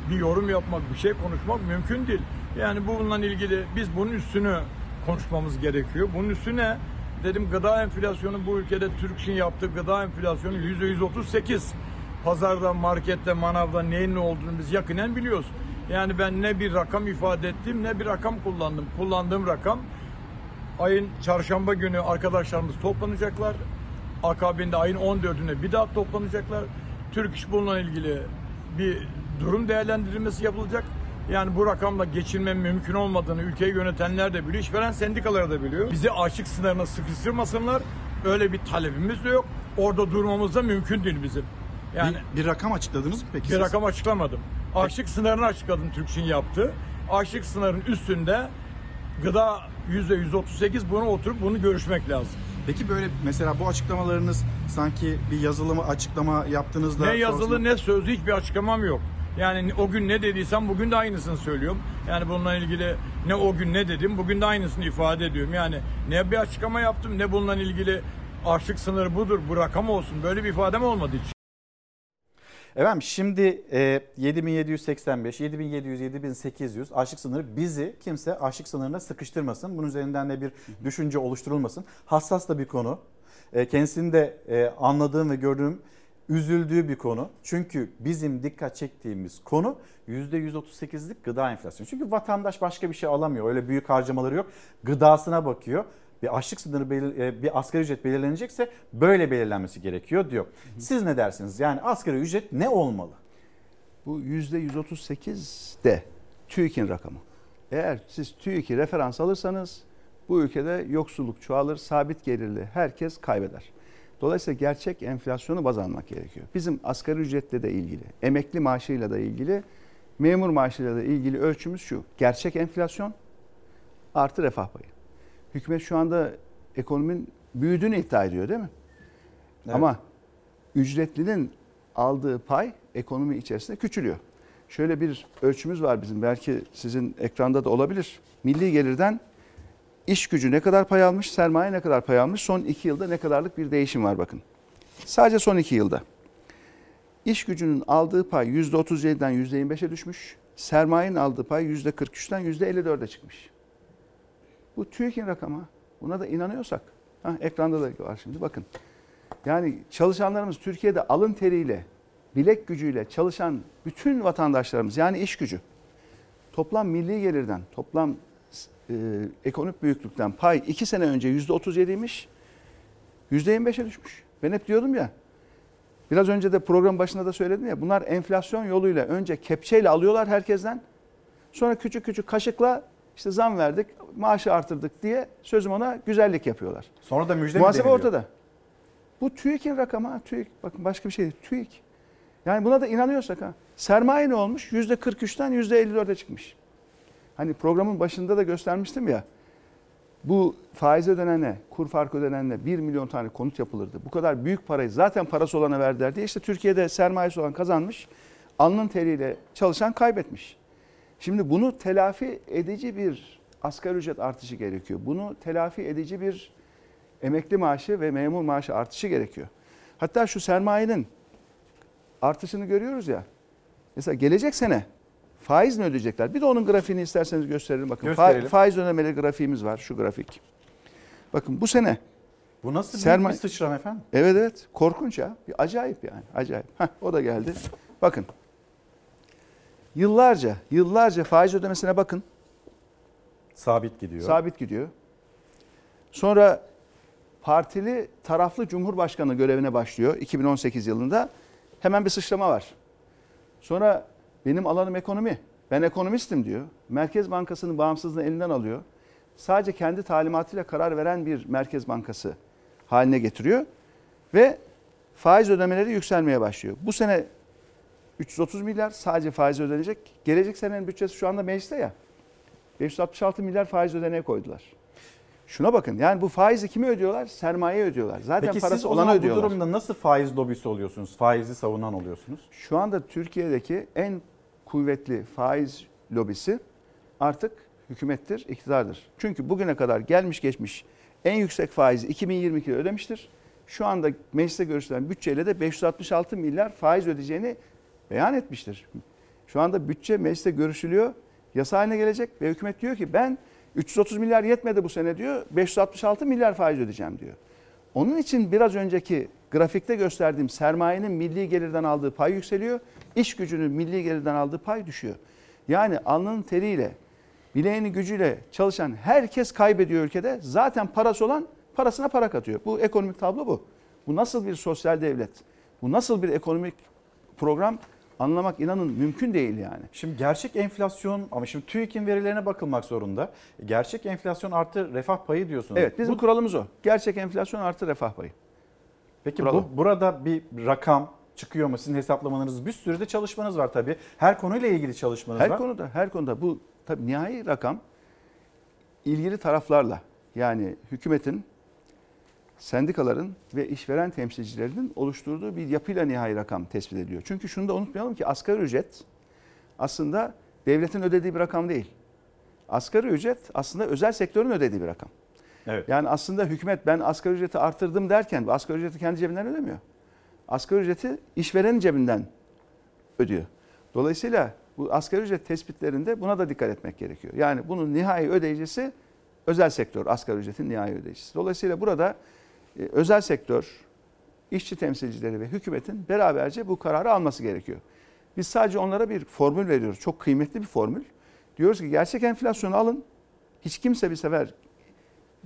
bir yorum yapmak, bir şey konuşmak mümkün değil. Yani bununla ilgili biz bunun üstünü konuşmamız gerekiyor. Bunun üstüne dedim gıda enflasyonu bu ülkede Türk İş'in yaptığı gıda enflasyonu %138. Pazarda, markette, manavda neyin ne olduğunu biz yakinen biliyoruz. Yani ben ne bir rakam ifade ettim ne bir rakam kullandım. Kullandığım rakam ayın çarşamba günü arkadaşlarımız toplanacaklar. Akabinde ayın 14'üne bir daha toplanacaklar. Türk İş bununla ilgili bir durum değerlendirilmesi yapılacak. Yani bu rakamla geçinme mümkün olmadığını ülkeyi yönetenler de biliyor, işveren sendikaları da biliyor. Bizi açlık sınırına sıkıştırmasınlar. Öyle bir talebimiz de yok. Orada durmamız da mümkün değil bizim. Yani Bir, bir rakam açıkladınız mı peki bir siz? rakam açıklamadım. Açlık sınırını açıkladım TÜRKSİN yaptı. Açlık sınırının üstünde gıda %138 bunu oturup bunu görüşmek lazım. Peki böyle mesela bu açıklamalarınız sanki bir yazılı açıklama yaptığınızda... Ne yazılı sonrasında- ne sözlü hiçbir açıklamam yok. Yani o gün ne dediysem bugün de aynısını söylüyorum. Yani bununla ilgili ne o gün ne dedim bugün de aynısını ifade ediyorum. Yani ne bir açıklama yaptım ne bununla ilgili açlık sınırı budur bu rakam olsun böyle bir ifadem olmadı hiç. Efendim şimdi e, 7785, 7700, 7800 açlık sınırı bizi kimse açlık sınırına sıkıştırmasın. Bunun üzerinden de bir düşünce oluşturulmasın. Hassas da bir konu. E, kendisini de e, anladığım ve gördüğüm üzüldüğü bir konu. Çünkü bizim dikkat çektiğimiz konu %138'lik gıda enflasyonu. Çünkü vatandaş başka bir şey alamıyor. Öyle büyük harcamaları yok. Gıdasına bakıyor. Bir açlık sınırı, e, bir asgari ücret belirlenecekse böyle belirlenmesi gerekiyor diyor. Siz ne dersiniz? Yani asgari ücret ne olmalı? Bu %138 de TÜİK'in rakamı. Eğer siz TÜİK'i referans alırsanız bu ülkede yoksulluk çoğalır, sabit gelirli herkes kaybeder. Dolayısıyla gerçek enflasyonu baz almak gerekiyor. Bizim asgari ücretle de ilgili, emekli maaşıyla da ilgili, memur maaşıyla da ilgili ölçümüz şu. Gerçek enflasyon artı refah payı. Hükümet şu anda ekonominin büyüdüğünü iddia ediyor değil mi? Evet. Ama ücretlinin aldığı pay ekonomi içerisinde küçülüyor. Şöyle bir ölçümüz var bizim belki sizin ekranda da olabilir. Milli gelirden iş gücü ne kadar pay almış, sermaye ne kadar pay almış, son iki yılda ne kadarlık bir değişim var bakın. Sadece son iki yılda. İş gücünün aldığı pay %37'den %25'e düşmüş, sermayenin aldığı pay %43'ten %54'e çıkmış. Bu TÜİK'in rakamı. Buna da inanıyorsak. Ha, ekranda da var şimdi bakın. Yani çalışanlarımız Türkiye'de alın teriyle, bilek gücüyle çalışan bütün vatandaşlarımız yani iş gücü toplam milli gelirden, toplam e, ekonomik büyüklükten pay 2 sene önce %37'ymiş, %25'e düşmüş. Ben hep diyordum ya, biraz önce de program başında da söyledim ya, bunlar enflasyon yoluyla önce kepçeyle alıyorlar herkesten, sonra küçük küçük kaşıkla işte zam verdik, maaşı artırdık diye sözüm ona güzellik yapıyorlar. Sonra da müjde mi Muhasebe deniliyor? ortada. Bu TÜİK'in rakamı ha TÜİK. Bakın başka bir şey değil. TÜİK. Yani buna da inanıyorsak ha. Sermaye ne olmuş? %43'ten %54'e çıkmış. Hani programın başında da göstermiştim ya. Bu faiz ödenene, kur farkı ödenene 1 milyon tane konut yapılırdı. Bu kadar büyük parayı zaten parası olana verdiler diye işte Türkiye'de sermayesi olan kazanmış. Alnın teriyle çalışan kaybetmiş. Şimdi bunu telafi edici bir asgari ücret artışı gerekiyor. Bunu telafi edici bir emekli maaşı ve memur maaşı artışı gerekiyor. Hatta şu sermayenin artışını görüyoruz ya. Mesela gelecek sene faiz mi ödeyecekler? Bir de onun grafiğini isterseniz gösterelim. Bakın fa- Gösterelim. faiz ödemeli grafiğimiz var şu grafik. Bakın bu sene Bu nasıl Sermaye- bir sıçram efendim? Evet evet korkunç ya. Bir acayip yani acayip. Heh, o da geldi. Bakın. Yıllarca yıllarca faiz ödemesine bakın. Sabit gidiyor. Sabit gidiyor. Sonra partili taraflı cumhurbaşkanı görevine başlıyor 2018 yılında. Hemen bir sıçrama var. Sonra benim alanım ekonomi. Ben ekonomistim diyor. Merkez Bankası'nın bağımsızlığını elinden alıyor. Sadece kendi talimatıyla karar veren bir Merkez Bankası haline getiriyor. Ve faiz ödemeleri yükselmeye başlıyor. Bu sene 330 milyar sadece faiz ödenecek. Gelecek senenin bütçesi şu anda mecliste ya. 566 milyar faiz ödeneğe koydular. Şuna bakın yani bu faizi kime ödüyorlar? Sermaye ödüyorlar. Zaten Peki parası siz olana zaman bu ödüyorlar. durumda nasıl faiz lobisi oluyorsunuz? Faizi savunan oluyorsunuz? Şu anda Türkiye'deki en kuvvetli faiz lobisi artık hükümettir, iktidardır. Çünkü bugüne kadar gelmiş geçmiş en yüksek faizi 2022'de ödemiştir. Şu anda mecliste görüşülen bütçeyle de 566 milyar faiz ödeyeceğini beyan etmiştir. Şu anda bütçe mecliste görüşülüyor, yasa haline gelecek ve hükümet diyor ki ben 330 milyar yetmedi bu sene diyor, 566 milyar faiz ödeyeceğim diyor. Onun için biraz önceki grafikte gösterdiğim sermayenin milli gelirden aldığı pay yükseliyor. iş gücünün milli gelirden aldığı pay düşüyor. Yani alnının teriyle, bileğinin gücüyle çalışan herkes kaybediyor ülkede. Zaten parası olan parasına para katıyor. Bu ekonomik tablo bu. Bu nasıl bir sosyal devlet? Bu nasıl bir ekonomik program? anlamak inanın mümkün değil yani. Şimdi gerçek enflasyon ama şimdi TÜİK'in verilerine bakılmak zorunda. Gerçek enflasyon artı refah payı diyorsunuz. Evet bizim Bu- kuralımız o. Gerçek enflasyon artı refah payı. Peki Kuralı. bu, burada bir rakam çıkıyor mu? Sizin hesaplamalarınız bir sürü de çalışmanız var tabii. Her konuyla ilgili çalışmanız Her var. konuda, her konuda bu tabii nihai rakam ilgili taraflarla yani hükümetin, sendikaların ve işveren temsilcilerinin oluşturduğu bir yapıyla nihai rakam tespit ediliyor. Çünkü şunu da unutmayalım ki asgari ücret aslında devletin ödediği bir rakam değil. Asgari ücret aslında özel sektörün ödediği bir rakam. Evet. Yani aslında hükümet ben asgari ücreti artırdım derken bu asgari ücreti kendi cebinden ödemiyor. Asgari ücreti işverenin cebinden ödüyor. Dolayısıyla bu asgari ücret tespitlerinde buna da dikkat etmek gerekiyor. Yani bunun nihai ödeyicisi özel sektör, asgari ücretin nihai ödeyicisi. Dolayısıyla burada e, özel sektör, işçi temsilcileri ve hükümetin beraberce bu kararı alması gerekiyor. Biz sadece onlara bir formül veriyoruz. Çok kıymetli bir formül. Diyoruz ki gerçek enflasyonu alın. Hiç kimse bir sefer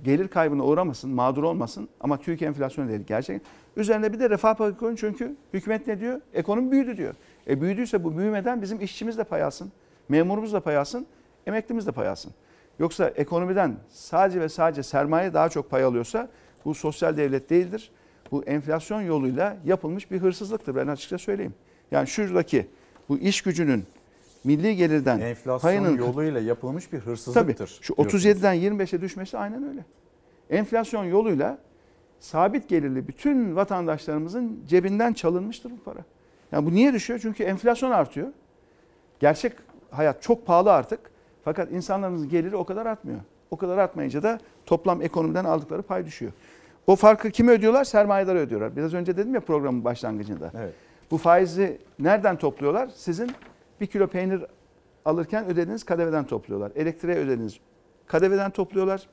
gelir kaybına uğramasın, mağdur olmasın ama TÜİK enflasyonu değil gerçek. Üzerine bir de refah payı koyun çünkü hükümet ne diyor? Ekonomi büyüdü diyor. E büyüdüyse bu büyümeden bizim işçimiz de pay alsın, memurumuz da pay alsın, emeklimiz de pay alsın. Yoksa ekonomiden sadece ve sadece sermaye daha çok pay alıyorsa bu sosyal devlet değildir. Bu enflasyon yoluyla yapılmış bir hırsızlıktır ben açıkça söyleyeyim. Yani şuradaki bu iş gücünün milli gelirden Enflasyon payının yoluyla yapılmış bir hırsızlıktır. Tabii şu diyorsunuz. 37'den 25'e düşmesi aynen öyle. Enflasyon yoluyla sabit gelirli bütün vatandaşlarımızın cebinden çalınmıştır bu para. Yani bu niye düşüyor? Çünkü enflasyon artıyor. Gerçek hayat çok pahalı artık. Fakat insanlarımızın geliri o kadar artmıyor. O kadar artmayınca da toplam ekonomiden aldıkları pay düşüyor. O farkı kime ödüyorlar? Sermayedara ödüyorlar. Biraz önce dedim ya programın başlangıcında. Evet. Bu faizi nereden topluyorlar? Sizin bir kilo peynir alırken ödediğiniz kadeveden topluyorlar. Elektriğe ödediğiniz kadeveden topluyorlar.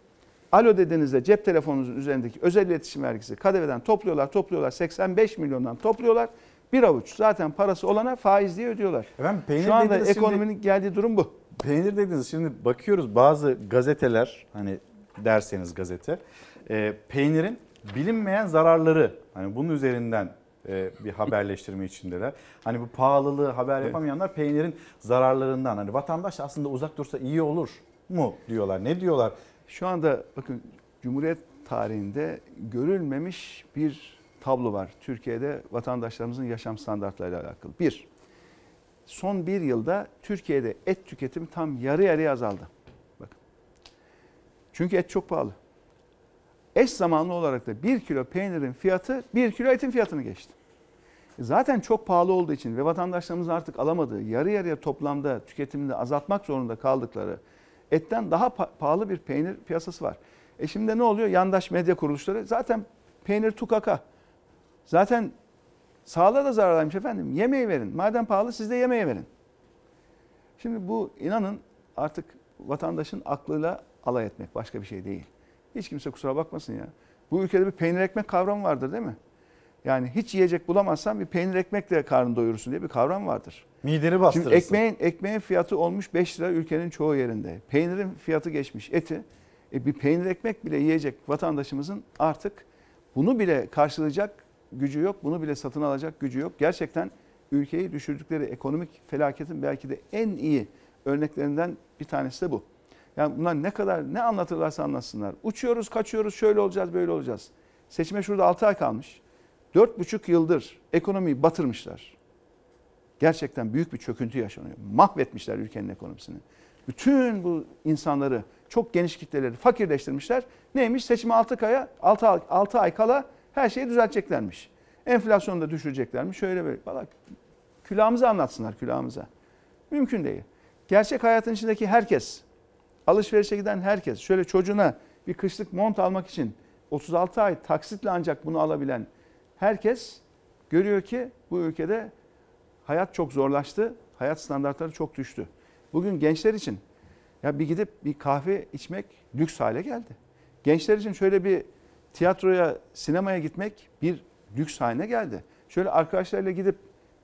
Alo dediğinizde cep telefonunuzun üzerindeki özel iletişim vergisi kadeveden topluyorlar, topluyorlar. 85 milyondan topluyorlar. Bir avuç zaten parası olana faiz diye ödüyorlar. Efendim peynir Şu anda dediniz şimdi- ekonominin geldiği durum bu. Peynir dediniz şimdi bakıyoruz bazı gazeteler hani derseniz gazete e, peynirin bilinmeyen zararları hani bunun üzerinden bir haberleştirme içindeler. Hani bu pahalılığı haber yapamayanlar peynirin zararlarından hani vatandaş aslında uzak dursa iyi olur mu diyorlar. Ne diyorlar? Şu anda bakın Cumhuriyet tarihinde görülmemiş bir tablo var. Türkiye'de vatandaşlarımızın yaşam standartlarıyla alakalı. Bir, son bir yılda Türkiye'de et tüketimi tam yarı yarıya azaldı. Bakın. Çünkü et çok pahalı. Eş zamanlı olarak da bir kilo peynirin fiyatı bir kilo etin fiyatını geçti. Zaten çok pahalı olduğu için ve vatandaşlarımızın artık alamadığı yarı yarıya toplamda tüketimini azaltmak zorunda kaldıkları etten daha pa- pahalı bir peynir piyasası var. E şimdi ne oluyor? Yandaş medya kuruluşları zaten peynir tukaka. Zaten sağlığa da zararlıymış efendim. Yemeği verin. Madem pahalı siz de yemeği verin. Şimdi bu inanın artık vatandaşın aklıyla alay etmek başka bir şey değil. Hiç kimse kusura bakmasın ya. Bu ülkede bir peynir ekmek kavramı vardır değil mi? Yani hiç yiyecek bulamazsan bir peynir ekmekle karnını doyurursun diye bir kavram vardır. Mideni bastırırsın. Şimdi ekmeğin, ekmeğin fiyatı olmuş 5 lira ülkenin çoğu yerinde. Peynirin fiyatı geçmiş eti. E bir peynir ekmek bile yiyecek vatandaşımızın artık bunu bile karşılayacak gücü yok. Bunu bile satın alacak gücü yok. Gerçekten ülkeyi düşürdükleri ekonomik felaketin belki de en iyi örneklerinden bir tanesi de bu. Yani bunlar ne kadar ne anlatırlarsa anlatsınlar. Uçuyoruz, kaçıyoruz, şöyle olacağız, böyle olacağız. Seçime şurada 6 ay kalmış. 4,5 yıldır ekonomiyi batırmışlar. Gerçekten büyük bir çöküntü yaşanıyor. Mahvetmişler ülkenin ekonomisini. Bütün bu insanları, çok geniş kitleleri fakirleştirmişler. Neymiş? Seçime 6 aya 6, 6 ay kala her şeyi düzelteceklermiş. Enflasyonu da düşüreceklermiş. Şöyle böyle. Valla külahımıza anlatsınlar külahımıza. Mümkün değil. Gerçek hayatın içindeki herkes, alışverişe giden herkes, şöyle çocuğuna bir kışlık mont almak için 36 ay taksitle ancak bunu alabilen herkes görüyor ki bu ülkede hayat çok zorlaştı, hayat standartları çok düştü. Bugün gençler için ya bir gidip bir kahve içmek lüks hale geldi. Gençler için şöyle bir tiyatroya, sinemaya gitmek bir lüks haline geldi. Şöyle arkadaşlarıyla gidip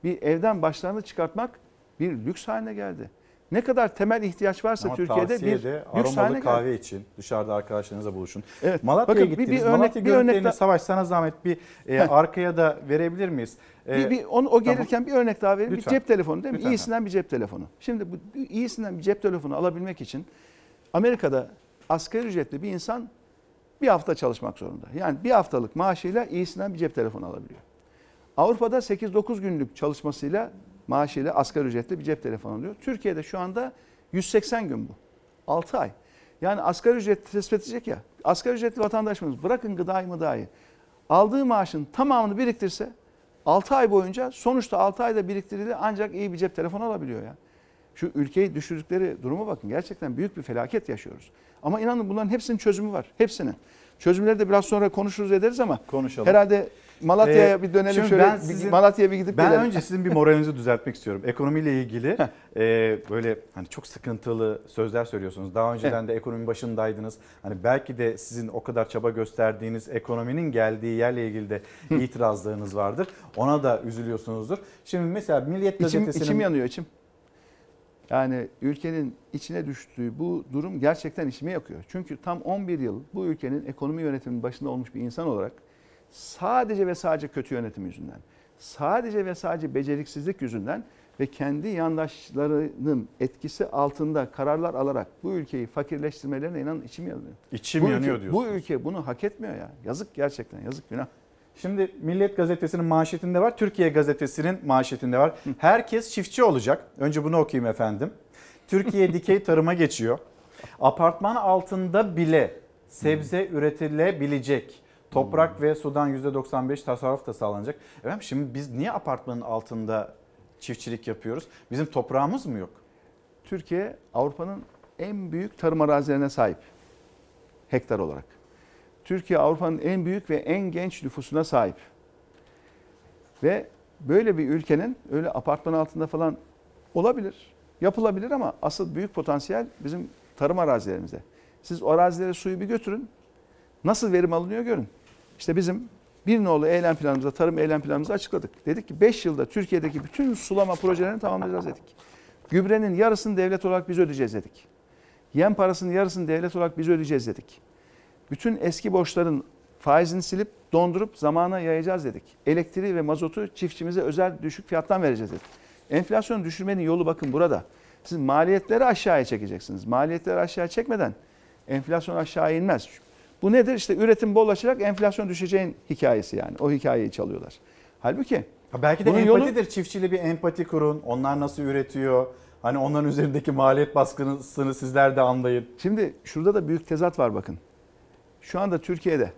bir evden başlarını çıkartmak bir lüks haline geldi. Ne kadar temel ihtiyaç varsa Ama Türkiye'de bir haline aromalı geldi. kahve için dışarıda arkadaşlarınızla buluşun. Evet. Malatya'ya Bakın bir- bir gittiniz. örnek- Malatya bir örnek daha- Savaş sana zahmet bir e, Heh. arkaya da verebilir miyiz? E, Bir, bir, onu, o gelirken bir örnek daha vereyim. Lütfen. Bir cep telefonu değil mi? Lütfen. İyisinden bir cep telefonu. Şimdi bu iyisinden bir cep telefonu alabilmek için Amerika'da asgari ücretli bir insan bir hafta çalışmak zorunda. Yani bir haftalık maaşıyla iyisinden bir cep telefonu alabiliyor. Avrupa'da 8-9 günlük çalışmasıyla maaşıyla asgari ücretli bir cep telefonu alıyor. Türkiye'de şu anda 180 gün bu. 6 ay. Yani asgari ücret tespit edecek ya. Asgari ücretli vatandaşımız bırakın gıdayı mıdayı. Aldığı maaşın tamamını biriktirse 6 ay boyunca sonuçta 6 ayda biriktirdiği ancak iyi bir cep telefonu alabiliyor ya. Şu ülkeyi düşürdükleri duruma bakın. Gerçekten büyük bir felaket yaşıyoruz. Ama inanın bunların hepsinin çözümü var. Hepsinin. Çözümleri de biraz sonra konuşuruz ederiz ama Konuşalım. herhalde Malatya'ya Ee, bir dönelim şöyle. ben sizin- Malatya'ya bir gidip Ben gelelim. önce sizin bir moralinizi düzeltmek istiyorum. Ekonomiyle ilgili e, böyle hani çok sıkıntılı sözler söylüyorsunuz. Daha önceden de ekonomi başındaydınız. Hani belki de sizin o kadar çaba gösterdiğiniz ekonominin geldiği yerle ilgili de itirazlarınız vardır. Ona da üzülüyorsunuzdur. Şimdi mesela Milliyet İçim, Gazetesi'nin içim yanıyor içim. Yani ülkenin içine düştüğü bu durum gerçekten içimi yakıyor. Çünkü tam 11 yıl bu ülkenin ekonomi yönetiminin başında olmuş bir insan olarak sadece ve sadece kötü yönetim yüzünden, sadece ve sadece beceriksizlik yüzünden ve kendi yandaşlarının etkisi altında kararlar alarak bu ülkeyi fakirleştirmelerine inanın içim yanıyor. İçim bu yanıyor ülke, diyorsunuz. Bu ülke bunu hak etmiyor ya. Yazık gerçekten yazık günah. Şimdi Milliyet Gazetesi'nin manşetinde var, Türkiye Gazetesi'nin manşetinde var. Herkes çiftçi olacak. Önce bunu okuyayım efendim. Türkiye *laughs* dikey tarıma geçiyor. Apartman altında bile sebze üretilebilecek. Toprak ve sudan %95 tasarruf da sağlanacak. Efendim şimdi biz niye apartmanın altında çiftçilik yapıyoruz? Bizim toprağımız mı yok? Türkiye Avrupa'nın en büyük tarım arazilerine sahip hektar olarak. Türkiye Avrupa'nın en büyük ve en genç nüfusuna sahip. Ve böyle bir ülkenin öyle apartman altında falan olabilir, yapılabilir ama asıl büyük potansiyel bizim tarım arazilerimizde. Siz o arazilere suyu bir götürün, nasıl verim alınıyor görün. İşte bizim bir nolu eylem planımızda, tarım eylem planımızda açıkladık. Dedik ki 5 yılda Türkiye'deki bütün sulama projelerini tamamlayacağız dedik. Gübrenin yarısını devlet olarak biz ödeyeceğiz dedik. Yem parasının yarısını devlet olarak biz ödeyeceğiz dedik. Bütün eski borçların faizini silip dondurup zamana yayacağız dedik. Elektriği ve mazotu çiftçimize özel düşük fiyattan vereceğiz dedik. Enflasyonu düşürmenin yolu bakın burada. Siz maliyetleri aşağıya çekeceksiniz. Maliyetleri aşağıya çekmeden enflasyon aşağı inmez. Bu nedir? İşte üretim bollaşacak, enflasyon düşeceğin hikayesi yani. O hikayeyi çalıyorlar. Halbuki Ha belki de bunun yolu- empatidir. Çiftçiyle bir empati kurun. Onlar nasıl üretiyor? Hani onların üzerindeki maliyet baskısını sizler de anlayın. Şimdi şurada da büyük tezat var bakın. Şu anda Türkiye'de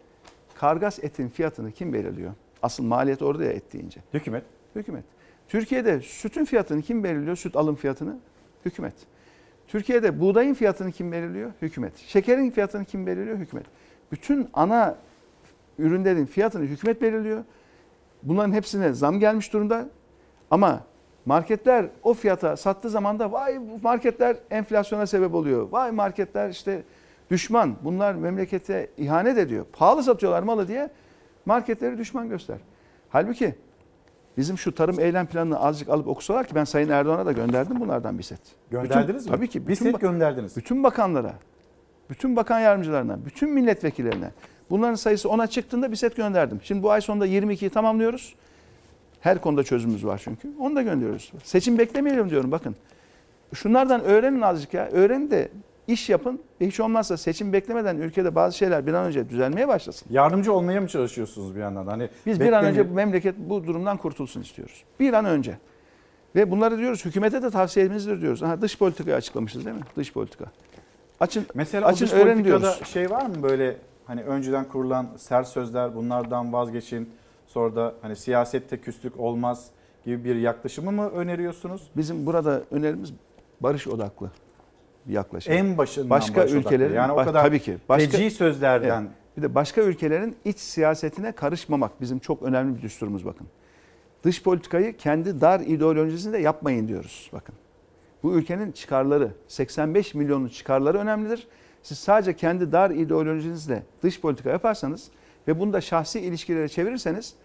kargas etin fiyatını kim belirliyor? Asıl maliyet orada ya et deyince. Hükümet. Hükümet. Türkiye'de sütün fiyatını kim belirliyor? Süt alım fiyatını? Hükümet. Türkiye'de buğdayın fiyatını kim belirliyor? Hükümet. Şekerin fiyatını kim belirliyor? Hükümet. Bütün ana ürünlerin fiyatını hükümet belirliyor. Bunların hepsine zam gelmiş durumda. Ama marketler o fiyata sattığı zaman da vay marketler enflasyona sebep oluyor. Vay marketler işte düşman. Bunlar memlekete ihanet ediyor. Pahalı satıyorlar malı diye marketleri düşman göster. Halbuki bizim şu tarım eylem planını azıcık alıp okusalar ki ben Sayın Erdoğan'a da gönderdim bunlardan bir set. Gönderdiniz mi? Tabii ki. Bir set gönderdiniz. Bütün bakanlara, bütün bakan yardımcılarına, bütün milletvekillerine bunların sayısı ona çıktığında bir set gönderdim. Şimdi bu ay sonunda 22'yi tamamlıyoruz. Her konuda çözümümüz var çünkü. Onu da gönderiyoruz. Seçim beklemeyelim diyorum bakın. Şunlardan öğrenin azıcık ya. Öğrenin de iş yapın. Ve hiç olmazsa seçim beklemeden ülkede bazı şeyler bir an önce düzelmeye başlasın. Yardımcı olmaya mı çalışıyorsunuz bir yandan? Hani Biz bir an önce bu memleket bu durumdan kurtulsun istiyoruz. Bir an önce. Ve bunları diyoruz hükümete de tavsiyemizdir diyoruz. Aha, dış politikayı açıklamışız değil mi? Dış politika. Açın, Mesela açın o dış öğrenin politikada diyoruz. şey var mı böyle hani önceden kurulan sert sözler bunlardan vazgeçin sonra da hani siyasette küslük olmaz gibi bir yaklaşımı mı öneriyorsunuz? Bizim burada önerimiz barış odaklı bir yaklaşım. En başından başka odaklı. ülkelerin Yani o baş- kadar tabii ki başka feci sözlerden. Evet. bir de başka ülkelerin iç siyasetine karışmamak bizim çok önemli bir düsturumuz bakın. Dış politikayı kendi dar ideolojisinde yapmayın diyoruz bakın. Bu ülkenin çıkarları 85 milyonun çıkarları önemlidir. Siz sadece kendi dar ideolojinizle dış politika yaparsanız ve bunu da şahsi ilişkilere çevirirseniz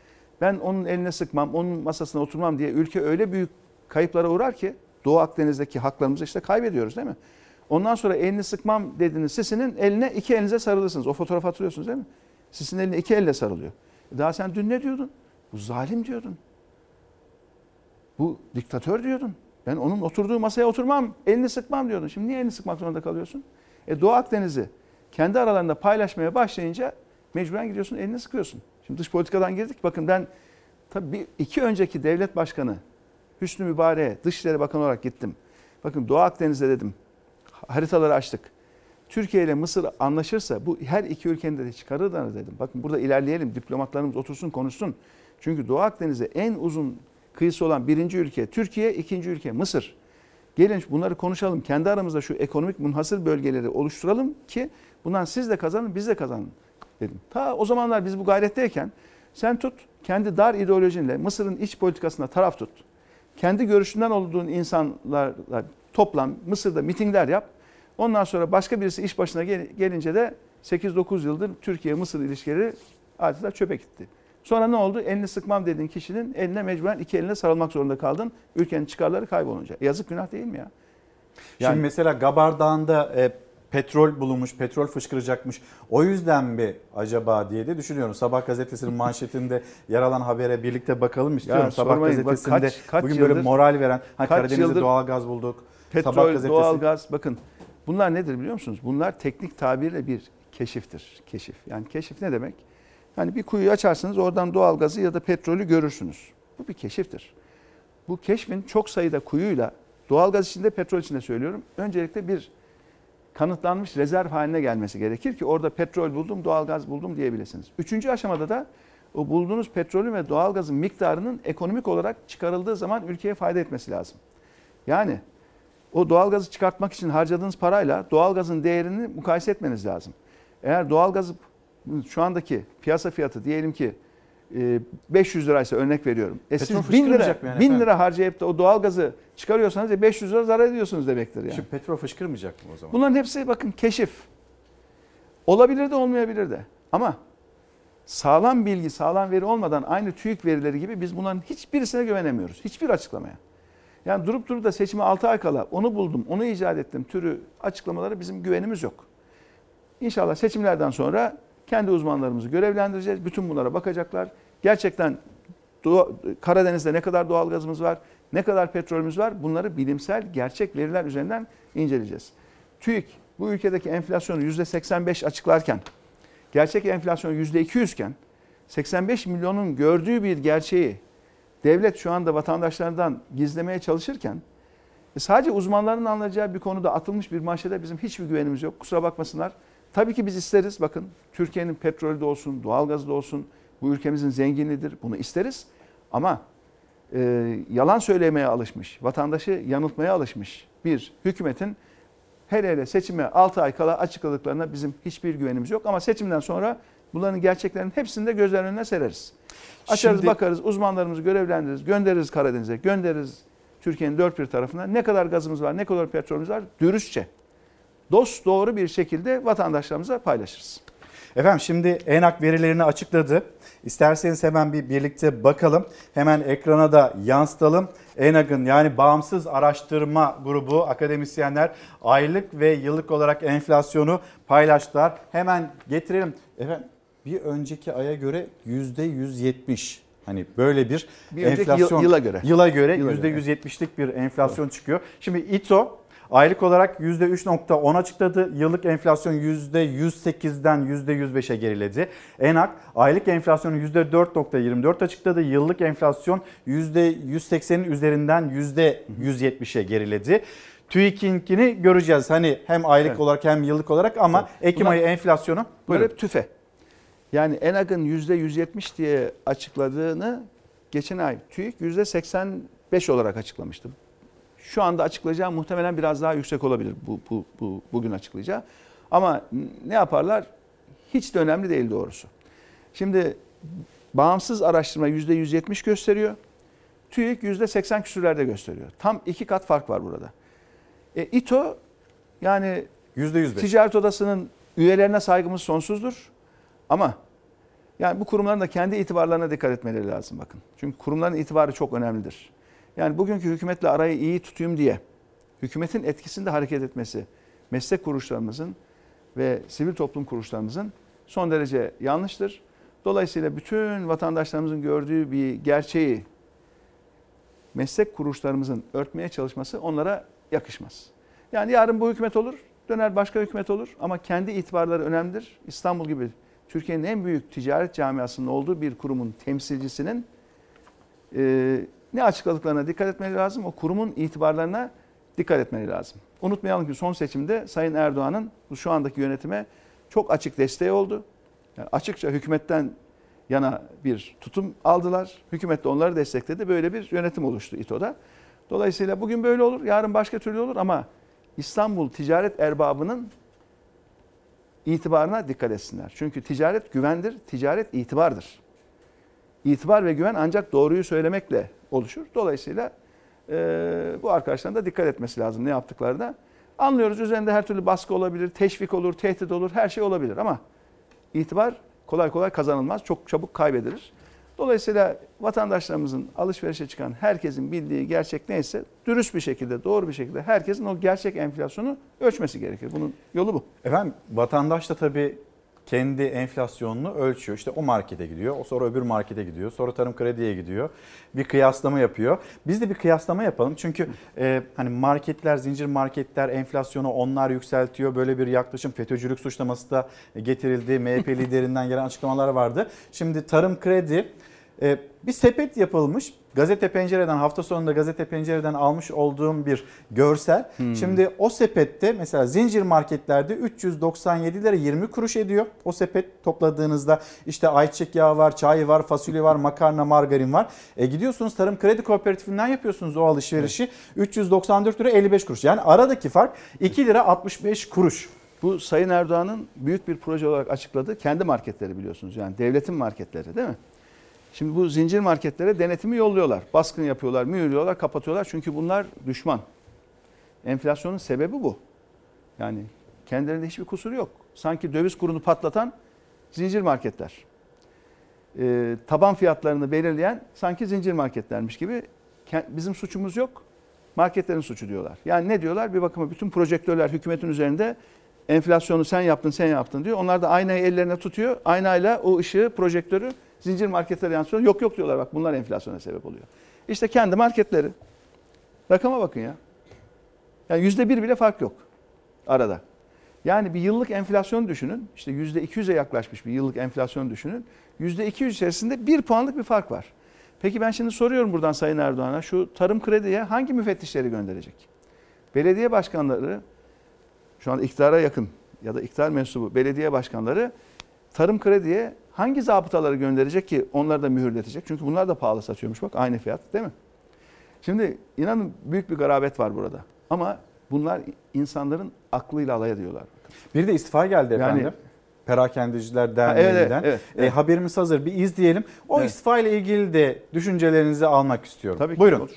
ben onun eline sıkmam, onun masasına oturmam diye ülke öyle büyük kayıplara uğrar ki Doğu Akdeniz'deki haklarımızı işte kaybediyoruz değil mi? Ondan sonra elini sıkmam dediğiniz Sisi'nin eline iki elinize sarılırsınız. O fotoğrafı hatırlıyorsunuz değil mi? Sisi'nin eline iki elle sarılıyor. Daha sen dün ne diyordun? Bu zalim diyordun. Bu diktatör diyordun. Ben onun oturduğu masaya oturmam, elini sıkmam diyordun. Şimdi niye elini sıkmak zorunda kalıyorsun? E Doğu Akdeniz'i kendi aralarında paylaşmaya başlayınca mecburen gidiyorsun elini sıkıyorsun. Şimdi dış politikadan girdik. Bakın ben tabii iki önceki devlet başkanı Hüsnü Mübarek'e Dışişleri Bakanı olarak gittim. Bakın Doğu Akdeniz'de dedim haritaları açtık. Türkiye ile Mısır anlaşırsa bu her iki ülkenin de çıkarırlar dedim. Bakın burada ilerleyelim diplomatlarımız otursun konuşsun. Çünkü Doğu Akdeniz'de en uzun kıyısı olan birinci ülke Türkiye, ikinci ülke Mısır. Gelin bunları konuşalım. Kendi aramızda şu ekonomik munhasır bölgeleri oluşturalım ki bundan siz de kazanın biz de kazanın dedim. Ta o zamanlar biz bu gayretteyken sen tut kendi dar ideolojinle Mısır'ın iç politikasına taraf tut. Kendi görüşünden olduğun insanlarla toplan Mısır'da mitingler yap. Ondan sonra başka birisi iş başına gel- gelince de 8-9 yıldır Türkiye-Mısır ilişkileri adeta çöpe gitti. Sonra ne oldu? Elini sıkmam dediğin kişinin eline mecburen iki eline sarılmak zorunda kaldın. Ülkenin çıkarları kaybolunca. Yazık günah değil mi ya? Şimdi mesela Gabar Dağı'nda e, petrol bulunmuş, petrol fışkıracakmış. O yüzden mi acaba diye de düşünüyorum. Sabah gazetesinin manşetinde *laughs* yer alan habere birlikte bakalım istiyorum. Ya Sabah sormayın, bak gazetesinde kaç- kaç bugün böyle yıldır- moral veren, ha, kaç Karadeniz'de yıldır doğal gaz bulduk. Sabah Petrol, gazetesi. doğalgaz bakın bunlar nedir biliyor musunuz? Bunlar teknik tabirle bir keşiftir. Keşif. Yani keşif ne demek? Yani bir kuyuyu açarsınız oradan doğalgazı ya da petrolü görürsünüz. Bu bir keşiftir. Bu keşfin çok sayıda kuyuyla doğalgaz içinde petrol içinde söylüyorum. Öncelikle bir kanıtlanmış rezerv haline gelmesi gerekir ki orada petrol buldum, doğalgaz buldum diyebilirsiniz. Üçüncü aşamada da o bulduğunuz petrolün ve doğalgazın miktarının ekonomik olarak çıkarıldığı zaman ülkeye fayda etmesi lazım. Yani o doğalgazı çıkartmak için harcadığınız parayla doğalgazın değerini mukayese etmeniz lazım. Eğer doğalgazı şu andaki piyasa fiyatı diyelim ki e, 500 liraysa örnek veriyorum. E Petrol siz 1000 lira, yani 1000 efendim? lira harcayıp da o doğalgazı çıkarıyorsanız e 500 lira zarar ediyorsunuz demektir yani. Şimdi petrol fışkırmayacak mı o zaman? Bunların hepsi bakın keşif. Olabilir de olmayabilir de. Ama sağlam bilgi, sağlam veri olmadan aynı TÜİK verileri gibi biz bunların hiçbirisine güvenemiyoruz. Hiçbir açıklamaya. Yani durup durup da seçime 6 ay kala onu buldum, onu icat ettim türü açıklamalara bizim güvenimiz yok. İnşallah seçimlerden sonra kendi uzmanlarımızı görevlendireceğiz. Bütün bunlara bakacaklar. Gerçekten Karadeniz'de ne kadar doğalgazımız var, ne kadar petrolümüz var bunları bilimsel gerçek veriler üzerinden inceleyeceğiz. TÜİK bu ülkedeki enflasyonu %85 açıklarken, gerçek enflasyon %200 iken 85 milyonun gördüğü bir gerçeği devlet şu anda vatandaşlarından gizlemeye çalışırken e, sadece uzmanların anlayacağı bir konuda atılmış bir manşete bizim hiçbir güvenimiz yok. Kusura bakmasınlar. Tabii ki biz isteriz. Bakın Türkiye'nin petrolü de olsun, doğalgazı da olsun. Bu ülkemizin zenginliğidir. Bunu isteriz. Ama e, yalan söylemeye alışmış, vatandaşı yanıltmaya alışmış bir hükümetin hele hele seçime 6 ay kala açıkladıklarına bizim hiçbir güvenimiz yok. Ama seçimden sonra bunların gerçeklerinin hepsini de gözler önüne sereriz. Açarız Şimdi- bakarız uzmanlarımızı görevlendiririz, göndeririz Karadeniz'e, göndeririz Türkiye'nin dört bir tarafına. Ne kadar gazımız var, ne kadar petrolümüz var dürüstçe, dost doğru bir şekilde vatandaşlarımıza paylaşırız. Efendim şimdi ENAK verilerini açıkladı. İsterseniz hemen bir birlikte bakalım. Hemen ekrana da yansıtalım. ENAK'ın yani bağımsız araştırma grubu akademisyenler aylık ve yıllık olarak enflasyonu paylaştılar. Hemen getirelim. Efendim bir önceki aya göre %170. Hani böyle bir, Bir enflasyon yıl- yıla göre. yıla göre Yıla göre. %170'lik bir enflasyon çıkıyor. Şimdi İTO aylık olarak %3.10 açıkladı. Yıllık enflasyon %108'den %105'e geriledi. ENAK aylık enflasyonu %4.24 açıkladı. Yıllık enflasyon %180'in üzerinden %170'e geriledi. TÜİK'inkini göreceğiz. Hani hem aylık Evet. olarak hem yıllık olarak ama Evet. Ekim Bunlar- ayı enflasyonu hep tüfe. Yani ENAG'ın %170 diye açıkladığını geçen ay TÜİK %85 olarak açıklamıştı. Şu anda açıklayacağı muhtemelen biraz daha yüksek olabilir bu, bu, bu bugün açıklayacağı. Ama ne yaparlar? Hiç de önemli değil doğrusu. Şimdi bağımsız araştırma %170 gösteriyor. TÜİK %80 küsürlerde gösteriyor. Tam iki kat fark var burada. E, İTO yani %105. Ticaret Odası'nın üyelerine saygımız sonsuzdur. Ama yani bu kurumların da kendi itibarlarına dikkat etmeleri lazım bakın. Çünkü kurumların itibarı çok önemlidir. Yani bugünkü hükümetle arayı iyi tutayım diye hükümetin etkisinde hareket etmesi meslek kuruluşlarımızın ve sivil toplum kuruluşlarımızın son derece yanlıştır. Dolayısıyla bütün vatandaşlarımızın gördüğü bir gerçeği meslek kuruluşlarımızın örtmeye çalışması onlara yakışmaz. Yani yarın bu hükümet olur, döner başka hükümet olur ama kendi itibarları önemlidir. İstanbul gibi Türkiye'nin en büyük ticaret camiasının olduğu bir kurumun temsilcisinin e, ne açıkladıklarına dikkat etmeleri lazım, o kurumun itibarlarına dikkat etmeleri lazım. Unutmayalım ki son seçimde Sayın Erdoğan'ın şu andaki yönetime çok açık desteği oldu. Yani açıkça hükümetten yana bir tutum aldılar. Hükümet de onları destekledi. Böyle bir yönetim oluştu İTO'da. Dolayısıyla bugün böyle olur, yarın başka türlü olur ama İstanbul ticaret erbabının itibarına dikkat etsinler. Çünkü ticaret güvendir, ticaret itibardır. İtibar ve güven ancak doğruyu söylemekle oluşur. Dolayısıyla e, bu arkadaşların da dikkat etmesi lazım ne yaptıklarında. Anlıyoruz üzerinde her türlü baskı olabilir, teşvik olur, tehdit olur, her şey olabilir ama itibar kolay kolay kazanılmaz, çok çabuk kaybedilir. Dolayısıyla vatandaşlarımızın alışverişe çıkan herkesin bildiği gerçek neyse dürüst bir şekilde, doğru bir şekilde herkesin o gerçek enflasyonu ölçmesi gerekir. Bunun yolu bu. Efendim vatandaş da tabii kendi enflasyonunu ölçüyor. İşte o markete gidiyor, o sonra öbür markete gidiyor, sonra tarım krediye gidiyor. Bir kıyaslama yapıyor. Biz de bir kıyaslama yapalım. Çünkü e, hani marketler, zincir marketler enflasyonu onlar yükseltiyor. Böyle bir yaklaşım FETÖ'cülük suçlaması da getirildi. MHP *laughs* liderinden gelen açıklamalar vardı. Şimdi tarım kredi e, bir sepet yapılmış. Gazete Pencere'den hafta sonunda Gazete Pencere'den almış olduğum bir görsel. Hmm. Şimdi o sepette mesela zincir marketlerde 397 lira 20 kuruş ediyor. O sepet topladığınızda işte ayçiçek yağı var, çay var, fasulye var, makarna, margarin var. E gidiyorsunuz Tarım Kredi Kooperatifinden yapıyorsunuz o alışverişi. 394 lira 55 kuruş. Yani aradaki fark 2 lira 65 kuruş. Bu Sayın Erdoğan'ın büyük bir proje olarak açıkladığı kendi marketleri biliyorsunuz. Yani devletin marketleri değil mi? Şimdi bu zincir marketlere denetimi yolluyorlar. Baskın yapıyorlar, mühürlüyorlar, kapatıyorlar. Çünkü bunlar düşman. Enflasyonun sebebi bu. Yani kendilerinde hiçbir kusuru yok. Sanki döviz kurunu patlatan zincir marketler. Ee, taban fiyatlarını belirleyen sanki zincir marketlermiş gibi. Bizim suçumuz yok. Marketlerin suçu diyorlar. Yani ne diyorlar? Bir bakıma bütün projektörler hükümetin üzerinde enflasyonu sen yaptın, sen yaptın diyor. Onlar da aynayı ellerine tutuyor. Aynayla o ışığı, projektörü zincir marketlere yansıtıyor. Yok yok diyorlar bak bunlar enflasyona sebep oluyor. İşte kendi marketleri. Rakama bakın ya. Yani yüzde bir bile fark yok arada. Yani bir yıllık enflasyon düşünün. İşte yüzde 200'e yaklaşmış bir yıllık enflasyon düşünün. Yüzde 200 içerisinde bir puanlık bir fark var. Peki ben şimdi soruyorum buradan Sayın Erdoğan'a şu tarım krediye hangi müfettişleri gönderecek? Belediye başkanları şu an iktidara yakın ya da iktidar mensubu belediye başkanları tarım krediye hangi zabıtaları gönderecek ki onları da mühürletecek? Çünkü bunlar da pahalı satıyormuş bak aynı fiyat değil mi? Şimdi inanın büyük bir garabet var burada. Ama bunlar insanların aklıyla alay ediyorlar. Bir de istifa geldi Yani- efendim. Perakendeciler evet, Derneği'nden. evet, E, evet. haberimiz hazır bir izleyelim. O Evet. istifa ile ilgili de düşüncelerinizi almak istiyorum. Tabii ki Buyurun. olur.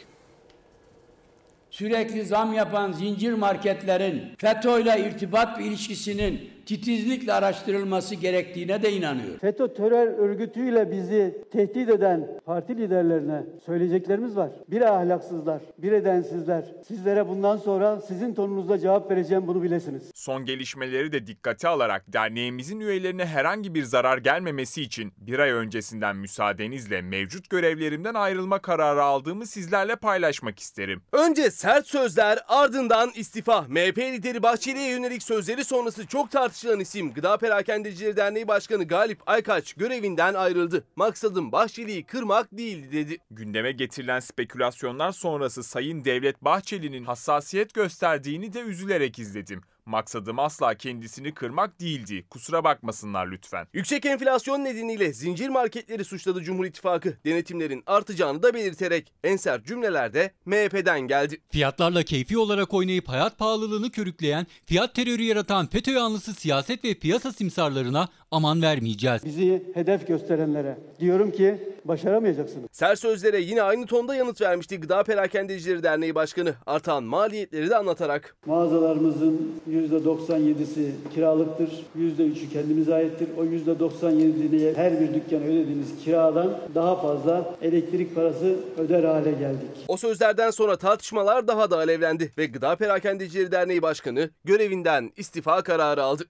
Sürekli zam yapan zincir marketlerin FETÖ ile irtibat ilişkisinin titizlikle araştırılması gerektiğine de inanıyorum. FETÖ terör örgütüyle bizi tehdit eden parti liderlerine söyleyeceklerimiz var. Bir ahlaksızlar, bir edensizler. Sizlere bundan sonra sizin tonunuzda cevap vereceğim bunu bilesiniz. Son gelişmeleri de dikkate alarak derneğimizin üyelerine herhangi bir zarar gelmemesi için bir ay öncesinden müsaadenizle mevcut görevlerimden ayrılma kararı aldığımı sizlerle paylaşmak isterim. Önce sert sözler ardından istifa. MHP lideri Bahçeli'ye yönelik sözleri sonrası çok tartışılan isim Gıda Perakendecileri Derneği Başkanı Galip Aykaç görevinden ayrıldı. Maksadım Bahçeli'yi kırmak değildi dedi. Gündeme getirilen spekülasyonlar sonrası Sayın Devlet Bahçeli'nin hassasiyet gösterdiğini de üzülerek izledim. Maksadım asla kendisini kırmak değildi. Kusura bakmasınlar lütfen. Yüksek enflasyon nedeniyle zincir marketleri suçladı Cumhur İttifakı. Denetimlerin artacağını da belirterek en sert cümleler de MHP'den geldi. Fiyatlarla keyfi olarak oynayıp hayat pahalılığını körükleyen, fiyat terörü yaratan FETÖ yanlısı siyaset ve piyasa simsarlarına aman vermeyeceğiz. Bizi hedef gösterenlere diyorum ki başaramayacaksınız. Sert sözlere yine aynı tonda yanıt vermişti Gıda Perakendecileri Derneği Başkanı. Artan maliyetleri de anlatarak. Mağazalarımızın %97'si kiralıktır. %3'ü kendimize aittir. O %97'ye her bir dükkan ödediğimiz kiradan daha fazla elektrik parası öder hale geldik. O sözlerden sonra tartışmalar daha da alevlendi ve Gıda Perakendecileri Derneği Başkanı görevinden istifa kararı aldı.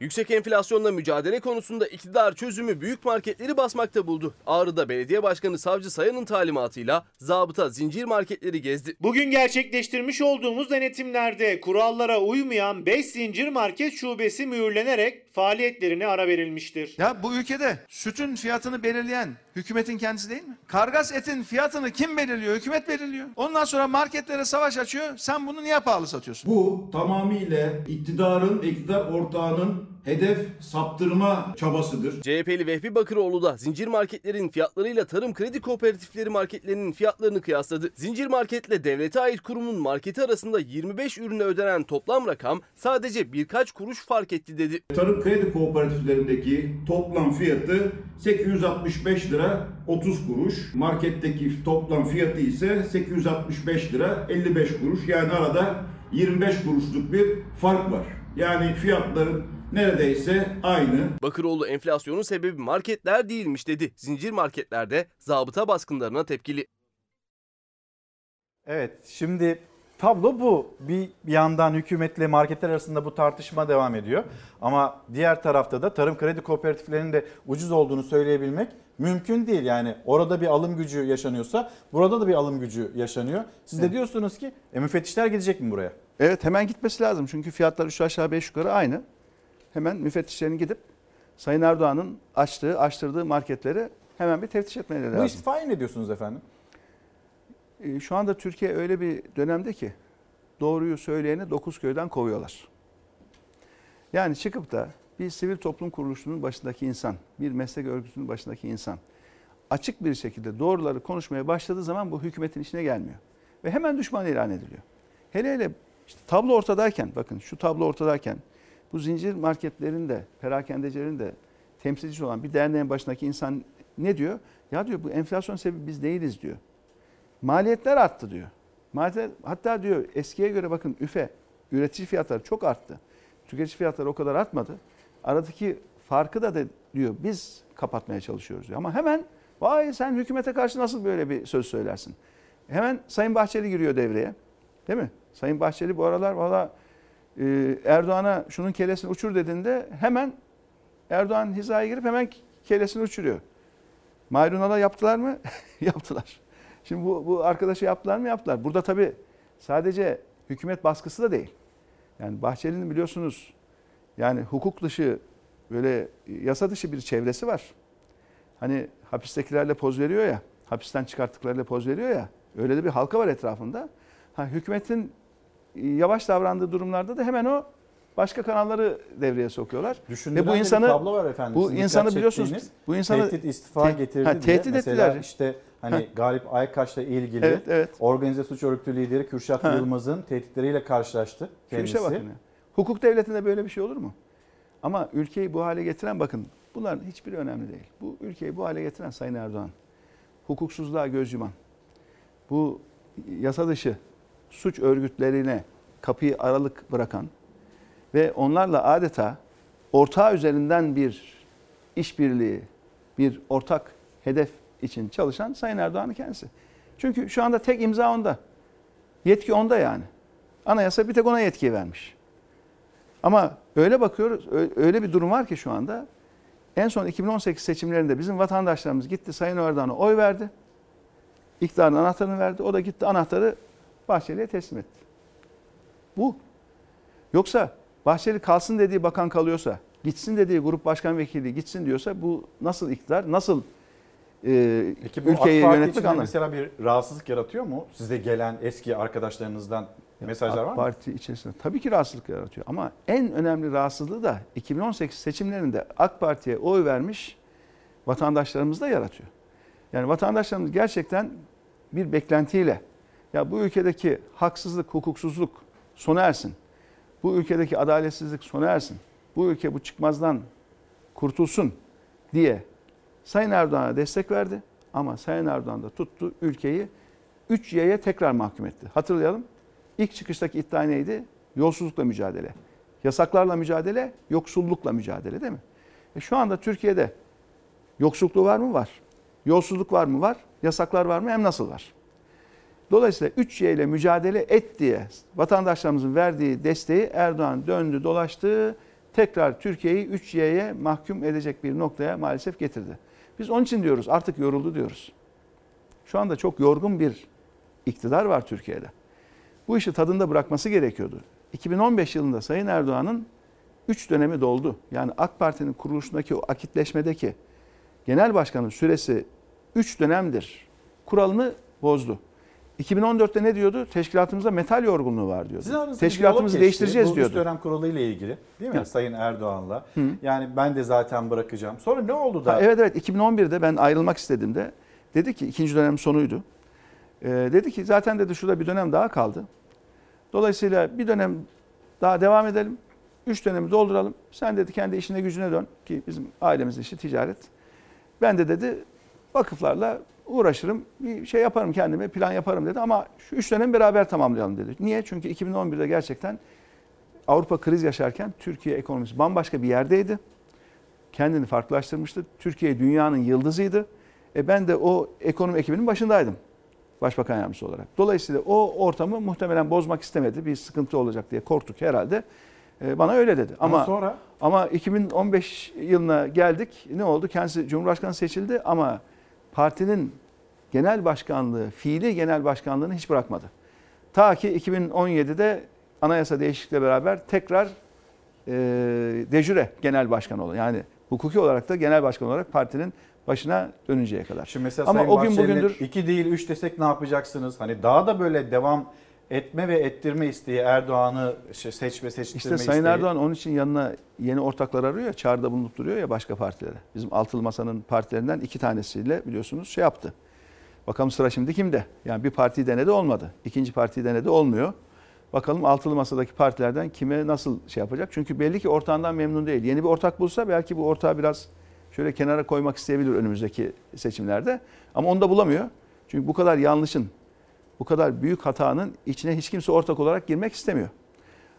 Yüksek enflasyonla mücadele konusunda iktidar çözümü büyük marketleri basmakta buldu. Ağrı'da belediye başkanı Savcı Sayan'ın talimatıyla zabıta zincir marketleri gezdi. Bugün gerçekleştirmiş olduğumuz denetimlerde kurallara uymayan 5 zincir market şubesi mühürlenerek faaliyetlerine ara verilmiştir. Ya bu ülkede sütün fiyatını belirleyen hükümetin kendisi değil mi? Kargas etin fiyatını kim belirliyor? Hükümet belirliyor. Ondan sonra marketlere savaş açıyor. Sen bunu niye pahalı satıyorsun? Bu tamamıyla iktidarın, iktidar ortağının hedef saptırma çabasıdır. CHP'li Vehbi Bakıroğlu da zincir marketlerin fiyatlarıyla tarım kredi kooperatifleri marketlerinin fiyatlarını kıyasladı. Zincir marketle devlete ait kurumun marketi arasında 25 ürüne ödenen toplam rakam sadece birkaç kuruş fark etti dedi. Tarım kredi kooperatiflerindeki toplam fiyatı 865 lira 30 kuruş. Marketteki toplam fiyatı ise 865 lira 55 kuruş. Yani arada 25 kuruşluk bir fark var. Yani fiyatların neredeyse aynı. Bakıroğlu enflasyonun sebebi marketler değilmiş dedi. Zincir marketlerde zabıta baskınlarına tepkili. Evet şimdi tablo bu. Bir yandan hükümetle marketler arasında bu tartışma devam ediyor. Ama diğer tarafta da tarım kredi kooperatiflerinin de ucuz olduğunu söyleyebilmek mümkün değil. Yani orada bir alım gücü yaşanıyorsa burada da bir alım gücü yaşanıyor. Siz de diyorsunuz ki e, müfettişler gidecek mi buraya? Evet hemen gitmesi lazım. Çünkü fiyatlar 3 aşağı 5 yukarı aynı. Hemen müfettişlerin gidip Sayın Erdoğan'ın açtığı, açtırdığı marketleri hemen bir teftiş etmeleri Bu lazım. istifayı ne diyorsunuz efendim? Ee, Şu anda Türkiye öyle bir dönemde ki doğruyu söyleyeni 9 köyden kovuyorlar. Yani çıkıp da bir sivil toplum kuruluşunun başındaki insan, bir meslek örgütünün başındaki insan açık bir şekilde doğruları konuşmaya başladığı zaman bu hükümetin işine gelmiyor. Ve hemen düşman ilan ediliyor. Hele hele işte tablo ortadayken, bakın şu tablo ortadayken bu zincir marketlerin de, perakendecilerin de temsilcisi olan bir derneğin başındaki insan ne diyor? Ya diyor bu enflasyon sebebi biz değiliz diyor. Maliyetler arttı diyor. Maliyetler, hatta diyor eskiye göre bakın üfe, üretici fiyatları çok arttı. Tüketici fiyatları o kadar artmadı. Aradaki farkı da, da diyor biz kapatmaya çalışıyoruz diyor. Ama hemen vay sen hükümete karşı nasıl böyle bir söz söylersin? Hemen Sayın Bahçeli giriyor devreye. Değil mi? Sayın Bahçeli bu aralar valla e, Erdoğan'a şunun kellesini uçur dediğinde hemen Erdoğan hizaya girip hemen kellesini uçuruyor. Mayrunal'a yaptılar mı? *laughs* yaptılar. Şimdi bu, bu arkadaşı yaptılar mı? Yaptılar. Burada tabii sadece hükümet baskısı da değil. Yani Bahçeli'nin biliyorsunuz yani hukuk dışı böyle yasa dışı bir çevresi var. Hani hapistekilerle poz veriyor ya, hapisten çıkarttıklarıyla poz veriyor ya. Öyle de bir halka var etrafında. Ha, hükümetin yavaş davrandığı durumlarda da hemen o başka kanalları devreye sokuyorlar. Düşündüren de bir tablo var efendim. bu Sizin insanı biliyorsunuz. Bu insanı tehdit istifa te- getirdi ha, diye. tehdit Mesela ettiler. işte hani Ha. Galip Aykaç'la ilgili Evet, evet. organize suç örgütü lideri Kürşat Ha. Yılmaz'ın tehditleriyle karşılaştı Şu kendisi. işe bakın ya. Hukuk devletinde böyle bir şey olur mu? Ama ülkeyi bu hale getiren bakın bunların hiçbiri önemli değil. Bu ülkeyi bu hale getiren Sayın Erdoğan. Hukuksuzluğa göz yuman. Bu yasa dışı suç örgütlerine kapıyı aralık bırakan ve onlarla adeta ortağı üzerinden bir işbirliği, bir ortak hedef için çalışan Sayın Erdoğan'ın kendisi. Çünkü şu anda tek imza onda. Yetki onda yani. Anayasa bir tek ona yetki vermiş. Ama öyle bakıyoruz, öyle bir durum var ki şu anda. En son 2018 seçimlerinde bizim vatandaşlarımız gitti Sayın Erdoğan'a oy verdi. İktidarın anahtarını verdi. O da gitti anahtarı Bahçeli'ye teslim etti. Bu. Yoksa Bahçeli kalsın dediği bakan kalıyorsa, gitsin dediği grup başkan vekili gitsin diyorsa bu nasıl iktidar, nasıl e, Peki bu ülkeyi AK Parti yönetmek anlamı? mesela bir rahatsızlık yaratıyor mu? Size gelen eski arkadaşlarınızdan mesajlar AK var mı? Parti içerisinde tabii ki rahatsızlık yaratıyor. Ama en önemli rahatsızlığı da 2018 seçimlerinde AK Parti'ye oy vermiş vatandaşlarımız da yaratıyor. Yani vatandaşlarımız gerçekten bir beklentiyle ya bu ülkedeki haksızlık, hukuksuzluk sona ersin. Bu ülkedeki adaletsizlik sona ersin. Bu ülke bu çıkmazdan kurtulsun diye Sayın Erdoğan'a destek verdi. Ama Sayın Erdoğan da tuttu ülkeyi 3 Y'ye tekrar mahkum etti. Hatırlayalım. ilk çıkıştaki iddia neydi? Yolsuzlukla mücadele. Yasaklarla mücadele, yoksullukla mücadele değil mi? E şu anda Türkiye'de yoksulluk var mı? Var. Yolsuzluk var mı? Var. Yasaklar var mı? Hem nasıl var? Dolayısıyla 3Y ile mücadele et diye vatandaşlarımızın verdiği desteği Erdoğan döndü dolaştı. Tekrar Türkiye'yi 3Y'ye mahkum edecek bir noktaya maalesef getirdi. Biz onun için diyoruz artık yoruldu diyoruz. Şu anda çok yorgun bir iktidar var Türkiye'de. Bu işi tadında bırakması gerekiyordu. 2015 yılında Sayın Erdoğan'ın 3 dönemi doldu. Yani AK Parti'nin kuruluşundaki o akitleşmedeki genel başkanın süresi 3 dönemdir. Kuralını bozdu. 2014'te ne diyordu? Teşkilatımızda metal yorgunluğu var diyordu. Sizin Teşkilatımızı değiştireceğiz. Bu diyordu. dönem kuralı ile ilgili değil mi? Ya. Sayın Erdoğan'la. Hı. Yani ben de zaten bırakacağım. Sonra ne oldu da? Ha, evet evet 2011'de ben ayrılmak istediğimde dedi ki ikinci dönem sonuydu. Ee, dedi ki zaten dedi şurada bir dönem daha kaldı. Dolayısıyla bir dönem daha devam edelim. Üç dönemi dolduralım. Sen dedi kendi işine gücüne dön ki bizim ailemizin işi ticaret. Ben de dedi vakıflarla uğraşırım. Bir şey yaparım kendime plan yaparım dedi ama şu üç dönemi beraber tamamlayalım dedi. Niye? Çünkü 2011'de gerçekten Avrupa kriz yaşarken Türkiye ekonomisi bambaşka bir yerdeydi kendini farklılaştırmıştı. Türkiye dünyanın yıldızıydı. E ben de o ekonomi ekibinin başındaydım. Başbakan yardımcısı olarak. Dolayısıyla o ortamı muhtemelen bozmak istemedi. Bir sıkıntı olacak diye korktuk herhalde. E, bana öyle dedi. Ama Ama sonra? ama 2015 yılına geldik. Ne oldu? Kendisi Cumhurbaşkanı seçildi ama partinin genel başkanlığı, fiili genel başkanlığını hiç bırakmadı. Ta ki 2017'de anayasa değişikliğiyle beraber tekrar e, dejüre genel başkan oldu. Yani hukuki olarak da genel başkan olarak partinin başına dönünceye kadar. Şimdi mesela Ama Sayın o gün bugündür iki değil üç desek ne yapacaksınız? Hani daha da böyle devam etme ve ettirme isteği Erdoğan'ı şey, seçme seçtirme işte Sayın isteği. Erdoğan onun için yanına yeni ortaklar arıyor ya, çağrıda bulunup duruyor ya başka partilere. Bizim altılı masanın partilerinden iki tanesiyle biliyorsunuz şey yaptı. Bakalım sıra şimdi kimde? Yani bir parti denedi olmadı. İkinci parti denedi olmuyor. Bakalım altılı masadaki partilerden kime nasıl şey yapacak? Çünkü belli ki ortağından memnun değil. Yeni bir ortak bulsa belki bu ortağı biraz şöyle kenara koymak isteyebilir önümüzdeki seçimlerde. Ama onu da bulamıyor. Çünkü bu kadar yanlışın, bu kadar büyük hatanın içine hiç kimse ortak olarak girmek istemiyor.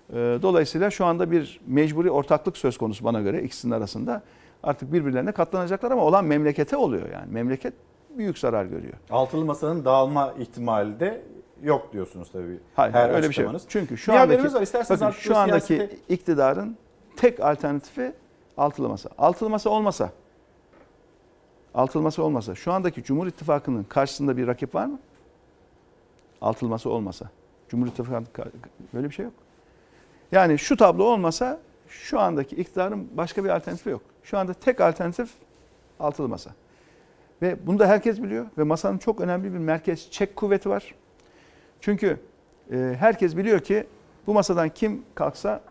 Ee, Dolayısıyla şu anda bir mecburi ortaklık söz konusu bana göre ikisinin arasında. Artık birbirlerine katlanacaklar ama olan memlekete oluyor yani. Memleket büyük zarar görüyor. Altılı masanın dağılma ihtimali de yok diyorsunuz tabii. Hayır, Her öyle bir şey yok. Çünkü şu Bir andaki var. İsterseniz bakın şu andaki siyasete- iktidarın tek alternatifi altılı masa. Altılı masa olmasa altılı masa olmasa şu andaki Cumhur İttifakı'nın karşısında bir rakip var mı? Altılı masa olmasa. Cumhur İttifakı'nın ka- böyle bir şey yok. Yani şu tablo olmasa şu andaki iktidarın başka bir alternatifi yok. Şu anda tek alternatif altılı masa. Ve bunu da herkes biliyor ve masanın çok önemli bir merkez çek kuvveti var. Çünkü e, herkes biliyor ki bu masadan kim kalksa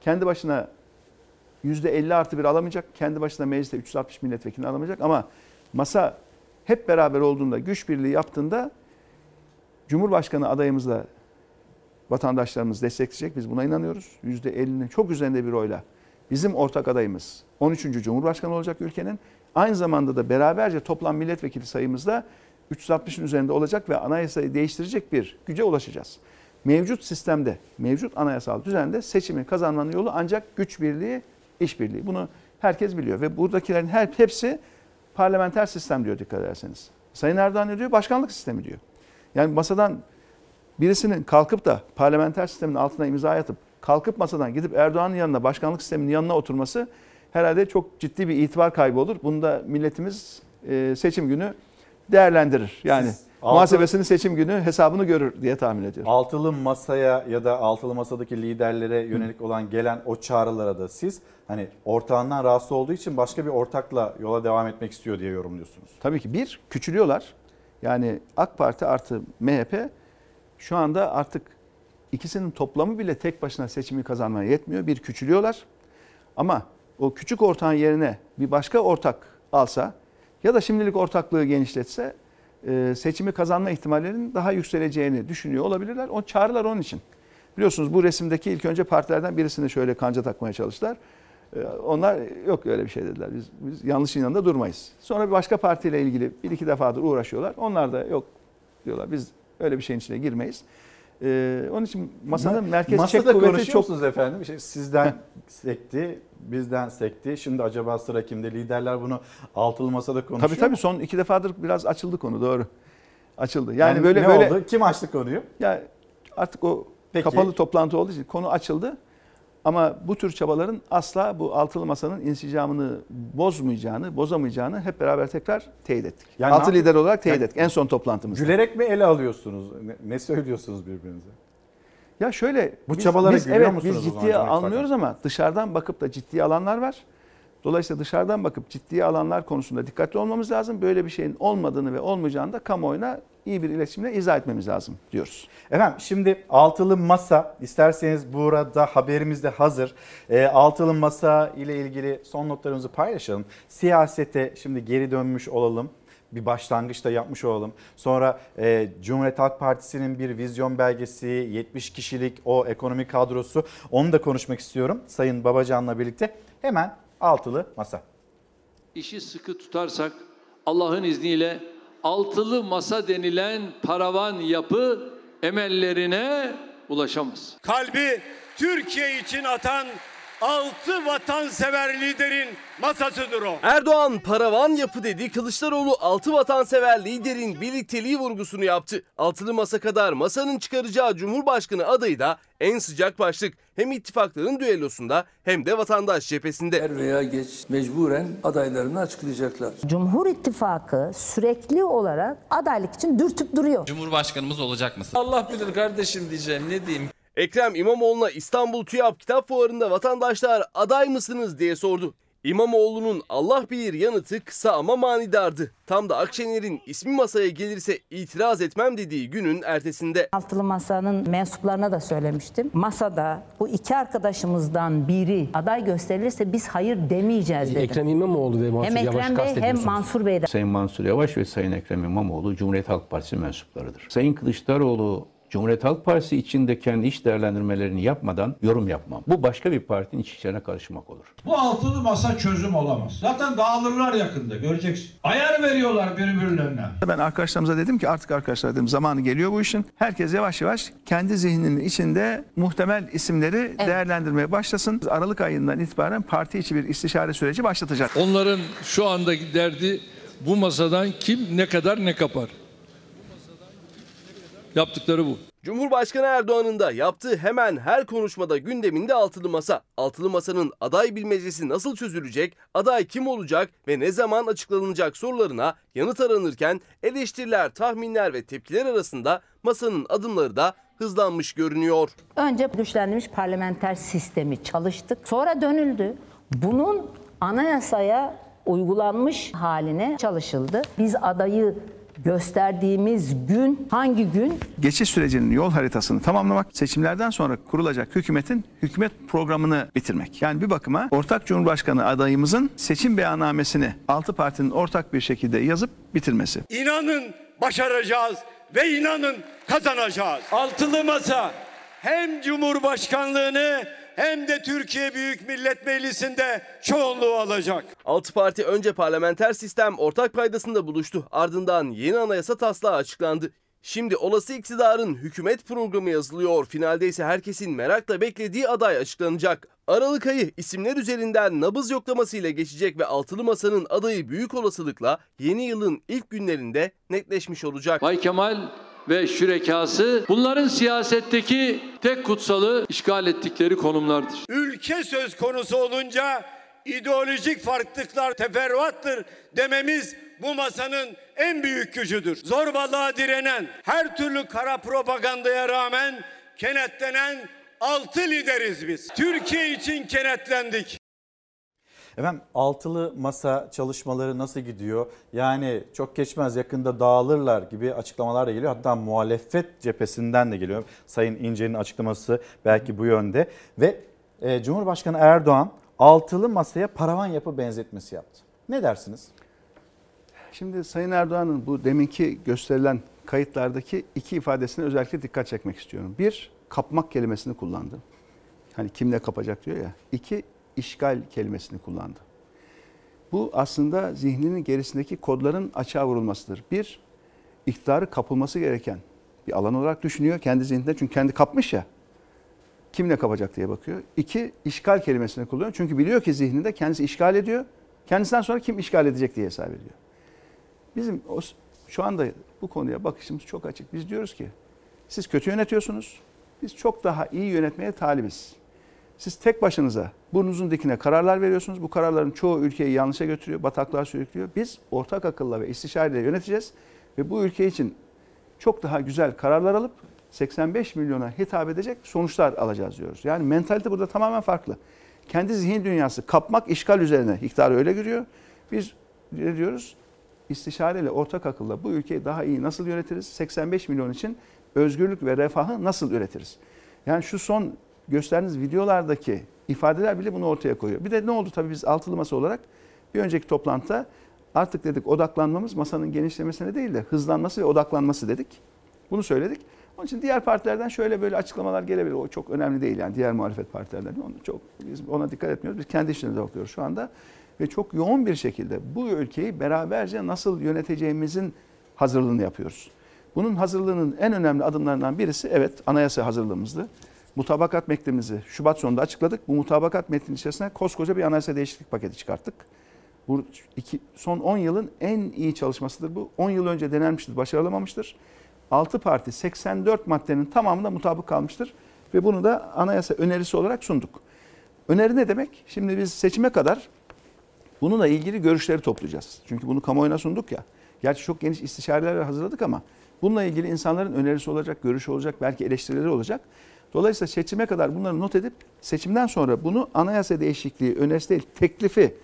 kendi başına %50 artı bir alamayacak. Kendi başına mecliste 360 milletvekilini alamayacak ama masa hep beraber olduğunda, güç birliği yaptığında Cumhurbaşkanı adayımızla vatandaşlarımız destekleyecek. Biz buna inanıyoruz. %50'nin çok üzerinde bir oyla bizim ortak adayımız 13. Cumhurbaşkanı olacak ülkenin. Aynı zamanda da beraberce toplam milletvekili sayımızda 360'ın üzerinde olacak ve anayasayı değiştirecek bir güce ulaşacağız. Mevcut sistemde, mevcut anayasal düzende seçimi kazanmanın yolu ancak güç birliği, işbirliği. Bunu herkes biliyor ve buradakilerin her hepsi parlamenter sistem diyor dikkat ederseniz. Sayın Erdoğan ne diyor? Başkanlık sistemi diyor. Yani masadan birisinin kalkıp da parlamenter sistemin altına imza atıp kalkıp masadan gidip Erdoğan'ın yanına başkanlık sisteminin yanına oturması herhalde çok ciddi bir itibar kaybı olur. Bunu da milletimiz e, seçim günü değerlendirir. Yani Siz altı- muhasebesini seçim günü hesabını görür diye tahmin ediyorum. Altılı masaya ya da altılı masadaki liderlere yönelik olan gelen o çağrılara da siz hani ortağından rahatsız olduğu için başka bir ortakla yola devam etmek istiyor diye yorumluyorsunuz. Tabii ki bir küçülüyorlar. Yani AK Parti artı MHP şu anda artık ikisinin toplamı bile tek başına seçimi kazanmaya yetmiyor. Bir küçülüyorlar. Ama o küçük ortağın yerine bir başka ortak alsa ya da şimdilik ortaklığı genişletse e, seçimi kazanma ihtimallerinin daha yükseleceğini düşünüyor olabilirler. O çağrılar onun için. Biliyorsunuz bu resimdeki ilk önce partilerden birisini şöyle kanca takmaya çalıştılar. E, Onlar yok öyle bir şey dediler. Biz, biz yanlışın yanında durmayız. Sonra bir başka partiyle ilgili bir iki defadır uğraşıyorlar. Onlar da yok diyorlar. Biz öyle bir şeyin içine girmeyiz. Ee, onun için masanın Ma- merkez Masada çek kuvveti çok efendim? İşte sizden sekti, bizden sekti. Şimdi acaba sıra kimde? Liderler bunu altılı masada konuşuyor Tabii tabii son iki defadır biraz açıldı konu doğru. Açıldı. Yani, Yani böyle ne böyle oldu? Kim açtı konuyu? Ya artık o Peki. kapalı toplantı olduğu için konu açıldı. Ama bu tür çabaların asla bu altılı masanın insicamını bozmayacağını, bozamayacağını hep beraber tekrar teyit ettik. Yani Altı lider olarak teyit Yani- ettik en son toplantımızda. Gülerek mi ele alıyorsunuz? Ne, söylüyorsunuz birbirinize? Ya şöyle Bu biz- çabalara biz, gülüyor evet, musunuz Biz ciddiye almıyoruz ama dışarıdan bakıp da ciddiye alanlar var. Dolayısıyla dışarıdan bakıp ciddiye alanlar konusunda dikkatli olmamız lazım. Böyle bir şeyin olmadığını ve olmayacağını da kamuoyuna iyi bir iletişimle izah etmemiz lazım diyoruz. Efendim şimdi altılı masa isterseniz burada haberimiz de hazır. E, altılı masa ile ilgili son notlarımızı paylaşalım. Siyasete şimdi geri dönmüş olalım. Bir başlangıçta yapmış olalım. Sonra e, Cumhuriyet Halk Partisi'nin bir vizyon belgesi, 70 kişilik o ekonomi kadrosu onu da konuşmak istiyorum. Sayın Babacan'la birlikte hemen altılı masa. İşi sıkı tutarsak Allah'ın izniyle altılı masa denilen paravan yapı emellerine ulaşamaz. kalbi Türkiye için atan altı vatansever liderin masasıdır o. Erdoğan paravan yapı dedi, Kılıçdaroğlu altı vatansever liderin birlikteliği vurgusunu yaptı. Altılı masa kadar masanın çıkaracağı Cumhurbaşkanı adayı da en sıcak başlık. Hem ittifakların düellosunda hem de vatandaş cephesinde. Er veya geç mecburen adaylarını açıklayacaklar. Cumhur İttifakı sürekli olarak adaylık için dürtüp duruyor. Cumhurbaşkanımız olacak mısın? Allah bilir kardeşim diyeceğim ne diyeyim. Ekrem İmamoğlu'na İstanbul TÜYAP Kitap Fuarı'nda vatandaşlar aday mısınız diye sordu. İmamoğlu'nun Allah bilir yanıtı kısa ama manidardı. Tam da Akşener'in ismi masaya gelirse itiraz etmem dediği günün ertesinde. Altılı Masa'nın mensuplarına da söylemiştim. Masada bu iki arkadaşımızdan biri aday gösterilirse biz hayır demeyeceğiz dedim. Ekrem İmamoğlu ve Mansur hem Yavaş Ekrem Bey hem. Mansur Bey de. Sayın Mansur Yavaş ve Sayın Ekrem İmamoğlu Cumhuriyet Halk Partisi mensuplarıdır. Sayın Kılıçdaroğlu Cumhuriyet Halk Partisi içinde kendi iş değerlendirmelerini yapmadan yorum yapmam. Bu başka bir partinin iç işlerine karışmak olur. Bu altılı masa çözüm olamaz. Zaten dağılırlar yakında göreceksin. Ayar veriyorlar birbirlerine. Ben arkadaşlarımıza dedim ki artık arkadaşlar dedim zamanı geliyor bu işin. Herkes yavaş yavaş kendi zihninin içinde muhtemel isimleri değerlendirmeye başlasın. Aralık ayından itibaren parti içi bir istişare süreci başlatacak. Onların şu andaki derdi bu masadan kim ne kadar ne kapar. Yaptıkları bu. Cumhurbaşkanı Erdoğan'ın da yaptığı hemen her konuşmada gündeminde altılı masa. Altılı masanın aday bilmecesi nasıl çözülecek, aday kim olacak ve ne zaman açıklanacak sorularına yanıt aranırken eleştiriler, tahminler ve tepkiler arasında masanın adımları da hızlanmış görünüyor. Önce güçlendirilmiş parlamenter sistemi çalıştık. Sonra dönüldü. Bunun anayasaya uygulanmış haline çalışıldı. Biz adayı gösterdiğimiz gün hangi gün Geçiş sürecinin yol haritasını tamamlamak, seçimlerden sonra kurulacak hükümetin hükümet programını bitirmek. Yani bir bakıma ortak cumhurbaşkanı adayımızın seçim beyannamesini altı partinin ortak bir şekilde yazıp bitirmesi. İnanın başaracağız ve inanın kazanacağız. Altılı masa hem Cumhurbaşkanlığını hem de Türkiye Büyük Millet Meclisi'nde çoğunluğu alacak. Altı parti önce parlamenter sistem ortak paydasında buluştu. Ardından yeni anayasa taslağı açıklandı. Şimdi olası iktidarın hükümet programı yazılıyor. Finalde ise herkesin merakla beklediği aday açıklanacak. Aralık ayı isimler üzerinden nabız yoklamasıyla geçecek ve altılı masanın adayı büyük olasılıkla yeni yılın ilk günlerinde netleşmiş olacak. Bay Kemal ve şürekası bunların siyasetteki tek kutsalı işgal ettikleri konumlardır. Ülke söz konusu olunca ideolojik farklılıklar teferruattır dememiz bu masanın en büyük gücüdür. Zorbalığa direnen, her türlü kara propagandaya rağmen kenetlenen altı lideriz biz. Türkiye için kenetlendik. Efendim altılı masa çalışmaları nasıl gidiyor? Yani çok geçmez yakında dağılırlar gibi açıklamalar da geliyor. Hatta muhalefet cephesinden de geliyor. Sayın İnce'nin açıklaması belki bu yönde. Ve e, Cumhurbaşkanı Erdoğan altılı masaya paravan yapı benzetmesi yaptı. Ne dersiniz? Şimdi Sayın Erdoğan'ın bu deminki gösterilen kayıtlardaki iki ifadesine özellikle dikkat çekmek istiyorum. Bir, kapmak kelimesini kullandı. Hani kimle kapacak diyor ya. İki, işgal kelimesini kullandı. Bu aslında zihninin gerisindeki kodların açığa vurulmasıdır. Bir, iktidarı kapılması gereken bir alan olarak düşünüyor kendi zihninde. Çünkü kendi kapmış ya. Kim ne kapacak diye bakıyor. İki, işgal kelimesini kullanıyor. Çünkü biliyor ki zihninde kendisi işgal ediyor. Kendisinden sonra kim işgal edecek diye hesap ediyor. Bizim o, şu anda bu konuya bakışımız çok açık. Biz diyoruz ki siz kötü yönetiyorsunuz. Biz çok daha iyi yönetmeye talibiz. Siz tek başınıza burnunuzun dikine kararlar veriyorsunuz. Bu kararların çoğu ülkeyi yanlışa götürüyor, bataklığa sürüklüyor. Biz ortak akılla ve istişareyle yöneteceğiz ve bu ülke için çok daha güzel kararlar alıp 85 milyona hitap edecek sonuçlar alacağız diyoruz. Yani mentalite burada tamamen farklı. Kendi zihin dünyası kapmak, işgal üzerine iktidarı öyle görüyor. Biz ne diyoruz? İstişareyle, ortak akılla bu ülkeyi daha iyi nasıl yönetiriz? 85 milyon için özgürlük ve refahı nasıl üretiriz? Yani şu son gösterdiğiniz videolardaki ifadeler bile bunu ortaya koyuyor. Bir de ne oldu tabii biz altılı masa olarak bir önceki toplantıda artık dedik odaklanmamız masanın genişlemesine değil de hızlanması ve odaklanması dedik. Bunu söyledik. Onun için diğer partilerden şöyle böyle açıklamalar gelebilir. O çok önemli değil yani diğer muhalefet partilerden. Onu çok biz ona dikkat etmiyoruz. Biz kendi işlerimize bakıyoruz şu anda ve çok yoğun bir şekilde bu ülkeyi beraberce nasıl yöneteceğimizin hazırlığını yapıyoruz. Bunun hazırlığının en önemli adımlarından birisi evet anayasa hazırlığımızdı. Mutabakat metnimizi Şubat sonunda açıkladık. Bu mutabakat metninin içerisine koskoca bir anayasa değişiklik paketi çıkarttık. Bu iki, son 10 yılın en iyi çalışmasıdır bu. 10 yıl önce denenmiştir, başarılamamıştır. 6 parti 84 maddenin tamamında mutabık kalmıştır. Ve bunu da anayasa önerisi olarak sunduk. Öneri ne demek? Şimdi biz seçime kadar bununla ilgili görüşleri toplayacağız. Çünkü bunu kamuoyuna sunduk ya. Gerçi çok geniş istişareler hazırladık ama bununla ilgili insanların önerisi olacak, görüşü olacak, belki eleştirileri olacak. Dolayısıyla seçime kadar bunları not edip seçimden sonra bunu anayasa değişikliği önerisi değil teklifi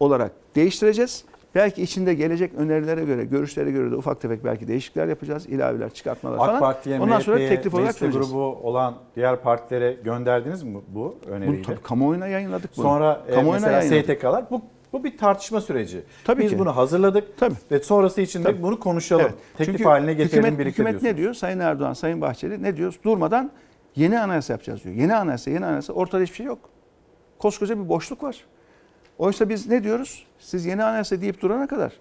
olarak değiştireceğiz. Belki içinde gelecek önerilere göre, görüşlere göre de ufak tefek belki değişiklikler yapacağız, ilaveler, çıkartmalar falan. AK Parti'ye, Ondan sonra teklif olarak sunacağız. grubu olan diğer partilere gönderdiniz mi bu öneriyi? Bunu tabii kamuoyuna yayınladık bunu. Sonra e, kamuoyuna mesela yayınladık. STK'lar bu bu bir tartışma süreci. Tabii Biz ki. bunu hazırladık Tabii. ve sonrası için de bunu konuşalım. Evet. Teklif Çünkü haline getirelim hükümet, birlikte hükümet diyorsunuz. ne diyor? Sayın Erdoğan, Sayın Bahçeli ne diyor? Durmadan yeni anayasa yapacağız diyor. Yeni anayasa, yeni anayasa. Ortada hiçbir şey yok. Koskoca bir boşluk var. Oysa biz ne diyoruz? Siz yeni anayasa deyip durana kadar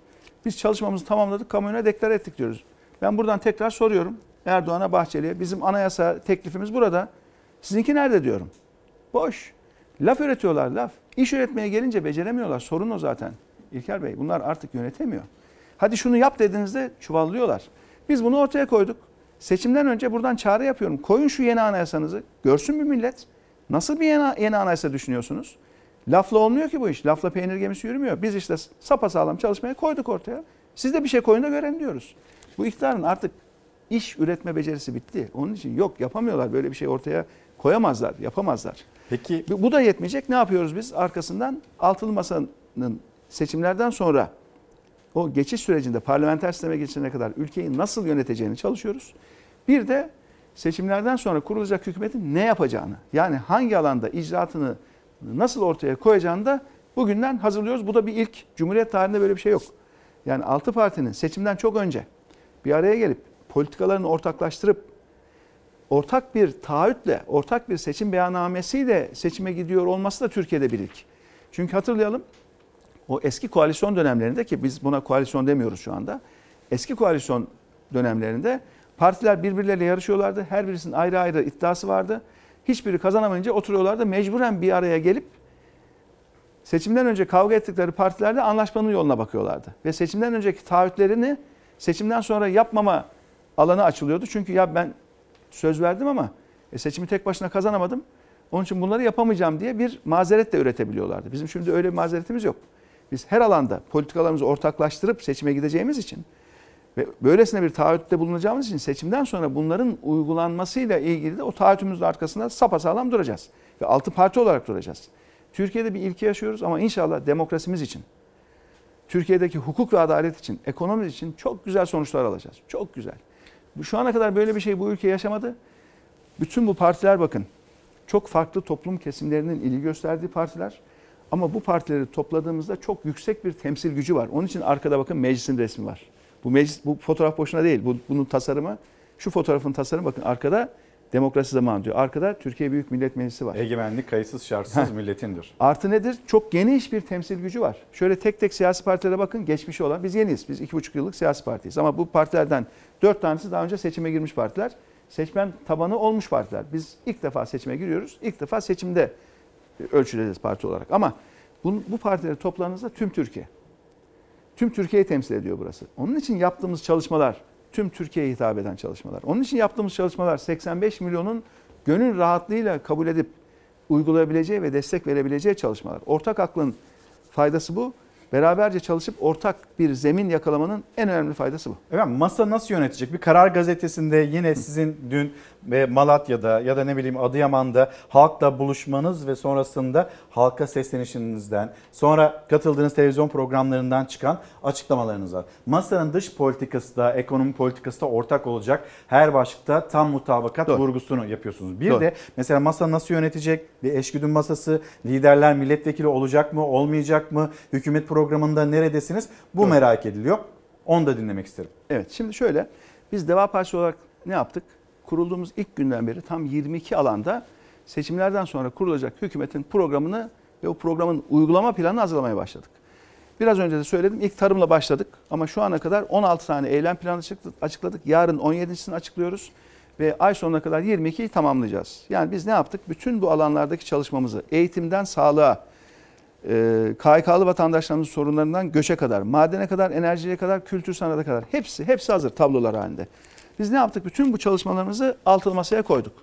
biz çalışmamızı tamamladık, kamuoyuna deklar ettik diyoruz. Ben buradan tekrar soruyorum Erdoğan'a, Bahçeli'ye. Bizim anayasa teklifimiz burada. Sizinki nerede diyorum. Boş. Laf üretiyorlar laf. İş üretmeye gelince beceremiyorlar. Sorun o zaten. İlker Bey bunlar artık yönetemiyor. Hadi şunu yap dediğinizde çuvallıyorlar. Biz bunu ortaya koyduk. Seçimden önce buradan çağrı yapıyorum. Koyun şu yeni anayasanızı. Görsün bir millet. Nasıl bir yeni, yeni anayasa düşünüyorsunuz? Lafla olmuyor ki bu iş. Lafla peynir gemisi yürümüyor. Biz işte sapasağlam çalışmaya koyduk ortaya. Siz de bir şey koyun da görelim diyoruz. Bu iktidarın artık iş üretme becerisi bitti. Onun için yok yapamıyorlar. Böyle bir şey ortaya koyamazlar, yapamazlar. Peki Bu da yetmeyecek. Ne yapıyoruz biz? Arkasından altılı masanın seçimlerden sonra o geçiş sürecinde parlamenter sisteme geçene kadar ülkeyi nasıl yöneteceğini çalışıyoruz. Bir de seçimlerden sonra kurulacak hükümetin ne yapacağını yani hangi alanda icraatını nasıl ortaya koyacağını da bugünden hazırlıyoruz. Bu da bir ilk. Cumhuriyet tarihinde böyle bir şey yok. Yani altı partinin seçimden çok önce bir araya gelip politikalarını ortaklaştırıp ortak bir taahhütle, ortak bir seçim beyannamesiyle seçime gidiyor olması da Türkiye'de bir ilk. Çünkü hatırlayalım o eski koalisyon dönemlerinde ki biz buna koalisyon demiyoruz şu anda. Eski koalisyon dönemlerinde partiler birbirleriyle yarışıyorlardı. Her birisinin ayrı ayrı iddiası vardı. Hiçbiri kazanamayınca oturuyorlardı. Mecburen bir araya gelip seçimden önce kavga ettikleri partilerle anlaşmanın yoluna bakıyorlardı. Ve seçimden önceki taahhütlerini seçimden sonra yapmama alanı açılıyordu. Çünkü ya ben söz verdim ama e, seçimi tek başına kazanamadım. Onun için bunları yapamayacağım diye bir mazeret de üretebiliyorlardı. Bizim şimdi öyle bir mazeretimiz yok. Biz her alanda politikalarımızı ortaklaştırıp seçime gideceğimiz için ve böylesine bir taahhütte bulunacağımız için seçimden sonra bunların uygulanmasıyla ilgili de o taahhütümüzün arkasında sapasağlam duracağız. Ve altı parti olarak duracağız. Türkiye'de bir ilki yaşıyoruz ama inşallah demokrasimiz için, Türkiye'deki hukuk ve adalet için, ekonomimiz için çok güzel sonuçlar alacağız. Çok güzel. Şu ana kadar böyle bir şey bu ülke yaşamadı. Bütün bu partiler bakın çok farklı toplum kesimlerinin ilgi gösterdiği partiler. Ama bu partileri topladığımızda çok yüksek bir temsil gücü var. Onun için arkada bakın meclisin resmi var. Bu meclis bu fotoğraf boşuna değil. Bu, bunun tasarımı şu fotoğrafın tasarımı bakın arkada Demokrasi zamanı diyor. Arkada Türkiye Büyük Millet Meclisi var. Egemenlik kayıtsız şartsız milletindir. Artı nedir? Çok geniş bir temsil gücü var. Şöyle tek tek siyasi partilere bakın. Geçmişi olan biz yeniyiz. Biz iki buçuk yıllık siyasi partiyiz. Ama bu partilerden dört tanesi daha önce seçime girmiş partiler. Seçmen tabanı olmuş partiler. Biz ilk defa seçime giriyoruz. İlk defa seçimde ölçüleceğiz parti olarak. Ama bu, bu partileri topladığınızda tüm Türkiye. Tüm Türkiye'yi temsil ediyor burası. Onun için yaptığımız çalışmalar tüm Türkiye'ye hitap eden çalışmalar. Onun için yaptığımız çalışmalar 85 milyonun gönül rahatlığıyla kabul edip uygulayabileceği ve destek verebileceği çalışmalar. Ortak aklın faydası bu. Beraberce çalışıp ortak bir zemin yakalamanın en önemli faydası bu. Efendim masa nasıl yönetecek? Bir Karar Gazetesi'nde yine sizin dün ve Malatya'da ya da ne bileyim Adıyaman'da halkla buluşmanız ve sonrasında halka seslenişinizden sonra katıldığınız televizyon programlarından çıkan açıklamalarınız var. Masanın dış politikası da ekonomi politikası da ortak olacak. Her başlıkta tam mutabakat Doğru. vurgusunu yapıyorsunuz. Bir Doğru. de mesela masa nasıl yönetecek? Bir eşgüdüm masası, liderler milletvekili olacak mı, olmayacak mı? Hükümet programında neredesiniz? Bu Doğru. merak ediliyor. Onu da dinlemek isterim. Evet şimdi şöyle biz Deva Partisi olarak ne yaptık? Kurulduğumuz ilk günden beri tam 22 alanda seçimlerden sonra kurulacak hükümetin programını ve o programın uygulama planını hazırlamaya başladık. Biraz önce de söyledim ilk tarımla başladık ama şu ana kadar 16 tane eylem planı açıkladık. Yarın 17'sini açıklıyoruz ve ay sonuna kadar 22'yi tamamlayacağız. Yani biz ne yaptık? Bütün bu alanlardaki çalışmamızı eğitimden sağlığa, e, KYK'lı vatandaşlarımızın sorunlarından göçe kadar, madene kadar, enerjiye kadar, kültür sanata kadar hepsi hepsi hazır tablolar halinde. Biz ne yaptık? Bütün bu çalışmalarımızı altılı masaya koyduk.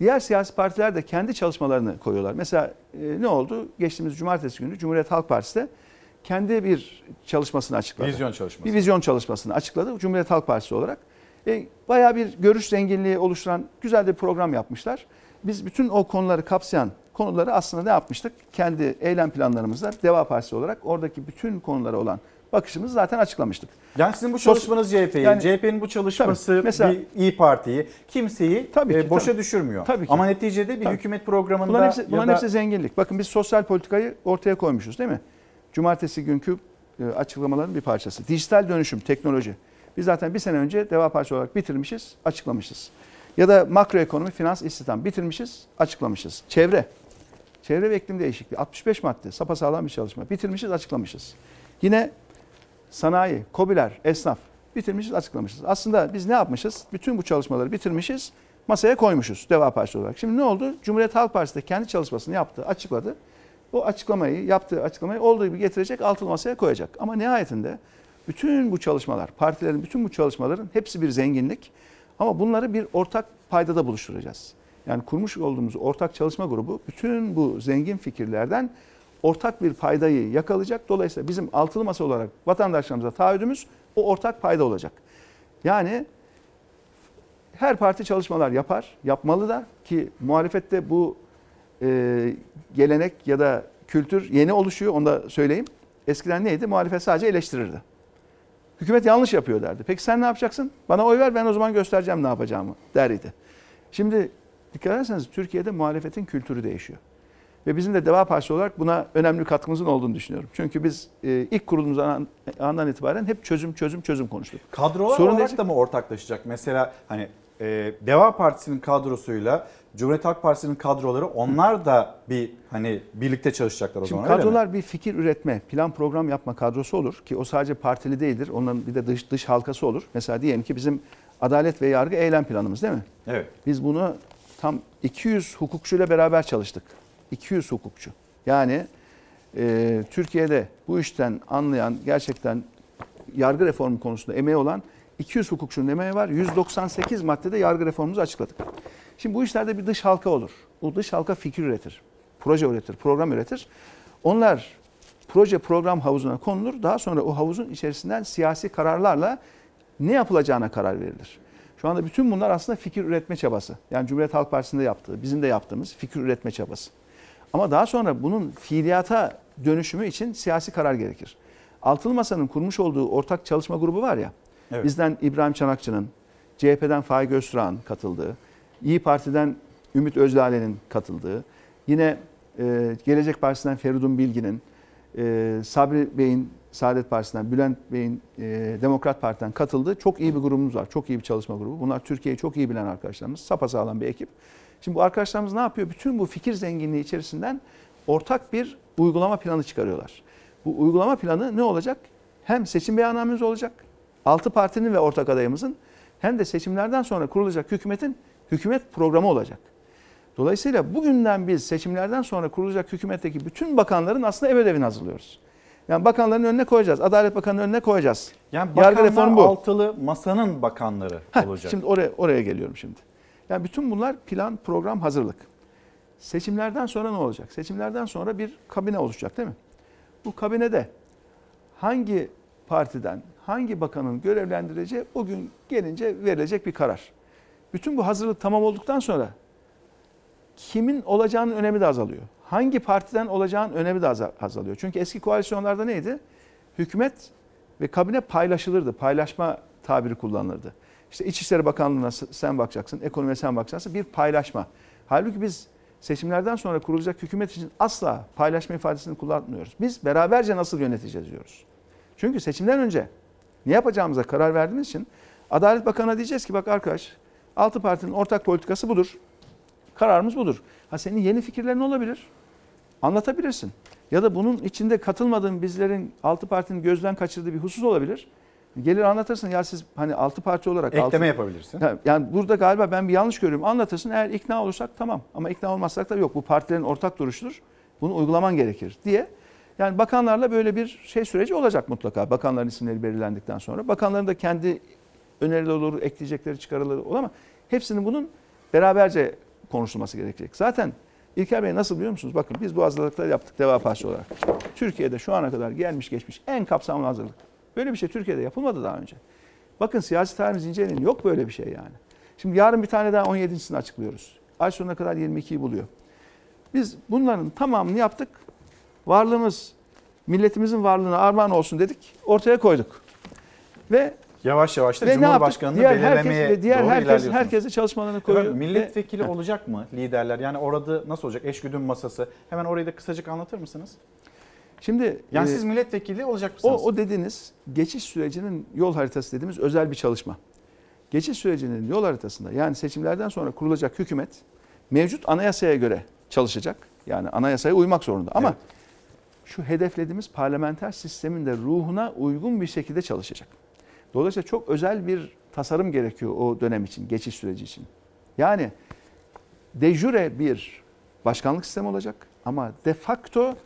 Diğer siyasi partiler de kendi çalışmalarını koyuyorlar. Mesela e, ne oldu? Geçtiğimiz cumartesi günü Cumhuriyet Halk Partisi de kendi bir çalışmasını açıkladı. Vizyon çalışması. Bir vizyon çalışmasını açıkladı Cumhuriyet Halk Partisi olarak. E, bayağı bir görüş zenginliği oluşturan güzel bir program yapmışlar. Biz bütün o konuları kapsayan konuları aslında ne yapmıştık? Kendi eylem planlarımızda Deva Partisi olarak oradaki bütün konulara olan bakışımızı zaten açıklamıştık. Yani sizin bu çalışmanız CHP'yi, Yani- CHP'nin bu çalışması Tabii, mesela- bir İyi Parti'yi kimseyi Tabii e, ki, boşa tabii. düşürmüyor. Tabii ki. Ama neticede bir Tabii. hükümet programında Bunların hepsi, bunların da hepsi zenginlik. Bakın biz sosyal politikayı ortaya koymuşuz değil mi? Cumartesi günkü e, açıklamaların bir parçası. Dijital dönüşüm, teknoloji. Biz zaten bir sene önce Deva Partisi olarak bitirmişiz, açıklamışız. Ya da makroekonomi, finans, istihdam bitirmişiz, açıklamışız. Çevre. Çevre ve iklim değişikliği. 65 madde. Sapasağlam bir çalışma. Bitirmişiz, açıklamışız. Yine sanayi, kobiler, esnaf bitirmişiz, açıklamışız. Aslında biz ne yapmışız? Bütün bu çalışmaları bitirmişiz, masaya koymuşuz Deva Partisi olarak. Şimdi ne oldu? Cumhuriyet Halk Partisi de kendi çalışmasını yaptı, açıkladı. O açıklamayı, yaptığı açıklamayı olduğu gibi getirecek, altılı masaya koyacak. Ama nihayetinde bütün bu çalışmalar, partilerin bütün bu çalışmaların hepsi bir zenginlik. Ama bunları bir ortak paydada buluşturacağız. Yani kurmuş olduğumuz ortak çalışma grubu bütün bu zengin fikirlerden ortak bir paydayı yakalayacak. Dolayısıyla bizim altılı masa olarak vatandaşlarımıza taahhüdümüz o ortak payda olacak. Yani her parti çalışmalar yapar, yapmalı da ki muhalefette bu e, gelenek ya da kültür yeni oluşuyor onu da söyleyeyim. Eskiden neydi? Muhalefet sadece eleştirirdi. Hükümet yanlış yapıyor derdi. Peki sen ne yapacaksın? Bana oy ver ben o zaman göstereceğim ne yapacağımı derdi. Şimdi dikkat ederseniz Türkiye'de muhalefetin kültürü değişiyor. Ve bizim de Deva Partisi olarak buna önemli katkımızın olduğunu düşünüyorum. Çünkü biz e, ilk kurulduğumuz an- andan itibaren hep çözüm çözüm çözüm konuştuk. kadrolar Sorun olarak değişik- da mı ortaklaşacak? Mesela hani e, Deva Partisi'nin kadrosuyla Cumhuriyet Halk Partisi'nin kadroları onlar da bir hani birlikte çalışacaklar o Şimdi zaman öyle mi? kadrolar bir fikir üretme, plan program yapma kadrosu olur ki o sadece partili değildir. Onların bir de dış dış halkası olur. Mesela diyelim ki bizim adalet ve yargı eylem planımız değil mi? Evet. Biz bunu tam 200 hukukçuyla beraber çalıştık. 200 hukukçu. Yani e, Türkiye'de bu işten anlayan gerçekten yargı reformu konusunda emeği olan 200 hukukçunun emeği var. 198 maddede yargı reformumuzu açıkladık. Şimdi bu işlerde bir dış halka olur. O dış halka fikir üretir, proje üretir, program üretir. Onlar proje program havuzuna konulur. Daha sonra o havuzun içerisinden siyasi kararlarla ne yapılacağına karar verilir. Şu anda bütün bunlar aslında fikir üretme çabası. Yani Cumhuriyet Halk Partisi'nde yaptığı, bizim de yaptığımız fikir üretme çabası. Ama daha sonra bunun fiiliyata dönüşümü için siyasi karar gerekir. Altılı Masa'nın kurmuş olduğu ortak çalışma grubu var ya, Evet. bizden İbrahim Çanakçı'nın, CHP'den Faik Öztürk'ün katıldığı, İyi Parti'den Ümit Özdağ'ın katıldığı, yine e, Gelecek Partisi'nden Feridun Bilgin'in, e, Sabri Bey'in Saadet Partisi'nden, Bülent Bey'in e, Demokrat Parti'den katıldığı çok iyi bir grubumuz var. Çok iyi bir çalışma grubu. Bunlar Türkiye'yi çok iyi bilen arkadaşlarımız. Sapasağlam bir ekip. Şimdi bu arkadaşlarımız ne yapıyor? Bütün bu fikir zenginliği içerisinden ortak bir uygulama planı çıkarıyorlar. Bu uygulama planı ne olacak? Hem seçim beyannamemiz olacak. Altı partinin ve ortak adayımızın hem de seçimlerden sonra kurulacak hükümetin hükümet programı olacak. Dolayısıyla bugünden biz seçimlerden sonra kurulacak hükümetteki bütün bakanların aslında ev ödevini hazırlıyoruz. Yani bakanların önüne koyacağız. Adalet Bakanı'nın önüne koyacağız. Yani Yargı reformu bu. altılı masanın bakanları Heh, olacak. Şimdi oraya oraya geliyorum şimdi. Yani bütün bunlar plan, program, hazırlık. Seçimlerden sonra ne olacak? Seçimlerden sonra bir kabine oluşacak değil mi? Bu kabinede hangi partiden, hangi bakanın görevlendireceği bugün gelince verilecek bir karar. Bütün bu hazırlık tamam olduktan sonra kimin olacağının önemi de azalıyor. Hangi partiden olacağının önemi de aza- azalıyor. Çünkü eski koalisyonlarda neydi? Hükümet ve kabine paylaşılırdı. Paylaşma tabiri kullanılırdı. İşte İçişleri Bakanlığı'na sen bakacaksın, ekonomiye sen bakacaksın. Bir paylaşma. Halbuki biz seçimlerden sonra kurulacak hükümet için asla paylaşma ifadesini kullanmıyoruz. Biz beraberce nasıl yöneteceğiz diyoruz. Çünkü seçimden önce ne yapacağımıza karar verdiğimiz için Adalet Bakanı'na diyeceğiz ki bak arkadaş altı partinin ortak politikası budur. Kararımız budur. Ha senin yeni fikirlerin olabilir. Anlatabilirsin. Ya da bunun içinde katılmadığın bizlerin altı partinin gözden kaçırdığı bir husus olabilir. Gelir anlatırsın ya siz hani altı parti olarak Ekleme altı- yapabilirsin. Yani burada galiba ben bir yanlış görüyorum. Anlatırsın eğer ikna olursak tamam ama ikna olmazsak da yok. Bu partilerin ortak duruşudur. Bunu uygulaman gerekir diye. Yani bakanlarla böyle bir şey süreci olacak mutlaka. Bakanların isimleri belirlendikten sonra. Bakanların da kendi önerileri olur, ekleyecekleri çıkarıları olur ama hepsinin bunun beraberce konuşulması gerekecek. Zaten İlker Bey nasıl biliyor musunuz? Bakın biz bu hazırlıkları yaptık Deva Partisi olarak. Türkiye'de şu ana kadar gelmiş geçmiş en kapsamlı hazırlık. Böyle bir şey Türkiye'de yapılmadı daha önce. Bakın siyasi tarihimiz inceleyin. Yok böyle bir şey yani. Şimdi yarın bir tane daha 17.sini açıklıyoruz. Ay sonuna kadar 22'yi buluyor. Biz bunların tamamını yaptık. Varlığımız, milletimizin varlığına armağan olsun dedik. Ortaya koyduk. Ve Yavaş yavaş da Ve? Cumhurbaşkanı'nı Diğer herkes belirlemeye ve diğer doğru herkes herkes de çalışmalarını Efendim, koyuyor. milletvekili olacak mı liderler? Yani orada nasıl olacak? Eşgüdüm masası. Hemen orayı da kısacık anlatır mısınız? Şimdi Yani e, siz milletvekili olacak o, mısınız? o dediğiniz geçiş sürecinin yol haritası dediğimiz özel bir çalışma. Geçiş sürecinin yol haritasında yani seçimlerden sonra kurulacak hükümet mevcut anayasaya göre çalışacak. Yani anayasaya uymak zorunda. Ama şu hedeflediğimiz parlamenter sistemin de ruhuna uygun bir şekilde çalışacak. Dolayısıyla çok özel bir tasarım gerekiyor o dönem için, geçiş süreci için. Yani de jure bir başkanlık sistemi olacak ama de facto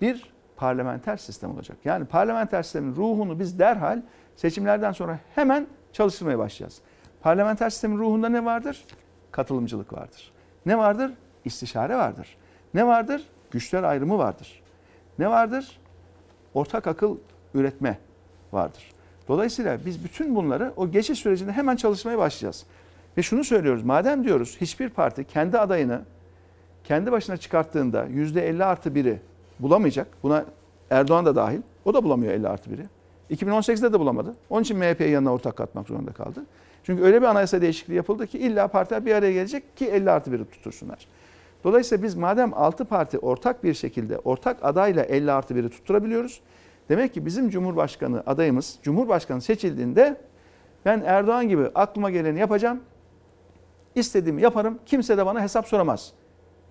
bir parlamenter sistem olacak. Yani parlamenter sistemin ruhunu biz derhal seçimlerden sonra hemen çalıştırmaya başlayacağız. Parlamenter sistemin ruhunda ne vardır? Katılımcılık vardır. Ne vardır? İstişare vardır. Ne vardır? Güçler ayrımı vardır. Ne vardır? Ortak akıl üretme vardır. Dolayısıyla biz bütün bunları o geçiş sürecinde hemen çalışmaya başlayacağız. Ve şunu söylüyoruz. Madem diyoruz hiçbir parti kendi adayını kendi başına çıkarttığında %50 artı biri bulamayacak. Buna Erdoğan da dahil. O da bulamıyor 50 artı biri. 2018'de de bulamadı. Onun için MHP'yi yanına ortak katmak zorunda kaldı. Çünkü öyle bir anayasa değişikliği yapıldı ki illa partiler bir araya gelecek ki 50 artı biri tutursunlar. Dolayısıyla biz madem 6 parti ortak bir şekilde ortak adayla 50 artı biri tutturabiliyoruz. Demek ki bizim Cumhurbaşkanı adayımız Cumhurbaşkanı seçildiğinde ben Erdoğan gibi aklıma geleni yapacağım. istediğimi yaparım. Kimse de bana hesap soramaz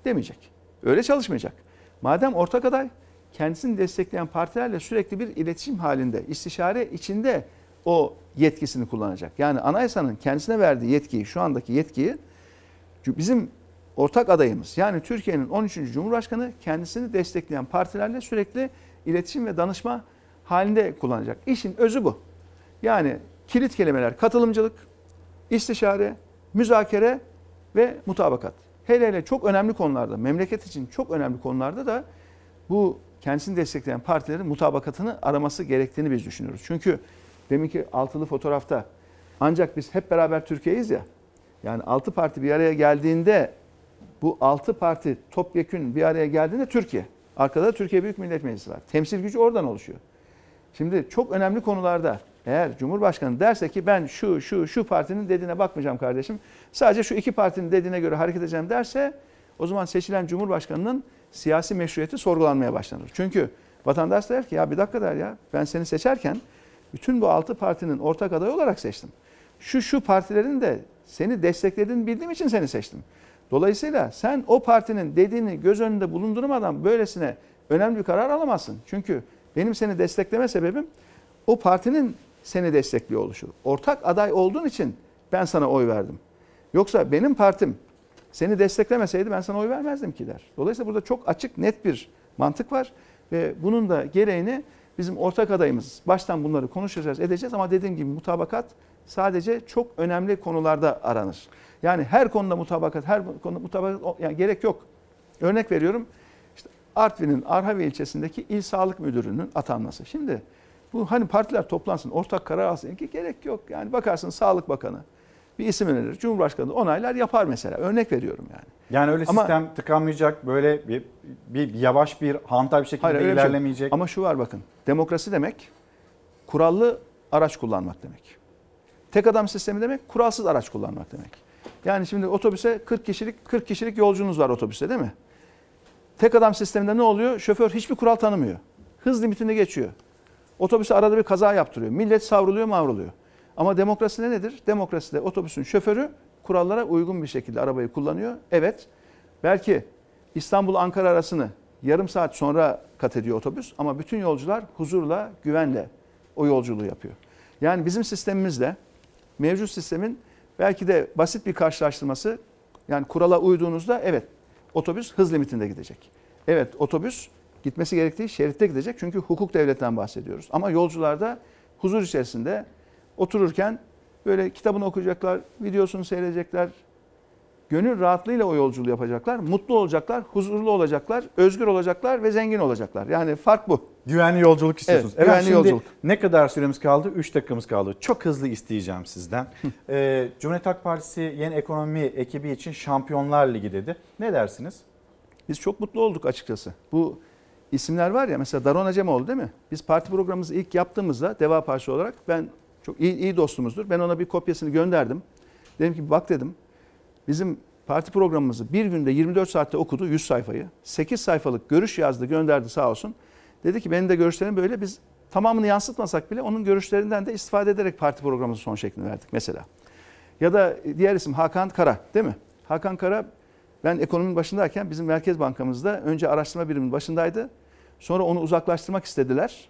demeyecek. Öyle çalışmayacak. Madem ortak aday kendisini destekleyen partilerle sürekli bir iletişim halinde, istişare içinde o yetkisini kullanacak. Yani anayasanın kendisine verdiği yetkiyi, şu andaki yetkiyi bizim ortak adayımız yani Türkiye'nin 13. Cumhurbaşkanı kendisini destekleyen partilerle sürekli iletişim ve danışma halinde kullanacak. İşin özü bu. Yani kilit kelimeler katılımcılık, istişare, müzakere ve mutabakat. Hele hele çok önemli konularda, memleket için çok önemli konularda da bu kendisini destekleyen partilerin mutabakatını araması gerektiğini biz düşünüyoruz. Çünkü deminki altılı fotoğrafta ancak biz hep beraber Türkiye'yiz ya. Yani altı parti bir araya geldiğinde bu altı parti topyekün bir araya geldiğinde Türkiye. Arkada da Türkiye Büyük Millet Meclisi var. Temsil gücü oradan oluşuyor. Şimdi çok önemli konularda eğer Cumhurbaşkanı derse ki ben şu şu şu partinin dediğine bakmayacağım kardeşim. Sadece şu iki partinin dediğine göre hareket edeceğim derse o zaman seçilen Cumhurbaşkanının siyasi meşruiyeti sorgulanmaya başlanır. Çünkü Vatandaş der ki ya bir dakika der ya ben seni seçerken bütün bu altı partinin ortak adayı olarak seçtim. Şu şu partilerin de seni desteklediğini bildiğim için seni seçtim. Dolayısıyla sen o partinin dediğini göz önünde bulundurmadan böylesine önemli bir karar alamazsın. Çünkü benim seni destekleme sebebim o partinin seni destekliyor oluşu. Ortak aday olduğun için ben sana oy verdim. Yoksa benim partim seni desteklemeseydi ben sana oy vermezdim ki der. Dolayısıyla burada çok açık net bir mantık var ve bunun da gereğini bizim ortak adayımız baştan bunları konuşacağız edeceğiz ama dediğim gibi mutabakat sadece çok önemli konularda aranır. Yani her konuda mutabakat, her konuda mutabakat yani gerek yok. Örnek veriyorum. İşte Artvin'in Arhavi ilçesindeki il sağlık müdürünün atanması. Şimdi bu hani partiler toplansın, ortak karar alsın ki gerek yok. Yani bakarsın Sağlık Bakanı bir isim önerir. Cumhurbaşkanı onaylar yapar mesela. Örnek veriyorum yani. Yani öyle Ama- sistem tıkanmayacak, böyle bir, bir yavaş bir hantal bir şekilde Hayır, şey ilerlemeyecek. Ama şu var bakın. Demokrasi demek kurallı araç kullanmak demek. Tek adam sistemi demek kuralsız araç kullanmak demek. Yani şimdi otobüse 40 kişilik 40 kişilik yolcunuz var otobüste değil mi? Tek adam sisteminde ne oluyor? Şoför hiçbir kural tanımıyor. Hız limitini geçiyor. Otobüse arada bir kaza yaptırıyor. Millet savruluyor mavruluyor. Ama demokraside nedir? Demokraside otobüsün şoförü kurallara uygun bir şekilde arabayı kullanıyor. Evet belki İstanbul-Ankara arasını yarım saat sonra kat ediyor otobüs ama bütün yolcular huzurla, güvenle o yolculuğu yapıyor. Yani bizim sistemimizle mevcut sistemin belki de basit bir karşılaştırması yani kurala uyduğunuzda evet otobüs hız limitinde gidecek. Evet otobüs gitmesi gerektiği şeritte gidecek çünkü hukuk devletten bahsediyoruz. Ama yolcular da huzur içerisinde otururken böyle kitabını okuyacaklar, videosunu seyredecekler, gönül rahatlığıyla o yolculuğu yapacaklar, mutlu olacaklar, huzurlu olacaklar, özgür olacaklar ve zengin olacaklar. Yani fark bu. Güvenli yolculuk istiyorsunuz. Evet, güvenli şimdi yolculuk. Ne kadar süremiz kaldı? 3 dakikamız kaldı. Çok hızlı isteyeceğim sizden. *laughs* ee, Cumhuriyet Halk Partisi yeni ekonomi ekibi için Şampiyonlar Ligi dedi. Ne dersiniz? Biz çok mutlu olduk açıkçası. Bu isimler var ya mesela Daron Acemoğlu değil mi? Biz parti programımızı ilk yaptığımızda Deva Partisi olarak ben çok iyi, iyi dostumuzdur. Ben ona bir kopyasını gönderdim. Dedim ki bak dedim bizim parti programımızı bir günde 24 saatte okudu 100 sayfayı. 8 sayfalık görüş yazdı gönderdi sağ olsun. Dedi ki benim de görüşlerim böyle biz tamamını yansıtmasak bile onun görüşlerinden de istifade ederek parti programımızın son şeklini verdik mesela. Ya da diğer isim Hakan Kara değil mi? Hakan Kara ben ekonominin başındayken bizim Merkez Bankamızda önce araştırma biriminin başındaydı. Sonra onu uzaklaştırmak istediler.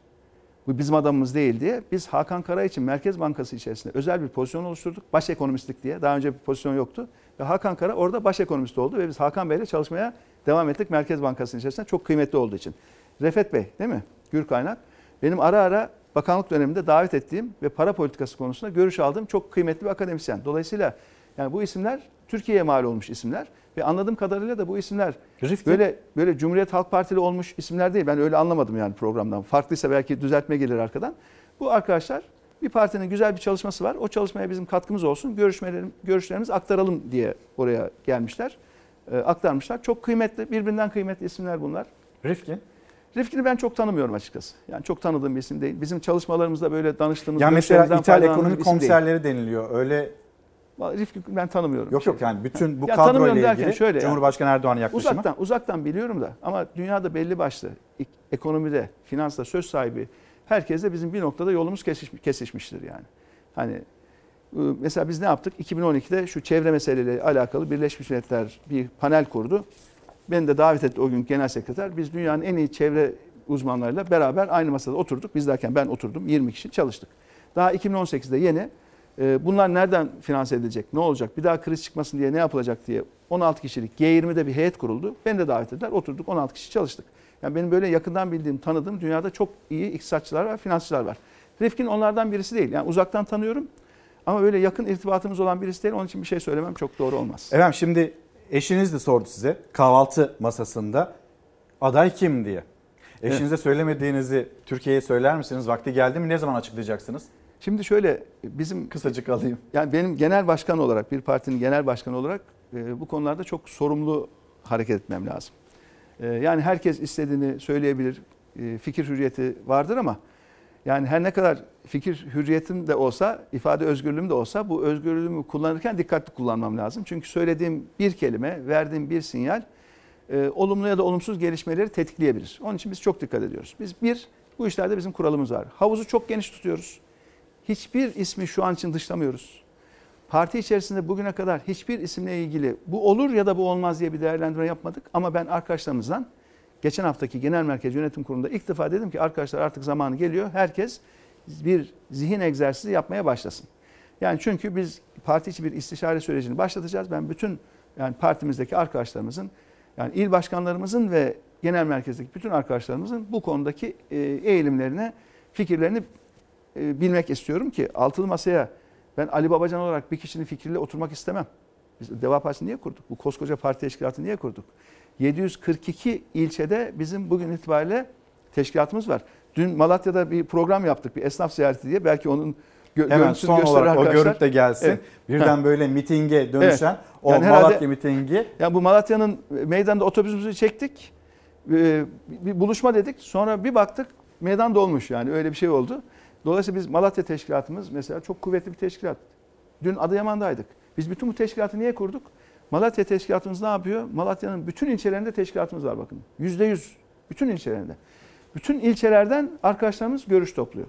Bu bizim adamımız değil diye. Biz Hakan Kara için Merkez Bankası içerisinde özel bir pozisyon oluşturduk. Baş ekonomistlik diye. Daha önce bir pozisyon yoktu. Ve Hakan Kara orada baş ekonomist oldu ve biz Hakan Bey'le çalışmaya devam ettik Merkez Bankası'nın içerisinde çok kıymetli olduğu için. Refet Bey değil mi? Gür Kaynak. Benim ara ara bakanlık döneminde davet ettiğim ve para politikası konusunda görüş aldığım çok kıymetli bir akademisyen. Dolayısıyla yani bu isimler Türkiye'ye mal olmuş isimler ve anladığım kadarıyla da bu isimler Rifki. böyle böyle Cumhuriyet Halk Partili olmuş isimler değil. Ben öyle anlamadım yani programdan. Farklıysa belki düzeltme gelir arkadan. Bu arkadaşlar bir partinin güzel bir çalışması var. O çalışmaya bizim katkımız olsun. Görüşmelerim, görüşlerimizi aktaralım diye oraya gelmişler. e, aktarmışlar. Çok kıymetli, birbirinden kıymetli isimler bunlar. Rifkin? Rifkin'i ben çok tanımıyorum açıkçası. Yani çok tanıdığım bir isim değil. Bizim çalışmalarımızda böyle danıştığımız, Ya mesela faydalandığımız ekonomi isim değil. komiserleri deniliyor. Öyle Rifkin ben tanımıyorum. Yok yok yani bütün bu Ya kadro tanımıyorum ile derken ilgili şöyle yani. Cumhurbaşkanı Erdoğan'ın yaklaşımı. Uzaktan uzaktan biliyorum da ama dünyada belli başlı ek- ekonomide, finansta söz sahibi herkesle bizim bir noktada yolumuz kesişmiş, kesişmiştir yani. Hani e, mesela biz ne yaptık? 2012'de şu çevre meseleleriyle alakalı Birleşmiş Milletler bir panel kurdu. Beni de davet etti o gün genel sekreter. Biz dünyanın en iyi çevre uzmanlarıyla beraber aynı masada oturduk. Biz derken ben oturdum 20 kişi çalıştık. Daha 2018'de yeni e, bunlar nereden finanse edilecek, ne olacak, bir daha kriz çıkmasın diye ne yapılacak diye 16 kişilik G20'de bir heyet kuruldu. Beni de davet ettiler. Oturduk 16 kişi çalıştık. Yani benim böyle yakından bildiğim, tanıdığım dünyada çok iyi iktisatçılar var, finansçılar var. Rifkin onlardan birisi değil. Yani uzaktan tanıyorum ama böyle yakın irtibatımız olan birisi değil. Onun için bir şey söylemem çok doğru olmaz. Efendim şimdi eşiniz de sordu size kahvaltı masasında aday kim diye. Eşinize söylemediğinizi Türkiye'ye söyler misiniz? Vakti geldi mi? Ne zaman açıklayacaksınız? Şimdi şöyle bizim kısacık alayım. Yani benim genel başkan olarak bir partinin genel başkanı olarak e, bu konularda çok sorumlu hareket etmem lazım. E, yani herkes istediğini söyleyebilir. E, fikir hürriyeti vardır ama yani her ne kadar fikir hürriyetim de olsa, ifade özgürlüğüm de olsa bu özgürlüğümü kullanırken dikkatli kullanmam lazım. Çünkü söylediğim bir kelime, verdiğim bir sinyal e, olumlu ya da olumsuz gelişmeleri tetikleyebilir. Onun için biz çok dikkat ediyoruz. Biz bir, bu işlerde bizim kuralımız var. Havuzu çok geniş tutuyoruz. Hiçbir ismi şu an için dışlamıyoruz. Parti içerisinde bugüne kadar hiçbir isimle ilgili bu olur ya da bu olmaz diye bir değerlendirme yapmadık. Ama ben arkadaşlarımızdan geçen haftaki Genel Merkez Yönetim Kurulu'nda ilk defa dedim ki arkadaşlar artık zamanı geliyor. Herkes bir zihin egzersizi yapmaya başlasın. Yani çünkü biz parti içi bir istişare sürecini başlatacağız. Ben bütün yani partimizdeki arkadaşlarımızın yani il başkanlarımızın ve genel merkezdeki bütün arkadaşlarımızın bu konudaki e, eğilimlerini, fikirlerini bilmek istiyorum ki altılı masaya ben Ali Babacan olarak bir kişinin fikriyle oturmak istemem. Biz Deva Partisi'ni niye kurduk? Bu koskoca parti teşkilatını niye kurduk? 742 ilçede bizim bugün itibariyle teşkilatımız var. Dün Malatya'da bir program yaptık, bir esnaf ziyareti diye. Belki onun gö- Hemen son olarak o arkadaşlar. görüntü de gelsin. Evet. Birden Ha. böyle mitinge dönüşen Evet. o Yani herhalde- Malatya mitingi. Yani bu Malatya'nın meydanda otobüsümüzü çektik. Ee, Bir buluşma dedik. Sonra bir baktık meydan dolmuş yani öyle bir şey oldu. Dolayısıyla biz Malatya teşkilatımız mesela çok kuvvetli bir teşkilat. Dün Adıyaman'daydık. Biz bütün bu teşkilatı niye kurduk? Malatya teşkilatımız ne yapıyor? Malatya'nın bütün ilçelerinde teşkilatımız var bakın. Yüzde yüz. Bütün ilçelerinde. Bütün ilçelerden arkadaşlarımız görüş topluyor.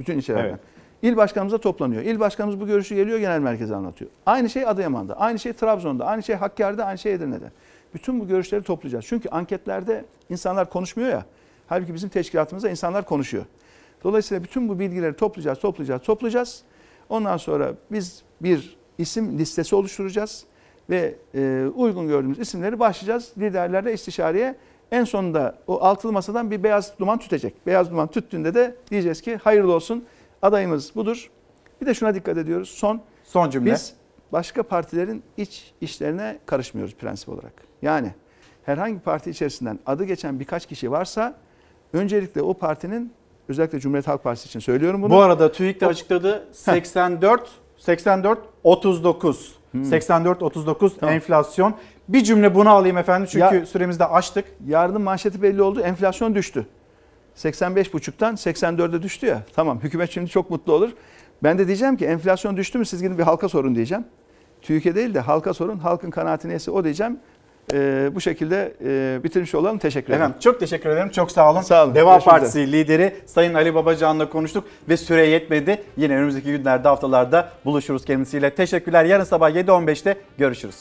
Bütün ilçelerden. Evet. İl başkanımıza toplanıyor. İl başkanımız bu görüşü geliyor genel merkeze anlatıyor. Aynı şey Adıyaman'da, aynı şey Trabzon'da, aynı şey Hakkari'de, aynı şey Edirne'de. Bütün bu görüşleri toplayacağız. Çünkü anketlerde insanlar konuşmuyor ya. Halbuki bizim teşkilatımızda insanlar konuşuyor. Dolayısıyla bütün bu bilgileri toplayacağız, toplayacağız, toplayacağız. Ondan sonra biz bir isim listesi oluşturacağız ve e, uygun gördüğümüz isimleri başlayacağız liderlerle istişareye. En sonunda o altılı masadan bir beyaz duman tütecek. Beyaz duman tüttüğünde de diyeceğiz ki hayırlı olsun adayımız budur. Bir de şuna dikkat ediyoruz. Son Son cümle. biz başka partilerin iç işlerine karışmıyoruz prensip olarak. Yani herhangi bir parti içerisinden adı geçen birkaç kişi varsa öncelikle o partinin özellikle Cumhuriyet Halk Partisi için söylüyorum bunu. Bu arada TÜİK de açıkladı 84 84 39. Hmm. 84 39 Tamam. enflasyon. Bir cümle bunu alayım efendim çünkü Ya- süremizi de açtık. Yardım manşeti belli oldu. Enflasyon düştü. 85,5'tan 84'e düştü ya. Tamam hükümet şimdi çok mutlu olur. Ben de diyeceğim ki enflasyon düştü mü siz gidin bir halka sorun diyeceğim. TÜİK'e değil de halka sorun. Halkın kanaati neyse o diyeceğim. Ee, bu şekilde e, bitirmiş olalım. Teşekkür ederim. Efendim çok teşekkür ederim. Çok sağ olun. Sağ olun. Deva Görüşmek Partisi lideri Sayın Ali Babacan'la konuştuk ve süre yetmedi. Yine önümüzdeki günlerde haftalarda buluşuruz kendisiyle. Teşekkürler. Yarın sabah 7.15'te görüşürüz.